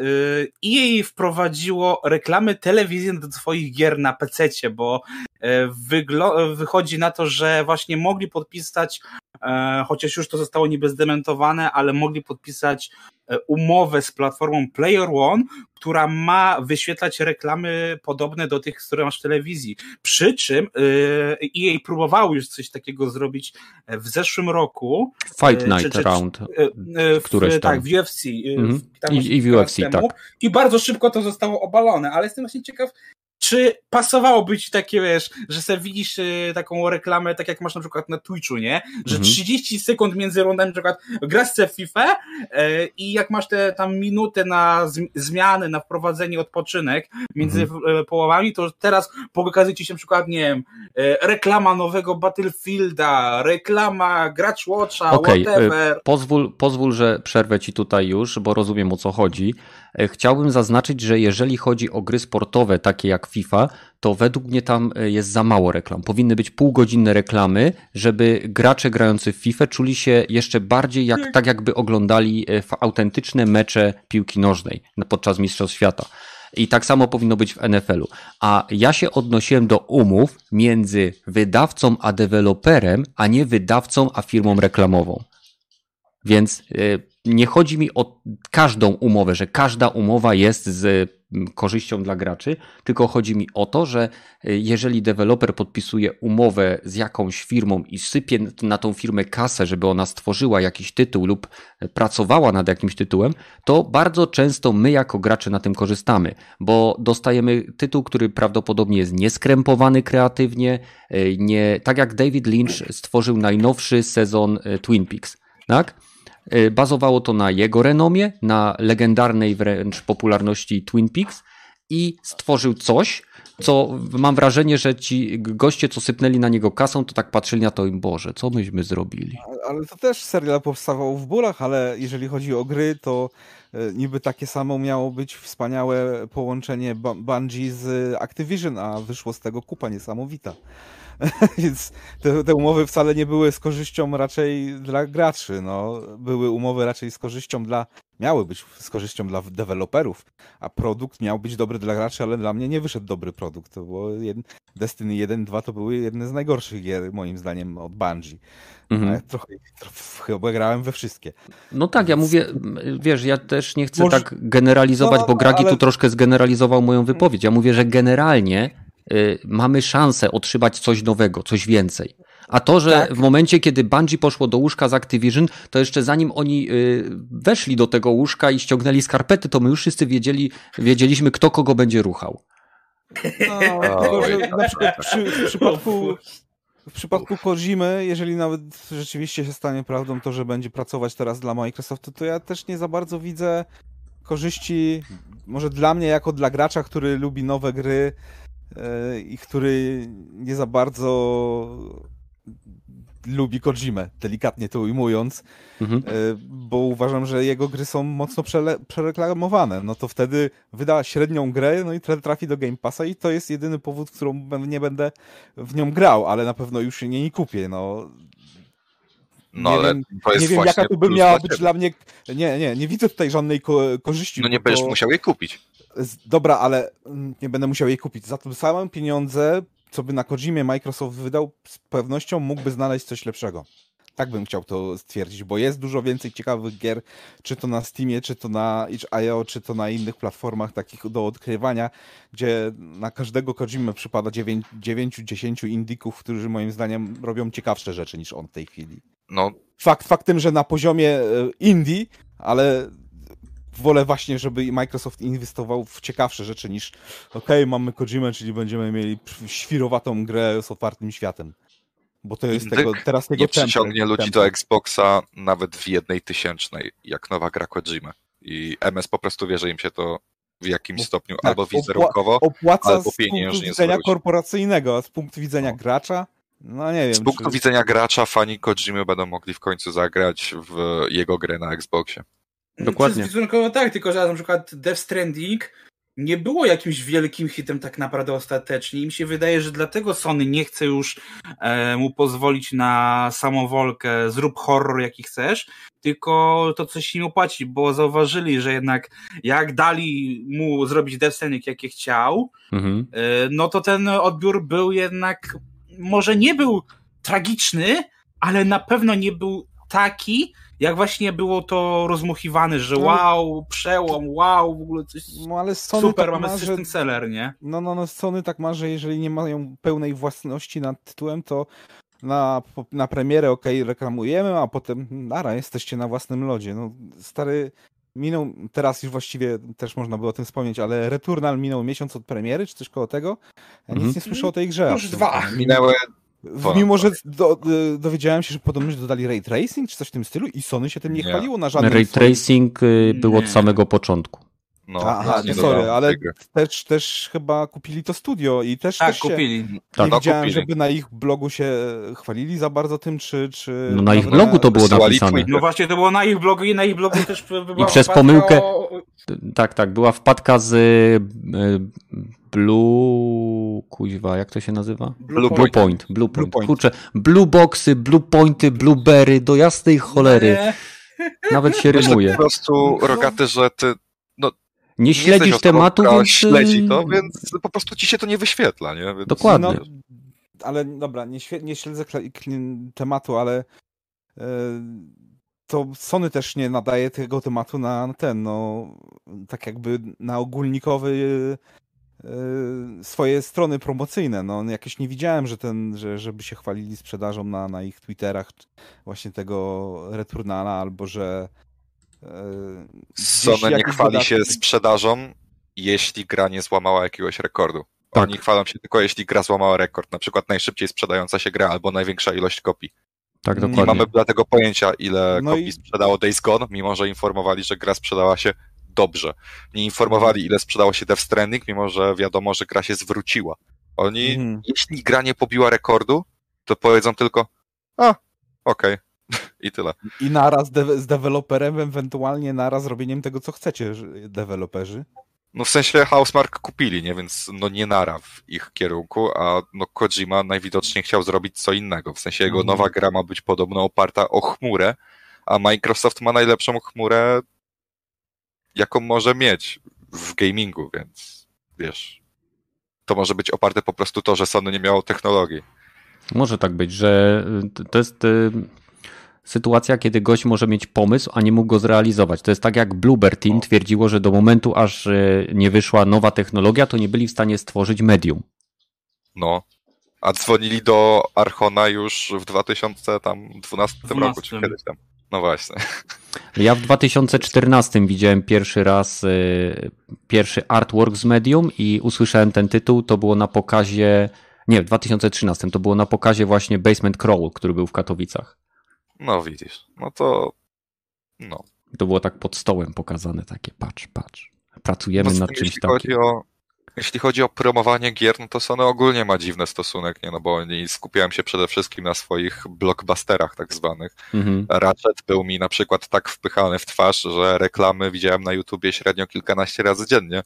EA wprowadziło reklamy telewizyjne do swoich gier na PC, bo e, wychodzi na to, że właśnie mogli podpisać, e, chociaż już to zostało niby zdementowane, ale mogli podpisać e, umowę z platformą Player One, która ma wyświetlać reklamy podobne do tych, które masz w telewizji. Przy czym EA próbowało już coś takiego zrobić w zeszłym roku, Fight e, Night czy- czy- Round. E, e, w, Któreś tam. Tak, w UFC. e, Mhm. w- I- i w UFC, temu. tak. I bardzo szybko to zostało obalone, ale jestem właśnie ciekaw, czy pasowałoby ci takie, wiesz, że sobie widzisz e, taką reklamę, tak jak masz na przykład na Twitchu, nie? Że Mhm. 30 sekund między rundami, na przykład grasz sobie w FIFA e, i jak masz te tam minutę na zm- zmiany, na wprowadzenie, odpoczynek między Mhm. e, połowami, to teraz pokazuje ci się na przykład, nie wiem, e, reklama nowego Battlefielda, reklama Gracz Watcha, Okej, whatever. y, pozwól, pozwól, że przerwę ci tutaj już, bo rozumiem o co chodzi. E, Chciałbym zaznaczyć, że jeżeli chodzi o gry sportowe, takie jak FIFA, to według mnie tam e, jest za mało reklam. Powinny być półgodzinne reklamy, żeby gracze grający w FIFA czuli się jeszcze bardziej jak, tak, jakby oglądali e, autentyczne mecze piłki nożnej podczas Mistrzostw Świata. I tak samo powinno być w NFL-u. A ja się odnosiłem do umów między wydawcą a deweloperem, a nie wydawcą a firmą reklamową. Więc nie chodzi mi o każdą umowę, że każda umowa jest z mm, korzyścią dla graczy, tylko chodzi mi o to, że y, jeżeli deweloper podpisuje umowę z jakąś firmą i sypie na tą firmę kasę, żeby ona stworzyła jakiś tytuł lub pracowała nad jakimś tytułem, to bardzo często my jako gracze na tym korzystamy, bo dostajemy tytuł, który prawdopodobnie jest nieskrępowany kreatywnie, y, nie, tak jak David Lynch stworzył najnowszy sezon y, Twin Peaks, tak? Y, Bazowało to na jego renomie, na legendarnej wręcz popularności Twin Peaks i stworzył coś, co mam wrażenie, że ci goście, co sypnęli na niego kasą, to tak patrzyli na to i Boże, co myśmy zrobili? Ale to też serial powstawał w bólach, ale jeżeli chodzi o gry, to e, niby takie samo miało być wspaniałe połączenie Bu- Bungie z Activision, a wyszło z tego kupa niesamowita. (laughs) Więc te, te umowy wcale nie były z korzyścią raczej dla graczy. No. Były umowy raczej z korzyścią dla miały być z korzyścią dla deweloperów, a produkt miał być dobry dla graczy, ale dla mnie nie wyszedł dobry produkt. To było jed... Destiny 1 2 to były jedne z najgorszych gier, moim zdaniem, od Bungie. Mhm. Ja trochę, trochę, chyba grałem we wszystkie. No tak, ja mówię, wiesz, ja też nie chcę Może... tak generalizować, no, bo Gragi ale... tu troszkę zgeneralizował moją wypowiedź. Ja mówię, że generalnie mamy szansę otrzymać coś nowego, coś więcej. A to, że tak. w momencie, kiedy Bungie poszło do łóżka z Activision, to jeszcze zanim oni y, weszli do tego łóżka i ściągnęli skarpety, to my już wszyscy wiedzieli, wiedzieliśmy, kto kogo będzie ruchał. No, tylko, że na (laughs) przykład przy, w przypadku w przypadku Kojimy, jeżeli nawet rzeczywiście się stanie prawdą to, że będzie pracować teraz dla Microsoftu, to ja też nie za bardzo widzę korzyści, może dla mnie jako dla gracza, który lubi nowe gry i który nie za bardzo lubi Kojimę, delikatnie to ujmując, mhm. E, bo uważam, że jego gry są mocno przereklamowane. No to wtedy wyda średnią grę, no i trafi do Game Passa i to jest jedyny powód, którą nie będę w nią grał, ale na pewno już się nie kupię. No, no nie ale wiem, to jest Nie wiem, jaka to by miała być dla mnie. Nie, nie, nie widzę tutaj żadnej ko korzyści. No nie będziesz to... musiał jej kupić. Dobra, ale mm, nie będę musiał jej kupić. Za to same pieniądze co by na Kojimie Microsoft wydał, z pewnością mógłby znaleźć coś lepszego. Tak bym chciał to stwierdzić, bo jest dużo więcej ciekawych gier, czy to na Steamie, czy to na itch.io, czy to na innych platformach takich do odkrywania, gdzie na każdego Kojimę przypada 9-10 indyków, którzy moim zdaniem robią ciekawsze rzeczy niż on w tej chwili. No. Fakt faktem, że na poziomie e, indie, ale wolę właśnie, żeby Microsoft inwestował w ciekawsze rzeczy niż ok, mamy Kojimę, czyli będziemy mieli świrowatą grę z otwartym światem. Bo to jest tego, teraz tego Nie przyciągnie ludzi do Xboxa nawet w jednej tysięcznej, jak nowa gra Kojima. I MS po prostu wie, że im się to w jakimś stopniu tak, albo wizerunkowo, opłaca albo pieniężnie z punktu widzenia korporacyjnego, a z punktu widzenia no. gracza no nie wiem. Z punktu czy... widzenia gracza fani Kojimy będą mogli w końcu zagrać w jego grę na Xboxie. Dokładnie. Wizerunkowo tak, tylko że na przykład Death Stranding nie było jakimś wielkim hitem tak naprawdę ostatecznie. I mi się wydaje, że dlatego Sony nie chce już e, mu pozwolić na samowolkę, zrób horror jaki chcesz, tylko to coś im opłaci, bo zauważyli, że jednak jak dali mu zrobić Death Stranding jakie chciał, mhm. e, no to ten odbiór był jednak, może nie był tragiczny, ale na pewno nie był taki, jak właśnie było to rozmuchiwane, że no. wow, przełom, wow, w ogóle coś no, ale Sony super, tak mamy ma, system że... seller, nie? No, no, no, Sony tak ma, że jeżeli nie mają pełnej własności nad tytułem, to na, na premierę ok, reklamujemy, a potem nara, jesteście na własnym lodzie. No, stary, minął, teraz już właściwie też można było o tym wspomnieć, ale Returnal minął miesiąc od premiery, czy coś koło tego. Ja nic mm -hmm. nie słyszę o tej grze. Już dwa. Minęły Mimo, że do, y, dowiedziałem się, że podobno dodali ray tracing czy coś w tym stylu i Sony się tym nie, nie. chwaliło na żadnym Ray tracing y, był od samego początku. No, Aha, nie sorry, ale też, też chyba kupili to studio i też, tak, też się kupili. nie tak, widziałem, kupili. żeby na ich blogu się chwalili za bardzo tym, czy... czy no na ich blogu to było napisane. No właśnie, to było na ich blogu i na ich blogu też (laughs) była I przez pomyłkę... O... Tak, tak, była wpadka z y, Blue... Kuźwa, jak to się nazywa? Blue, Blue Point. Blue Point. Blue Point. Kurczę, Blue Boxy, Blue Pointy, Blueberry, do jasnej cholery. (laughs) Nawet się rymuje. po prostu, Rogaty, że ty no, nie śledzisz tematu, więc... śledzi to, więc po prostu ci się to nie wyświetla, nie? Więc... Dokładnie. No, ale dobra, nie, nie śledzę tematu, ale yy, to Sony też nie nadaje tego tematu na ten, no tak jakby na ogólnikowy yy, swoje strony promocyjne. No jakoś nie widziałem, że ten, że, żeby się chwalili sprzedażą na, na ich Twitterach właśnie tego Returnala, albo że Sony nie chwali się sprzedażą, jeśli gra nie złamała jakiegoś rekordu. Tak. Oni chwalą się tylko, jeśli gra złamała rekord, na przykład najszybciej sprzedająca się gra albo największa ilość kopii. Tak, dokładnie. Nie mamy dlatego pojęcia, ile no kopii i... sprzedało Days Gone, mimo że informowali, że gra sprzedała się dobrze. Nie informowali, ile sprzedało się Death Stranding, mimo że wiadomo, że gra się zwróciła. Oni, mhm. jeśli gra nie pobiła rekordu, to powiedzą tylko, a, okej, okay, i tyle. I naraz de z deweloperem, ewentualnie naraz zrobieniem tego, co chcecie, deweloperzy. No w sensie Housemark kupili, nie? Więc no nie nara w ich kierunku, a no Kojima najwidoczniej chciał zrobić co innego. W sensie jego mhm. nowa gra ma być podobno oparta o chmurę, a Microsoft ma najlepszą chmurę jaką może mieć w gamingu, więc wiesz, to może być oparte po prostu to, że Sony nie miało technologii. Może tak być, że y, to jest y, sytuacja, kiedy gość może mieć pomysł, a nie mógł go zrealizować. To jest tak jak Bluebird Team twierdziło, że do momentu, aż y, nie wyszła nowa technologia, to nie byli w stanie stworzyć medium. No. A dzwonili do Archona już w 2012 roku, czy kiedyś tam. No właśnie. Ja w 2014 widziałem pierwszy raz y, pierwszy artwork z Medium i usłyszałem ten tytuł. To było na pokazie, nie, w 2013 to było na pokazie właśnie Basement Crawl, który był w Katowicach. No widzisz, no to no. To było tak pod stołem pokazane takie, patrz, patrz. Pracujemy No, nad jeśli czymś chodzi takim. o Jeśli chodzi o promowanie gier, no to Sony ogólnie ma dziwny stosunek, nie? No bo oni skupiają się przede wszystkim na swoich blockbusterach tak zwanych. Mhm. Ratchet był mi na przykład tak wpychany w twarz, że reklamy widziałem na YouTubie średnio kilkanaście razy dziennie.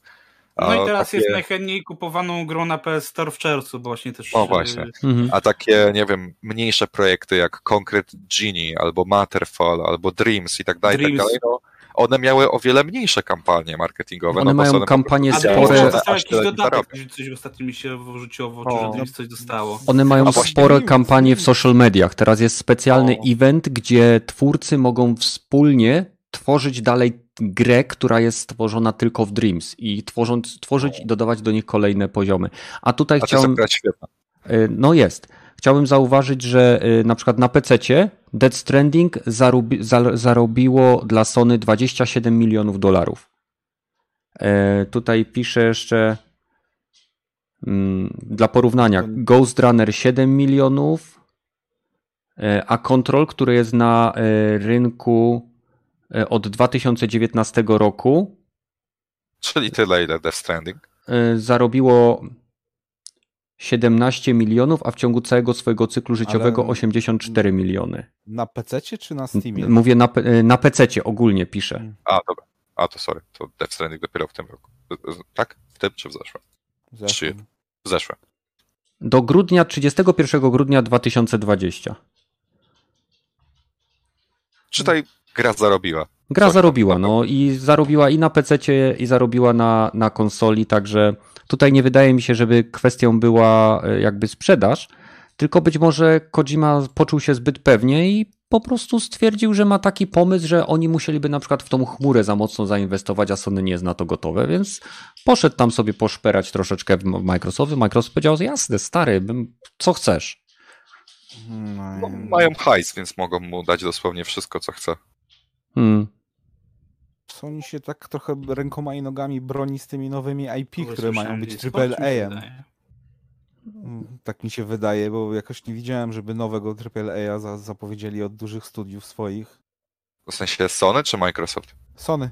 A No i teraz takie, jest najchętniej kupowaną grą na PS Store w czerwcu, bo właśnie też... O, właśnie. y, Mhm. a takie, nie wiem, mniejsze projekty jak Concrete Genie, albo Matterfall, albo Dreams i tak dalej, tak Dreams. dalej, no, one miały o wiele mniejsze kampanie marketingowe. One no, mają po kampanie spore- dostał jakiś dodatek, zarobi. coś ostatnio mi się wrzuciło w oczy, O. że Dreams coś dostało. One mają A właśnie spore Dreams, kampanie w social mediach. Teraz jest specjalny O. event, gdzie twórcy mogą wspólnie tworzyć dalej grę, która jest stworzona tylko w Dreams i tworząc, tworzyć i dodawać do nich kolejne poziomy. A tutaj A chciałem. Y, No jest. Chciałbym zauważyć, że y, na przykład na PC Dead Stranding zarobi, za, zarobiło dla Sony 27 milionów dolarów. E, tutaj piszę jeszcze mm, dla porównania Ghost Runner 7 milionów, e, a Control, który jest na e, rynku e, od 2019 roku, Czyli tyle, ile Death Stranding. e, zarobiło 17 milionów, a w ciągu całego swojego cyklu życiowego Ale- 84 miliony. Na PC czy na Steamie? Mówię na, pe- na PC ogólnie piszę. A, dobra. A, to sorry, to Death Stranding dopiero w tym roku. Tak? W tym czy w zeszłym? Zeszłym. W zeszłym. Do grudnia, 31 grudnia 2020. Czytaj, gra zarobiła. Gra Coś zarobiła, no i zarobiła i na PC i zarobiła na, na konsoli, także tutaj nie wydaje mi się, żeby kwestią była e, jakby sprzedaż, tylko być może Kojima poczuł się zbyt pewnie i po prostu stwierdził, że ma taki pomysł, że oni musieliby na przykład w tą chmurę za mocno zainwestować, a Sony nie jest na to gotowe, więc poszedł tam sobie poszperać troszeczkę w Microsoftie. Microsoft powiedział, jasne, stary, co chcesz. No, mają hajs, więc mogą mu dać dosłownie wszystko, co chce. Hmm. Sony się tak trochę rękoma i nogami broni z tymi nowymi IP, które mają być wydaje. Mm, Tak mi się wydaje, bo jakoś nie widziałem, żeby nowego triple A za, zapowiedzieli od dużych studiów swoich. W sensie Sony czy Microsoft? Sony.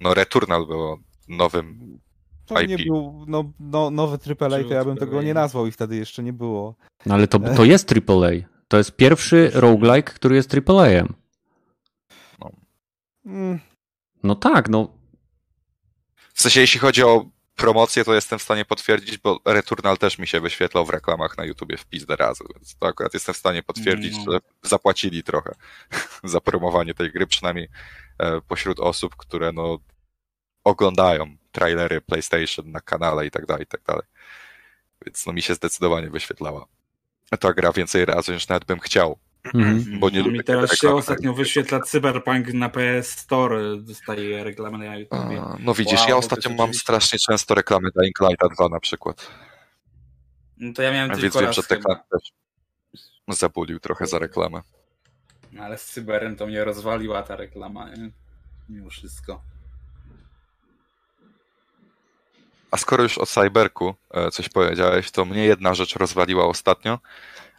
No Returnal było nowym. To IP. nie był no, no, nowy triple A, to ja bym tego nie nazwał i wtedy jeszcze nie było. No ale to, to jest AAA. To jest pierwszy roguelike, który jest AAA-em. Mm, No tak, no W sensie, jeśli chodzi o promocję, to jestem w stanie potwierdzić, bo Returnal też mi się wyświetlał w reklamach na YouTubie w pizdę razy, więc to akurat jestem w stanie potwierdzić, No. że zapłacili trochę (laughs) za promowanie tej gry, przynajmniej e, pośród osób, które no oglądają trailery PlayStation na kanale i tak dalej, i tak dalej. Więc no mi się zdecydowanie wyświetlała ta gra więcej razy niż nawet bym chciał. Mhm. Bo nie lubię mi teraz się ostatnio wyświetla Cyberpunk na PS Store, dostaje reklamy na YouTube. A, No widzisz, Wow, ja ostatnio mam oczywiście- strasznie często reklamy Dying Lighta 2 na przykład. No to ja miałem Więc tylko wiem, raz że. Teklan też zabulił trochę za reklamę. No ale z Cyberem to mnie rozwaliła ta reklama, nie? Mimo wszystko. A skoro już o Cyberku e, coś powiedziałeś, to mnie jedna rzecz rozwaliła ostatnio.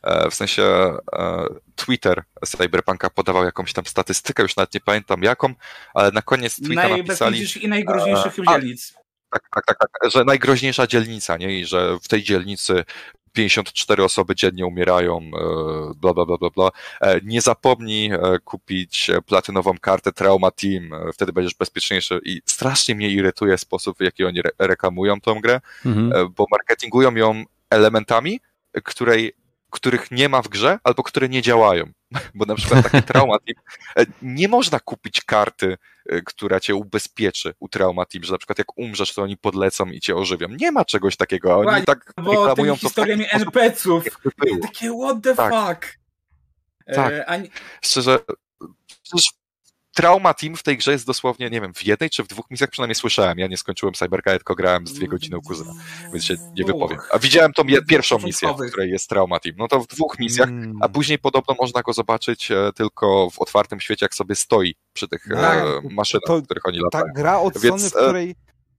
E, W sensie e, Twitter Cyberpunka podawał jakąś tam statystykę, już nawet nie pamiętam jaką, ale na koniec tweeta napisali, i najgroźniejszych E, a- dzielnic. tak, tak, tak, tak, że najgroźniejsza dzielnica, nie? I że w tej dzielnicy 54 osoby dziennie umierają, bla, bla, bla, bla, bla. Nie zapomnij kupić platynową kartę Trauma Team, wtedy będziesz bezpieczniejszy i strasznie mnie irytuje sposób, w jaki oni re- reklamują tą grę, Mhm. bo marketingują ją elementami, której, których nie ma w grze albo które nie działają. (laughs) bo na przykład taki (laughs) Trauma Team, e, nie można kupić karty, e, która cię ubezpieczy u Trauma Team, że na przykład jak umrzesz, to oni podlecą i cię ożywią. Nie ma czegoś takiego, a oni Ładnie, tak Bo reklamują tymi to historiami NPC-ów. Takie what the Tak. fuck. Tak. E, a nie- Szczerze, przecież Trauma Team w tej grze jest dosłownie, nie wiem, w jednej czy w dwóch misjach przynajmniej słyszałem. Ja nie skończyłem Cyberka, tylko grałem z dwie godziny u kuzyna, więc się nie wypowiem. A widziałem tą pierwszą misję, w której jest Trauma Team. No to w dwóch misjach, Mm. a później podobno można go zobaczyć e, tylko w otwartym świecie, jak sobie stoi przy tych Tak. e, maszynach, To- w których oni latają. Ta gra od Więc, Sony, w e, której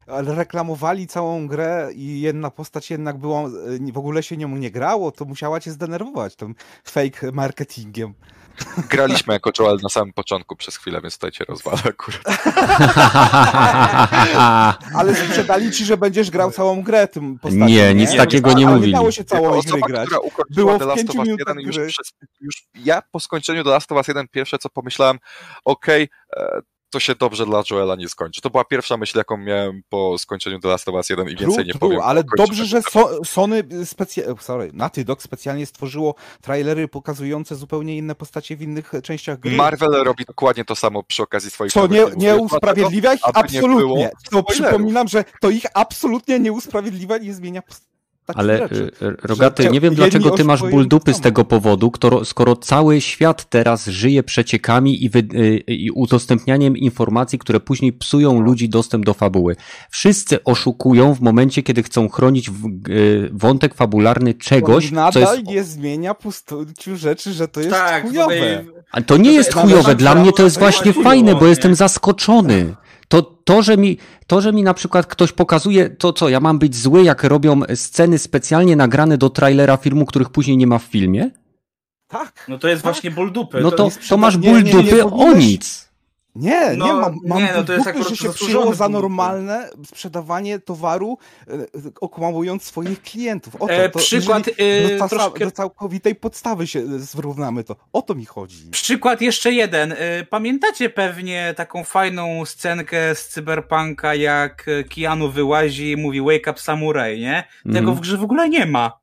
ale reklamowali całą grę i jedna postać jednak była, w ogóle się nią nie grało, to musiała cię zdenerwować tym fake marketingiem. Graliśmy jako Joel na samym początku przez chwilę, więc tutaj cię rozwalę akurat. (laughs) Ale sprzedali ci, że będziesz grał całą grę tym postacią. Nie, nic takiego nie ale mówili. Nie dało się gry osoba, grać. która ukończyła Było The Last of Us minutach 1 już, przez, już ja po skończeniu The Last of Us 1 pierwsze co pomyślałem, okej, e, to się dobrze dla Joela nie skończy. To była pierwsza myśl, jaką miałem po skończeniu The Last of Us 1 i więcej True, nie true, powiem. ale dobrze, że so, Sony specjalnie, sorry, Naughty Dog specjalnie stworzyło trailery pokazujące zupełnie inne postacie w innych częściach gry. Marvel robi dokładnie to samo przy okazji swoich Co nie, nie usprawiedliwia ich? aby nie Absolutnie. To spoilerów. przypominam, że to ich absolutnie nie usprawiedliwia i nie zmienia postaci Ale rzeczy. y, y, Rogaty, nie wiem dlaczego ty masz ból dupy z tego powodu, któro, skoro cały świat teraz żyje przeciekami i, wy, y, i udostępnianiem informacji, które później psują ludzi dostęp do fabuły. Wszyscy oszukują w momencie, kiedy chcą chronić w, wątek fabularny czegoś, To co nadal jest... nie zmienia pustociu rzeczy, że to jest tak, chujowe. A to nie jest chujowe, dla mnie to jest właśnie fajne, bo jestem zaskoczony. To, to, że mi, to, że mi na przykład ktoś pokazuje, to co, ja mam być zły, jak robią sceny specjalnie nagrane do trailera filmu, których później nie ma w filmie? Tak. No to jest Tak. właśnie ból dupy. No to, jest to masz nie, ból nie, nie dupy o nic. Nie, No, nie, mam, mam nie, no to jest dupy, akurat że się przyjęło za dupy. normalne sprzedawanie towaru, e, e, okłamując swoich klientów. O to, E, to przykład, e, do, casa- troszkę- do całkowitej podstawy się e, zrównamy to. O to mi chodzi. Przykład jeszcze jeden. Y, Pamiętacie pewnie taką fajną scenkę z Cyberpunka, jak Keanu wyłazi i mówi Wake up Samurai, nie? Tego Mhm. w grze w ogóle nie ma.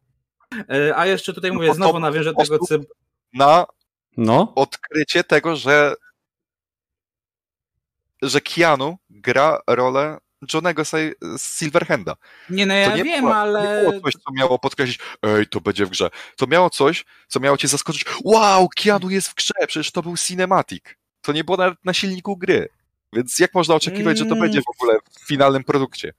A jeszcze tutaj No mówię, bo to znowu nawiążę tego cyb... Na No, odkrycie tego, że że Keanu gra rolę Johnego Sil- Silverhanda. Nie no, ja nie wiem, było, ale... Nie było coś, co miało podkreślić, ej, to będzie w grze. To miało coś, co miało cię zaskoczyć. Wow, Keanu jest w grze, przecież to był cinematic. To nie było nawet na silniku gry. Więc jak można oczekiwać, że to Mm. będzie w ogóle w finalnym produkcie?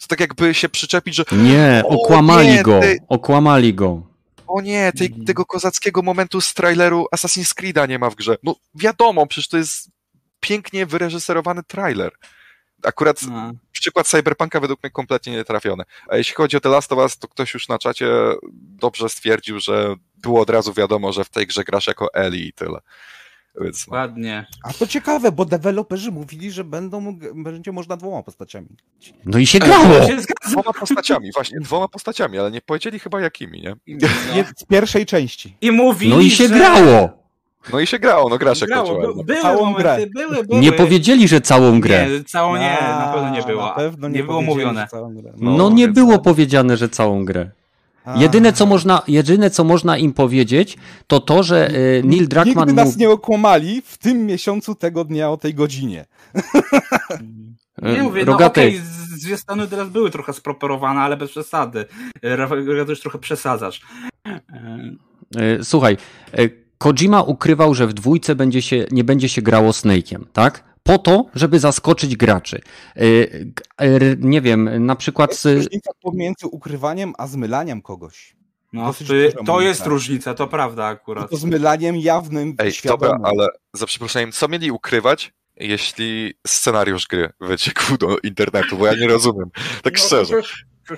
To tak jakby się przyczepić, że nie, okłamali nie, go, ty- okłamali go. o nie, tej, tego kozackiego momentu z traileru Assassin's Creed'a nie ma w grze. No wiadomo, przecież to jest pięknie wyreżyserowany trailer. Akurat A. przykład Cyberpunka według mnie kompletnie nietrafiony. A jeśli chodzi o The Last of Us, to ktoś już na czacie dobrze stwierdził, że było od razu wiadomo, że w tej grze grasz jako Ellie i tyle. Więc no. Ładnie. A to ciekawe, bo deweloperzy mówili, że będą, będzie można dwoma postaciami. No i się grało. się. Dwoma postaciami, właśnie, dwoma postaciami, ale nie powiedzieli chyba jakimi, nie? Nie, z pierwszej części. I mówili, No i się że... grało. No i się grało, no grasz jako Grało. By- Były Całą momenty, grę. były, były. Nie powiedzieli, że całą grę. Nie, całą nie, na pewno nie było. Na pewno nie, nie było mówione. że całą grę. No, No nie więc- było powiedziane, że całą grę. A. Jedyne co można, jedyne co można im powiedzieć, to to, że y, Neil Druckmann Nigdy nas nie okłamali w tym miesiącu tego dnia o tej godzinie. (laughs) Nie mówię, no Rogaty, okej, z- zwiastuny teraz były trochę sproperowane, ale bez przesady. Rafał, już trochę przesadzasz. Y, słuchaj, y, Kojima ukrywał, że w dwójce będzie się, nie będzie się grało Snake'iem, tak? Po to, żeby zaskoczyć graczy. Y, g- y, nie wiem, na przykład... Jest różnica pomiędzy ukrywaniem a zmylaniem kogoś. No, to, to jest różnica, to prawda akurat. To zmylaniem jawnym, Ej, świadomym. dobra, ale za przeproszeniem, co mieli ukrywać, jeśli scenariusz gry wyciekł do internetu, bo ja nie rozumiem, tak No, szczerze.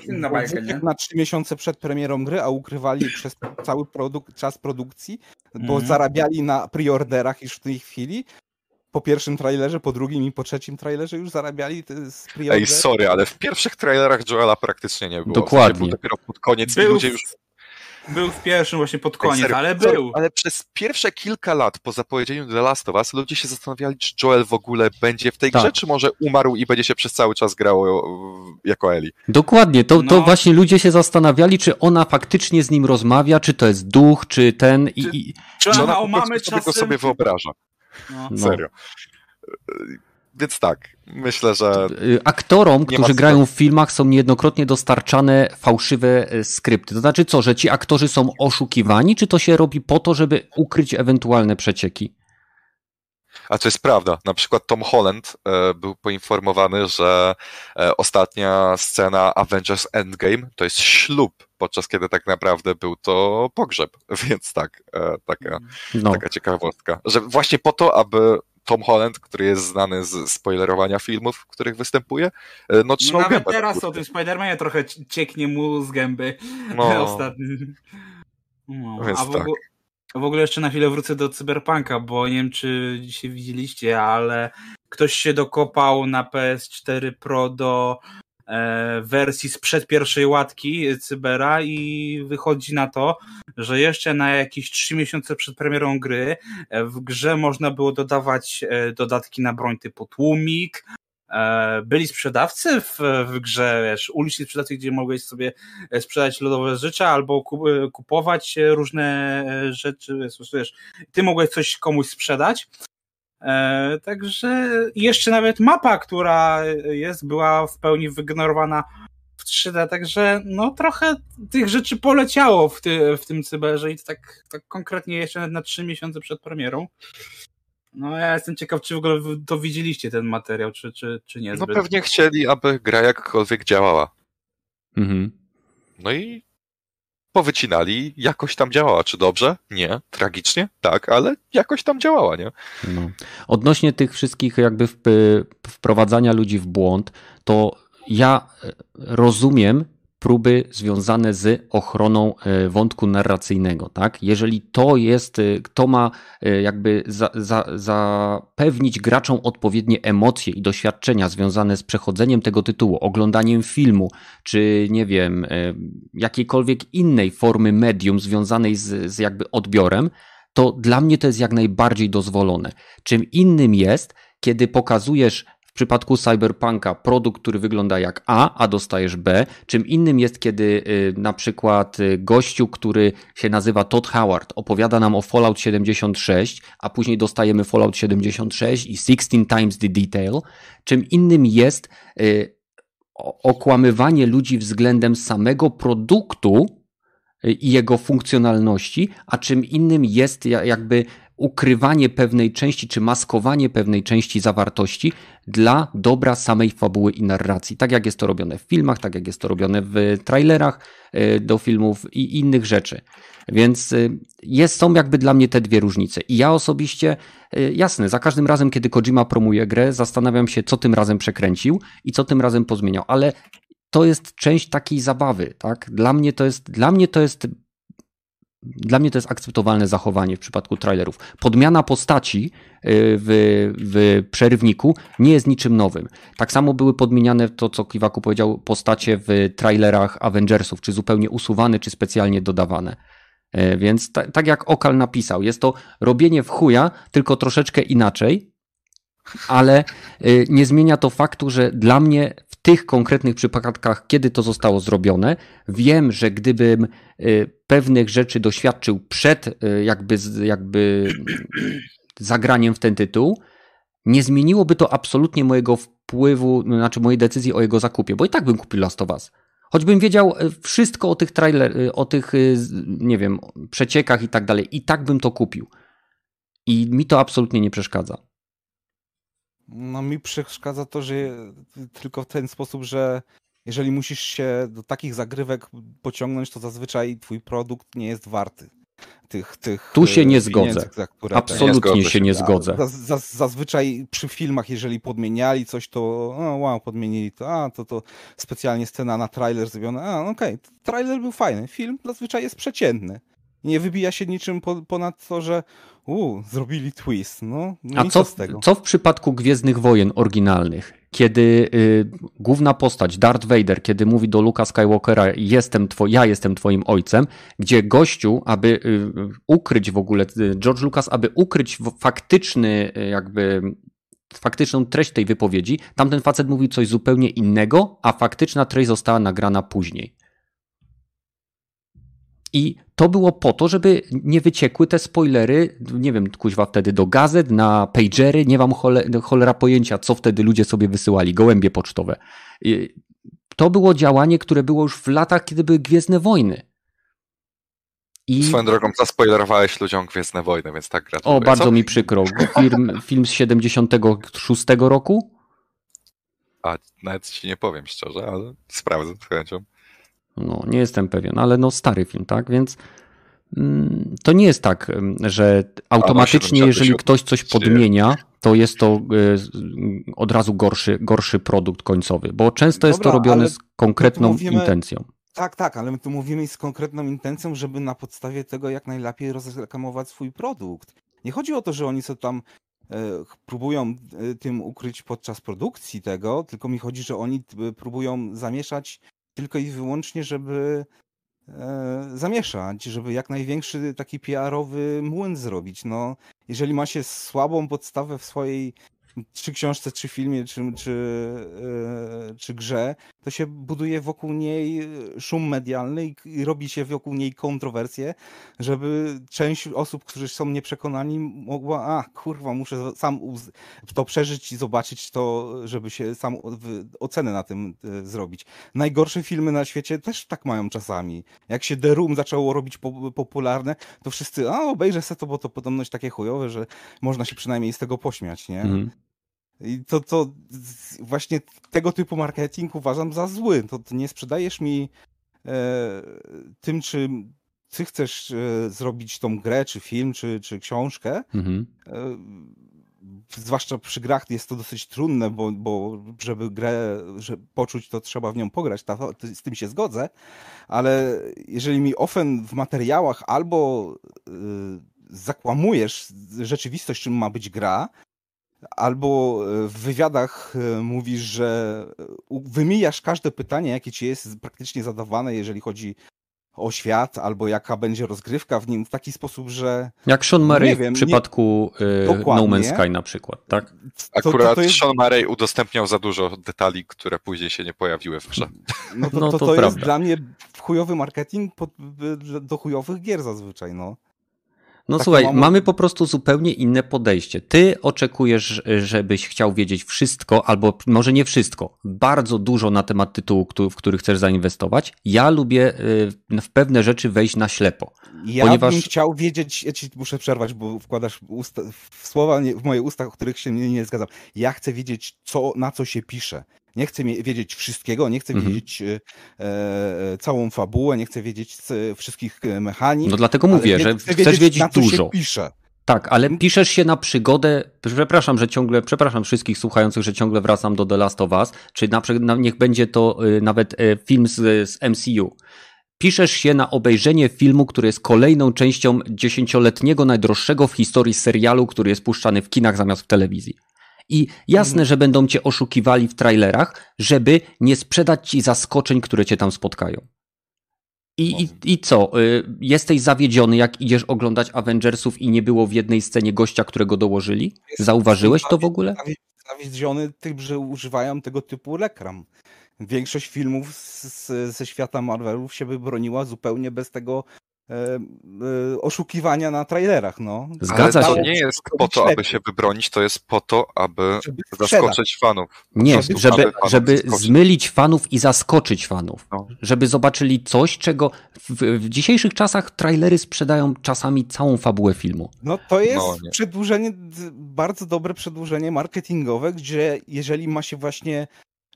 Inna bajka, nie? Na trzy miesiące przed premierą gry, a ukrywali przez cały produk- czas produkcji, bo Mhm. zarabiali na preorderach już w tej chwili. Po pierwszym trailerze, po drugim i po trzecim trailerze już zarabiali te- z preorder. Ej, sorry, ale w pierwszych trailerach Joela praktycznie nie było. Dokładnie. W sensie Był dopiero pod koniec i Był ludzie już był w pierwszym właśnie pod koniec, ale był. Ale przez pierwsze kilka lat po zapowiedzieniu The Last of Us ludzie się zastanawiali, czy Joel w ogóle będzie w tej Tak. grze, czy może umarł i będzie się przez cały czas grało w- jako Eli. Dokładnie, to, to No. właśnie ludzie się zastanawiali, czy ona faktycznie z nim rozmawia, czy to jest duch, czy ten i... Czy- i Czy ona ona mamy prostu sobie go czasem... sobie wyobraża. No. no. Serio. Więc tak, myślę, że Y, Aktorom, którzy grają w filmach, są niejednokrotnie dostarczane fałszywe e, skrypty. To znaczy co, że ci aktorzy są oszukiwani, czy to się robi po to, żeby ukryć ewentualne przecieki? A to jest prawda. Na przykład Tom Holland e, był poinformowany, że e, ostatnia scena Avengers Endgame to jest ślub, podczas kiedy tak naprawdę był to pogrzeb. (laughs) Więc tak, e, taka, No. taka ciekawostka. Że właśnie po to, aby Tom Holland, który jest znany z spoilerowania filmów, w których występuje, e, no No trzymał nawet gębę. teraz kurde. o tym Spider-Manie trochę ci- cieknie mu z gęby No. (laughs) ostatni. No, Więc a w, tak. ogóle, w ogóle jeszcze na chwilę wrócę do Cyberpunka, bo nie wiem czy dzisiaj widzieliście, ale ktoś się dokopał na PS4 Pro do wersji sprzed pierwszej łatki Cybera i wychodzi na to, że jeszcze na jakieś 3 miesiące przed premierą gry e, w grze można było dodawać e, dodatki na broń typu tłumik, E, byli sprzedawcy w, w grze, wiesz, uliczni sprzedawcy, gdzie mogłeś sobie e, sprzedać lodowe rzeczy albo ku- e, kupować e, różne e, rzeczy, wiesz, ty mogłeś coś komuś sprzedać. E, także jeszcze nawet mapa, która jest, była w pełni wyignorowana w 3D, także no trochę tych rzeczy poleciało w, ty, w tym cyberze i to tak, tak konkretnie jeszcze nawet na 3 miesiące przed premierą. No ja jestem ciekaw, czy w ogóle to widzieliście ten materiał, czy, czy, czy nie. No pewnie chcieli, aby gra jakkolwiek działała. Mhm. No i powycinali, jakoś tam działała. Czy dobrze? Nie. Tragicznie? Tak, ale jakoś tam działała, nie? No. Odnośnie tych wszystkich jakby wp- wprowadzania ludzi w błąd, to ja e, rozumiem próby związane z ochroną e, wątku narracyjnego, tak? Jeżeli to jest, e, kto ma e, jakby za, za, zapewnić graczom odpowiednie emocje i doświadczenia związane z przechodzeniem tego tytułu, oglądaniem filmu, czy nie wiem, jakiejkolwiek innej formy medium związanej z, z jakby odbiorem, to dla mnie to jest jak najbardziej dozwolone. Czym innym jest, kiedy pokazujesz w przypadku Cyberpunka produkt, który wygląda jak A, a dostajesz B. Czym innym jest, kiedy y, na przykład y, gościu, który się nazywa Todd Howard, opowiada nam o Fallout 76, a później dostajemy Fallout 76 i 16 times the detail. Czym innym jest y, okłamywanie ludzi względem samego produktu, i jego funkcjonalności, a czym innym jest ja- jakby ukrywanie pewnej części czy maskowanie pewnej części zawartości dla dobra samej fabuły i narracji. Tak jak jest to robione w filmach, tak jak jest to robione w trailerach e, do filmów i innych rzeczy. Więc e, jest, są jakby dla mnie te dwie różnice. I ja osobiście, e, jasne, za każdym razem, kiedy Kojima promuje grę, zastanawiam się, co tym razem przekręcił i co tym razem pozmieniał, ale to jest część takiej zabawy, tak? Dla mnie to jest, dla mnie to jest dla mnie to jest akceptowalne zachowanie w przypadku trailerów. Podmiana postaci y, w, w przerywniku nie jest niczym nowym. Tak samo były podmieniane to, co Kiwaku powiedział, postacie w trailerach Avengersów, czy zupełnie usuwane, czy specjalnie dodawane. Y, Więc ta, tak jak Okal napisał, jest to robienie w chuja, tylko troszeczkę inaczej, ale y, nie zmienia to faktu, że dla mnie tych konkretnych przypadkach, kiedy to zostało zrobione, wiem, że gdybym y, pewnych rzeczy doświadczył przed y, jakby, jakby zagraniem w ten tytuł, nie zmieniłoby to absolutnie mojego wpływu, znaczy mojej decyzji o jego zakupie, bo i tak bym kupił Last of Us. Choćbym wiedział y, wszystko o tych trailer, o tych, nie wiem, przeciekach i tak dalej, i tak bym to kupił. I mi to absolutnie nie przeszkadza. No mi przeszkadza to, że tylko w ten sposób, że jeżeli musisz się do takich zagrywek pociągnąć, to zazwyczaj twój produkt nie jest warty tych, tych Tu się e, nie pieniędzy, zgodzę. Absolutnie zgodzę się nie zgodzę. Zaz, zaz, zazwyczaj przy filmach, jeżeli podmieniali coś, to o, wow, podmienili to, a to to specjalnie scena na trailer zrobiona, a okej, trailer był fajny, film zazwyczaj jest przeciętny. Nie wybija się niczym po, ponad to, że u, zrobili twist. No, no A co, co w przypadku Gwiezdnych Wojen oryginalnych? Kiedy y, główna postać, Darth Vader, kiedy mówi do Luka Skywalkera, jestem two, ja jestem twoim ojcem, gdzie gościu, aby y, ukryć w ogóle, y, George Lucas, aby ukryć faktyczny y, jakby faktyczną treść tej wypowiedzi, tamten facet mówił coś zupełnie innego, a faktyczna treść została nagrana później. I to było po to, żeby nie wyciekły te spoilery, nie wiem, kuźwa wtedy do gazet, na pagery, nie mam cholera pojęcia, co wtedy ludzie sobie wysyłali, gołębie pocztowe. To było działanie, które było już w latach, kiedy były Gwiezdne Wojny. I... Swoją drogą zaspoilerowałeś ludziom Gwiezdne Wojny, więc tak gratuluję. O, bardzo Co? mi przykro. Film, film z 76 roku? A, nawet ci nie powiem szczerze, ale sprawdzę z chęcią. No, nie jestem pewien, ale no stary film, tak? Więc mm, to nie jest tak, że automatycznie, jeżeli ktoś coś podmienia, to jest to y, od razu gorszy, gorszy produkt końcowy, bo często jest to robione z konkretną mówimy, intencją. Tak, tak, ale my tu mówimy z konkretną intencją, żeby na podstawie tego jak najlepiej rozreklamować swój produkt. Nie chodzi o to, że oni co tam e, próbują e, tym ukryć podczas produkcji tego, tylko mi chodzi, że oni próbują zamieszać tylko i wyłącznie, żeby e, zamieszać, żeby jak największy taki PR-owy młyn zrobić. No, jeżeli ma się słabą podstawę w swojej czy książce, czy filmie, czy, czy, yy, czy grze, to się buduje wokół niej szum medialny i, i, robi się wokół niej kontrowersje, żeby część osób, którzy są nieprzekonani, mogła, a kurwa, muszę sam to przeżyć i zobaczyć to, żeby się sam ocenę na tym yy, zrobić. Najgorsze filmy na świecie też tak mają czasami. Jak się The Room zaczęło robić po, popularne, to wszyscy, a obejrzę se to, bo to podobność takie chujowe, że można się przynajmniej z tego pośmiać, nie? Mm. I to, to właśnie tego typu marketing uważam za zły. To, to nie sprzedajesz mi e, tym, czy ty chcesz e, zrobić tą grę, czy film, czy, czy książkę. Mhm. E, zwłaszcza przy grach jest to dosyć trudne, bo, bo żeby grę żeby poczuć, to trzeba w nią pograć. Ta, z tym się zgodzę, ale jeżeli mi ofen w materiałach albo y, zakłamujesz rzeczywistość, czym ma być gra, albo e, w wywiadach e, mówisz, że wymijasz każde pytanie, jakie ci jest praktycznie zadawane, jeżeli chodzi o świat, albo jaka będzie rozgrywka w nim w taki sposób, że. Jak Sean Murray wiem, w przypadku nie... No Man's Sky na przykład, tak? Akurat to, to jest... Sean Murray udostępniał za dużo detali, które później się nie pojawiły w grze. (laughs) No to, no to, to, to jest dla mnie chujowy marketing pod, do chujowych gier zazwyczaj, no. No tak słuchaj, mamy po prostu zupełnie inne podejście. Ty oczekujesz, żebyś chciał wiedzieć wszystko, albo może nie wszystko, bardzo dużo na temat tytułu, w który chcesz zainwestować. Ja lubię y, w pewne rzeczy wejść na ślepo. Ja ponieważ... bym chciał wiedzieć, ja ci muszę przerwać, bo wkładasz usta, w słowa w moje usta, o których się nie, nie zgadzam. Ja chcę wiedzieć, co, na co się pisze. Nie chcę wiedzieć wszystkiego, nie chcę mhm. wiedzieć e, e, całą fabułę, nie chcę wiedzieć wszystkich e, mechanizmów. No dlatego mówię, że chcesz wiedzieć, wiedzieć na dużo. pisze. Tak, ale piszesz się na przygodę. Przepraszam, że ciągle, przepraszam wszystkich słuchających, że ciągle wracam do The Last of Us, czy na, niech będzie to nawet film z, z MCU. Piszesz się na obejrzenie filmu, który jest kolejną częścią dziesięcioletniego najdroższego w historii serialu, który jest puszczany w kinach zamiast w telewizji. I jasne, mhm. że będą cię oszukiwali w trailerach, żeby nie sprzedać ci zaskoczeń, które cię tam spotkają. I, i, I co? Y, jesteś zawiedziony, jak idziesz oglądać Avengersów i nie było w jednej scenie gościa, którego dołożyli? Zauważyłeś to w ogóle? Zawiedziony tym, że używają tego typu reklam. Większość filmów z, ze świata Marvelów się by broniła zupełnie bez tego E, e, oszukiwania na trailerach, no. Zgadza Ale to się. nie jest po to, aby się wybronić, to jest po to, aby żeby zaskoczyć fanów. Nie, prostu, żeby, fanów żeby zmylić fanów i zaskoczyć fanów. No. Żeby zobaczyli coś, czego w, w, dzisiejszych czasach trailery sprzedają czasami całą fabułę filmu. No to jest no, przedłużenie, bardzo dobre przedłużenie marketingowe, gdzie jeżeli ma się właśnie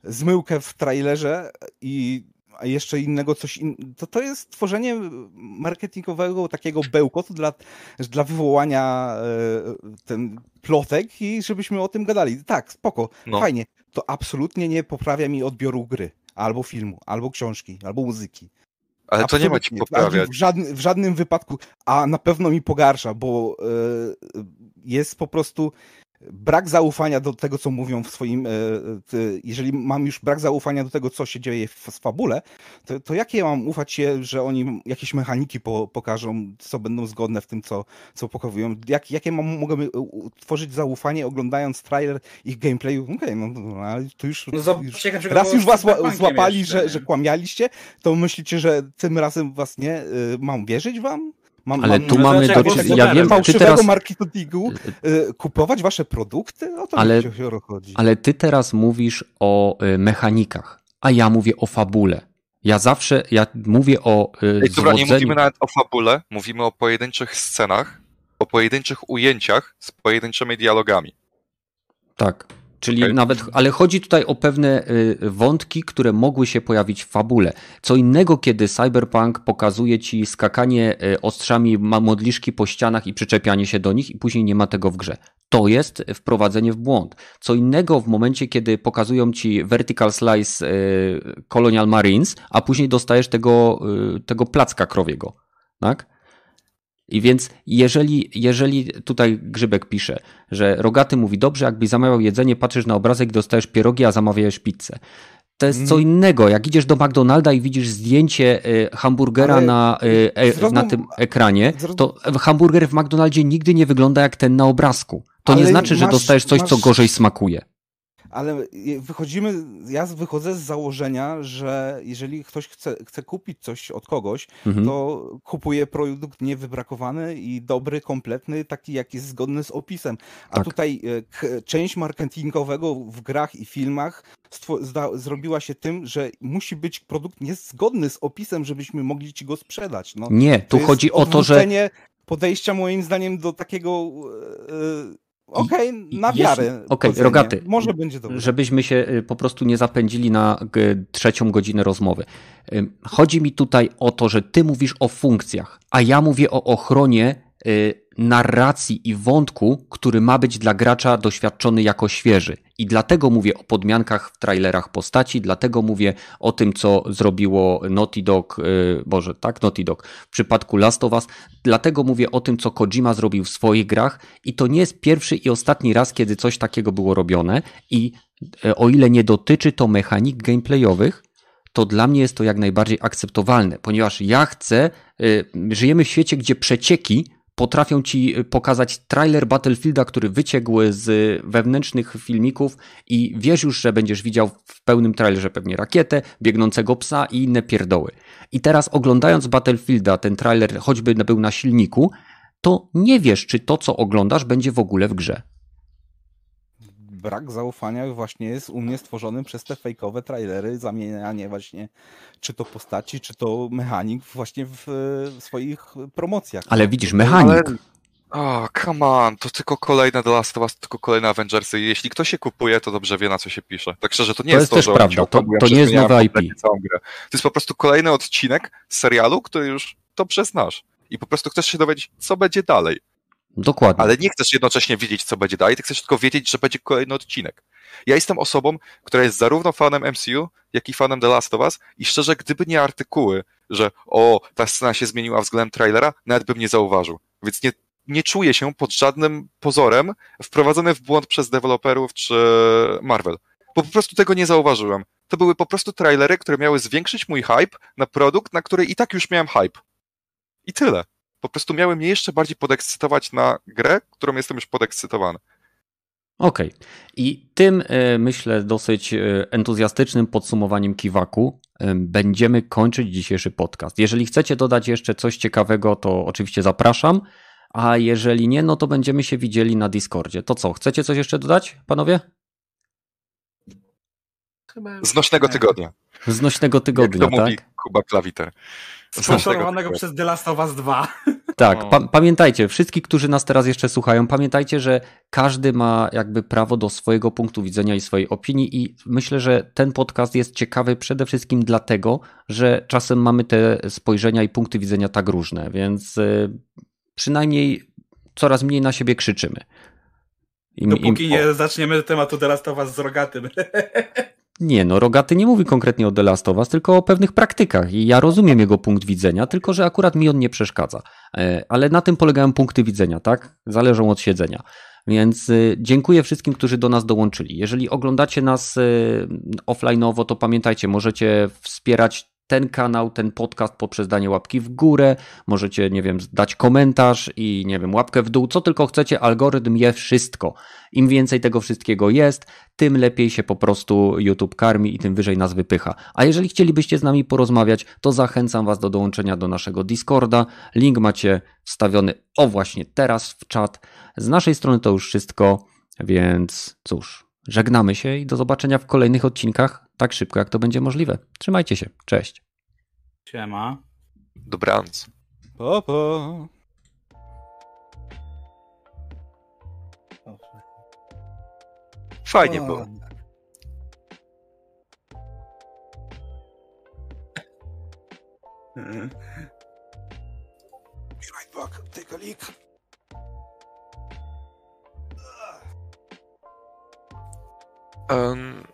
zmyłkę w trailerze i a jeszcze innego coś in... to to jest tworzenie marketingowego takiego bełkotu dla, dla wywołania e, ten plotek i żebyśmy o tym gadali. Tak, spoko, no. fajnie. To absolutnie nie poprawia mi odbioru gry, albo filmu, albo książki, albo muzyki. Ale to nie ma ci poprawiać. W żadnym, w żadnym wypadku, a na pewno mi pogarsza, bo yy, jest po prostu brak zaufania do tego, co mówią w swoim. E, jeżeli mam już brak zaufania do tego, co się dzieje w, w fabule, to, to jakie mam ufać się, że oni jakieś mechaniki po, pokażą, co będą zgodne w tym, co, co pokazują? Jak, jakie mam, mogę tworzyć zaufanie, oglądając trailer ich gameplayu? Okej, okay, no, no, ale to już. No, już raz już was złapali, że, że kłamialiście, to myślicie, że tym razem was nie. Y, mam wierzyć wam? Mam, Ale mam, tu mamy do Ja wiem, ty teraz... marketingu y, kupować wasze produkty? O to ale, chodzi. Ale ty teraz mówisz o y, mechanikach, a ja mówię o fabule. Ja zawsze, ja mówię o y, Ej, Dobra, nie mówimy nawet o fabule, mówimy o pojedynczych scenach, o pojedynczych ujęciach z pojedynczymi dialogami. Tak. Czyli okay. nawet, ale chodzi tutaj o pewne y, wątki, które mogły się pojawić w fabule. Co innego, kiedy Cyberpunk pokazuje ci skakanie y, ostrzami modliszki po ścianach i przyczepianie się do nich i później nie ma tego w grze. To jest wprowadzenie w błąd. Co innego w momencie, kiedy pokazują ci Vertical Slice y, Colonial Marines, a później dostajesz tego, tego placka krowiego. Tak? I więc jeżeli, jeżeli tutaj Grzybek pisze, że Rogaty mówi, dobrze, jakbyś zamawiał jedzenie, patrzysz na obrazek, dostajesz pierogi, a zamawiałeś pizzę. To jest co mhm. innego. Jak idziesz do McDonalda i widzisz zdjęcie y, hamburgera na, y, e, na tym ekranie, to hamburger w McDonaldzie nigdy nie wygląda jak ten na obrazku. To nie znaczy, że dostajesz coś, masz... co gorzej smakuje ale wychodzimy, ja wychodzę z założenia, że jeżeli ktoś chce, chce kupić coś od kogoś, mhm. to kupuje produkt niewybrakowany i dobry, kompletny, taki jak jest zgodny z opisem. A tak. tutaj e, część marketingowego w grach i filmach zrobiła się tym, że musi być produkt niezgodny z opisem, żebyśmy mogli ci go sprzedać. No, Nie, tu chodzi o to, że podejścia moim zdaniem do takiego yy, Okej, okay, na wiarę. Okej, okay, rogaty. Może będzie dobrze. Żebyśmy się y, po prostu nie zapędzili na trzecią godzinę rozmowy. Chodzi mi tutaj o to, że ty mówisz o funkcjach, a ja mówię o ochronie narracji i wątku, który ma być dla gracza doświadczony jako świeży. I dlatego mówię o podmiankach w trailerach postaci, dlatego mówię o tym, co zrobiło Naughty Dog, yy, Boże, tak, Naughty Dog. W przypadku Last of Us, dlatego mówię o tym, co Kojima zrobił w swoich grach. I to nie jest pierwszy i ostatni raz, kiedy coś takiego było robione. I yy, o ile nie dotyczy to mechanik gameplayowych, to dla mnie jest to jak najbardziej akceptowalne, ponieważ ja chcę, żyjemy w świecie, gdzie przecieki potrafią ci pokazać trailer Battlefielda, który wyciekł z wewnętrznych filmików i wiesz już, że będziesz widział w pełnym trailerze pewnie rakietę, biegnącego psa i inne pierdoły. I teraz oglądając Battlefielda, ten trailer choćby był na silniku, to nie wiesz, czy to, co oglądasz, będzie w ogóle w grze brak zaufania właśnie jest u mnie stworzony przez te fejkowe trailery, zamienianie właśnie czy to postaci, czy to mechanik właśnie w, w swoich promocjach. Ale widzisz, mechanik. Ale... Oh, come on, to tylko kolejne The Last of Us, tylko kolejne Avengersy. Jeśli ktoś się kupuje, to dobrze wie, na co się pisze. Tak szczerze, to nie to jest, jest to, też prawda. To, to nie jest nowe IP. Całą grę. To jest po prostu kolejny odcinek serialu, który już dobrze znasz. I po prostu chcesz się dowiedzieć, co będzie dalej. Dokładnie. Ale nie chcesz jednocześnie wiedzieć, co będzie dalej, ty chcesz tylko wiedzieć, że będzie kolejny odcinek. Ja jestem osobą, która jest zarówno fanem MCU, jak i fanem The Last of Us i szczerze, gdyby nie artykuły, że o, ta scena się zmieniła względem trailera, nawet bym nie zauważył. Więc nie, nie czuję się pod żadnym pozorem wprowadzony w błąd przez deweloperów czy Marvel. Bo po prostu tego nie zauważyłem. To były po prostu trailery, które miały zwiększyć mój hype na produkt, na który i tak już miałem hype. I tyle po prostu miały mnie jeszcze bardziej podekscytować na grę, którą jestem już podekscytowany. Okej. Okay. I tym e, myślę dosyć e, entuzjastycznym podsumowaniem Kiwaku e, będziemy kończyć dzisiejszy podcast. Jeżeli chcecie dodać jeszcze coś ciekawego, to oczywiście zapraszam, a jeżeli nie, no to będziemy się widzieli na Discordzie. To co, chcecie coś jeszcze dodać, panowie? Znośnego tygodnia. Znośnego tygodnia, Jak to tak? mówi Kuba Klawiter. Sponsorowanego przez The Last of Us 2. (laughs) Tak, pa pamiętajcie, wszystkich, którzy nas teraz jeszcze słuchają, pamiętajcie, że każdy ma jakby prawo do swojego punktu widzenia i swojej opinii i myślę, że ten podcast jest ciekawy przede wszystkim dlatego, że czasem mamy te spojrzenia i punkty widzenia tak różne, więc y, przynajmniej coraz mniej na siebie krzyczymy. I, Dopóki i... nie zaczniemy tematu The Last of Us z rogatym. (laughs) Nie, no Rogaty nie mówi konkretnie o The Last of Us, tylko o pewnych praktykach i ja rozumiem jego punkt widzenia, tylko że akurat mi on nie przeszkadza. E, ale na tym polegają punkty widzenia, tak? Zależą od siedzenia. Więc y, dziękuję wszystkim, którzy do nas dołączyli. Jeżeli oglądacie nas y, offline'owo, to pamiętajcie, możecie wspierać ten kanał, ten podcast poprzez danie łapki w górę, możecie, nie wiem, dać komentarz i, nie wiem, łapkę w dół, co tylko chcecie, algorytm je wszystko. Im więcej tego wszystkiego jest, tym lepiej się po prostu YouTube karmi i tym wyżej nas wypycha. A jeżeli chcielibyście z nami porozmawiać, to zachęcam Was do dołączenia do naszego Discorda. Link macie wstawiony o właśnie teraz w czat. Z naszej strony to już wszystko, więc cóż, żegnamy się i do zobaczenia w kolejnych odcinkach tak szybko, jak to będzie możliwe. Trzymajcie się. Cześć. Siema. Dobranoc. Fajnie było. Be right back. Take a leak. Um,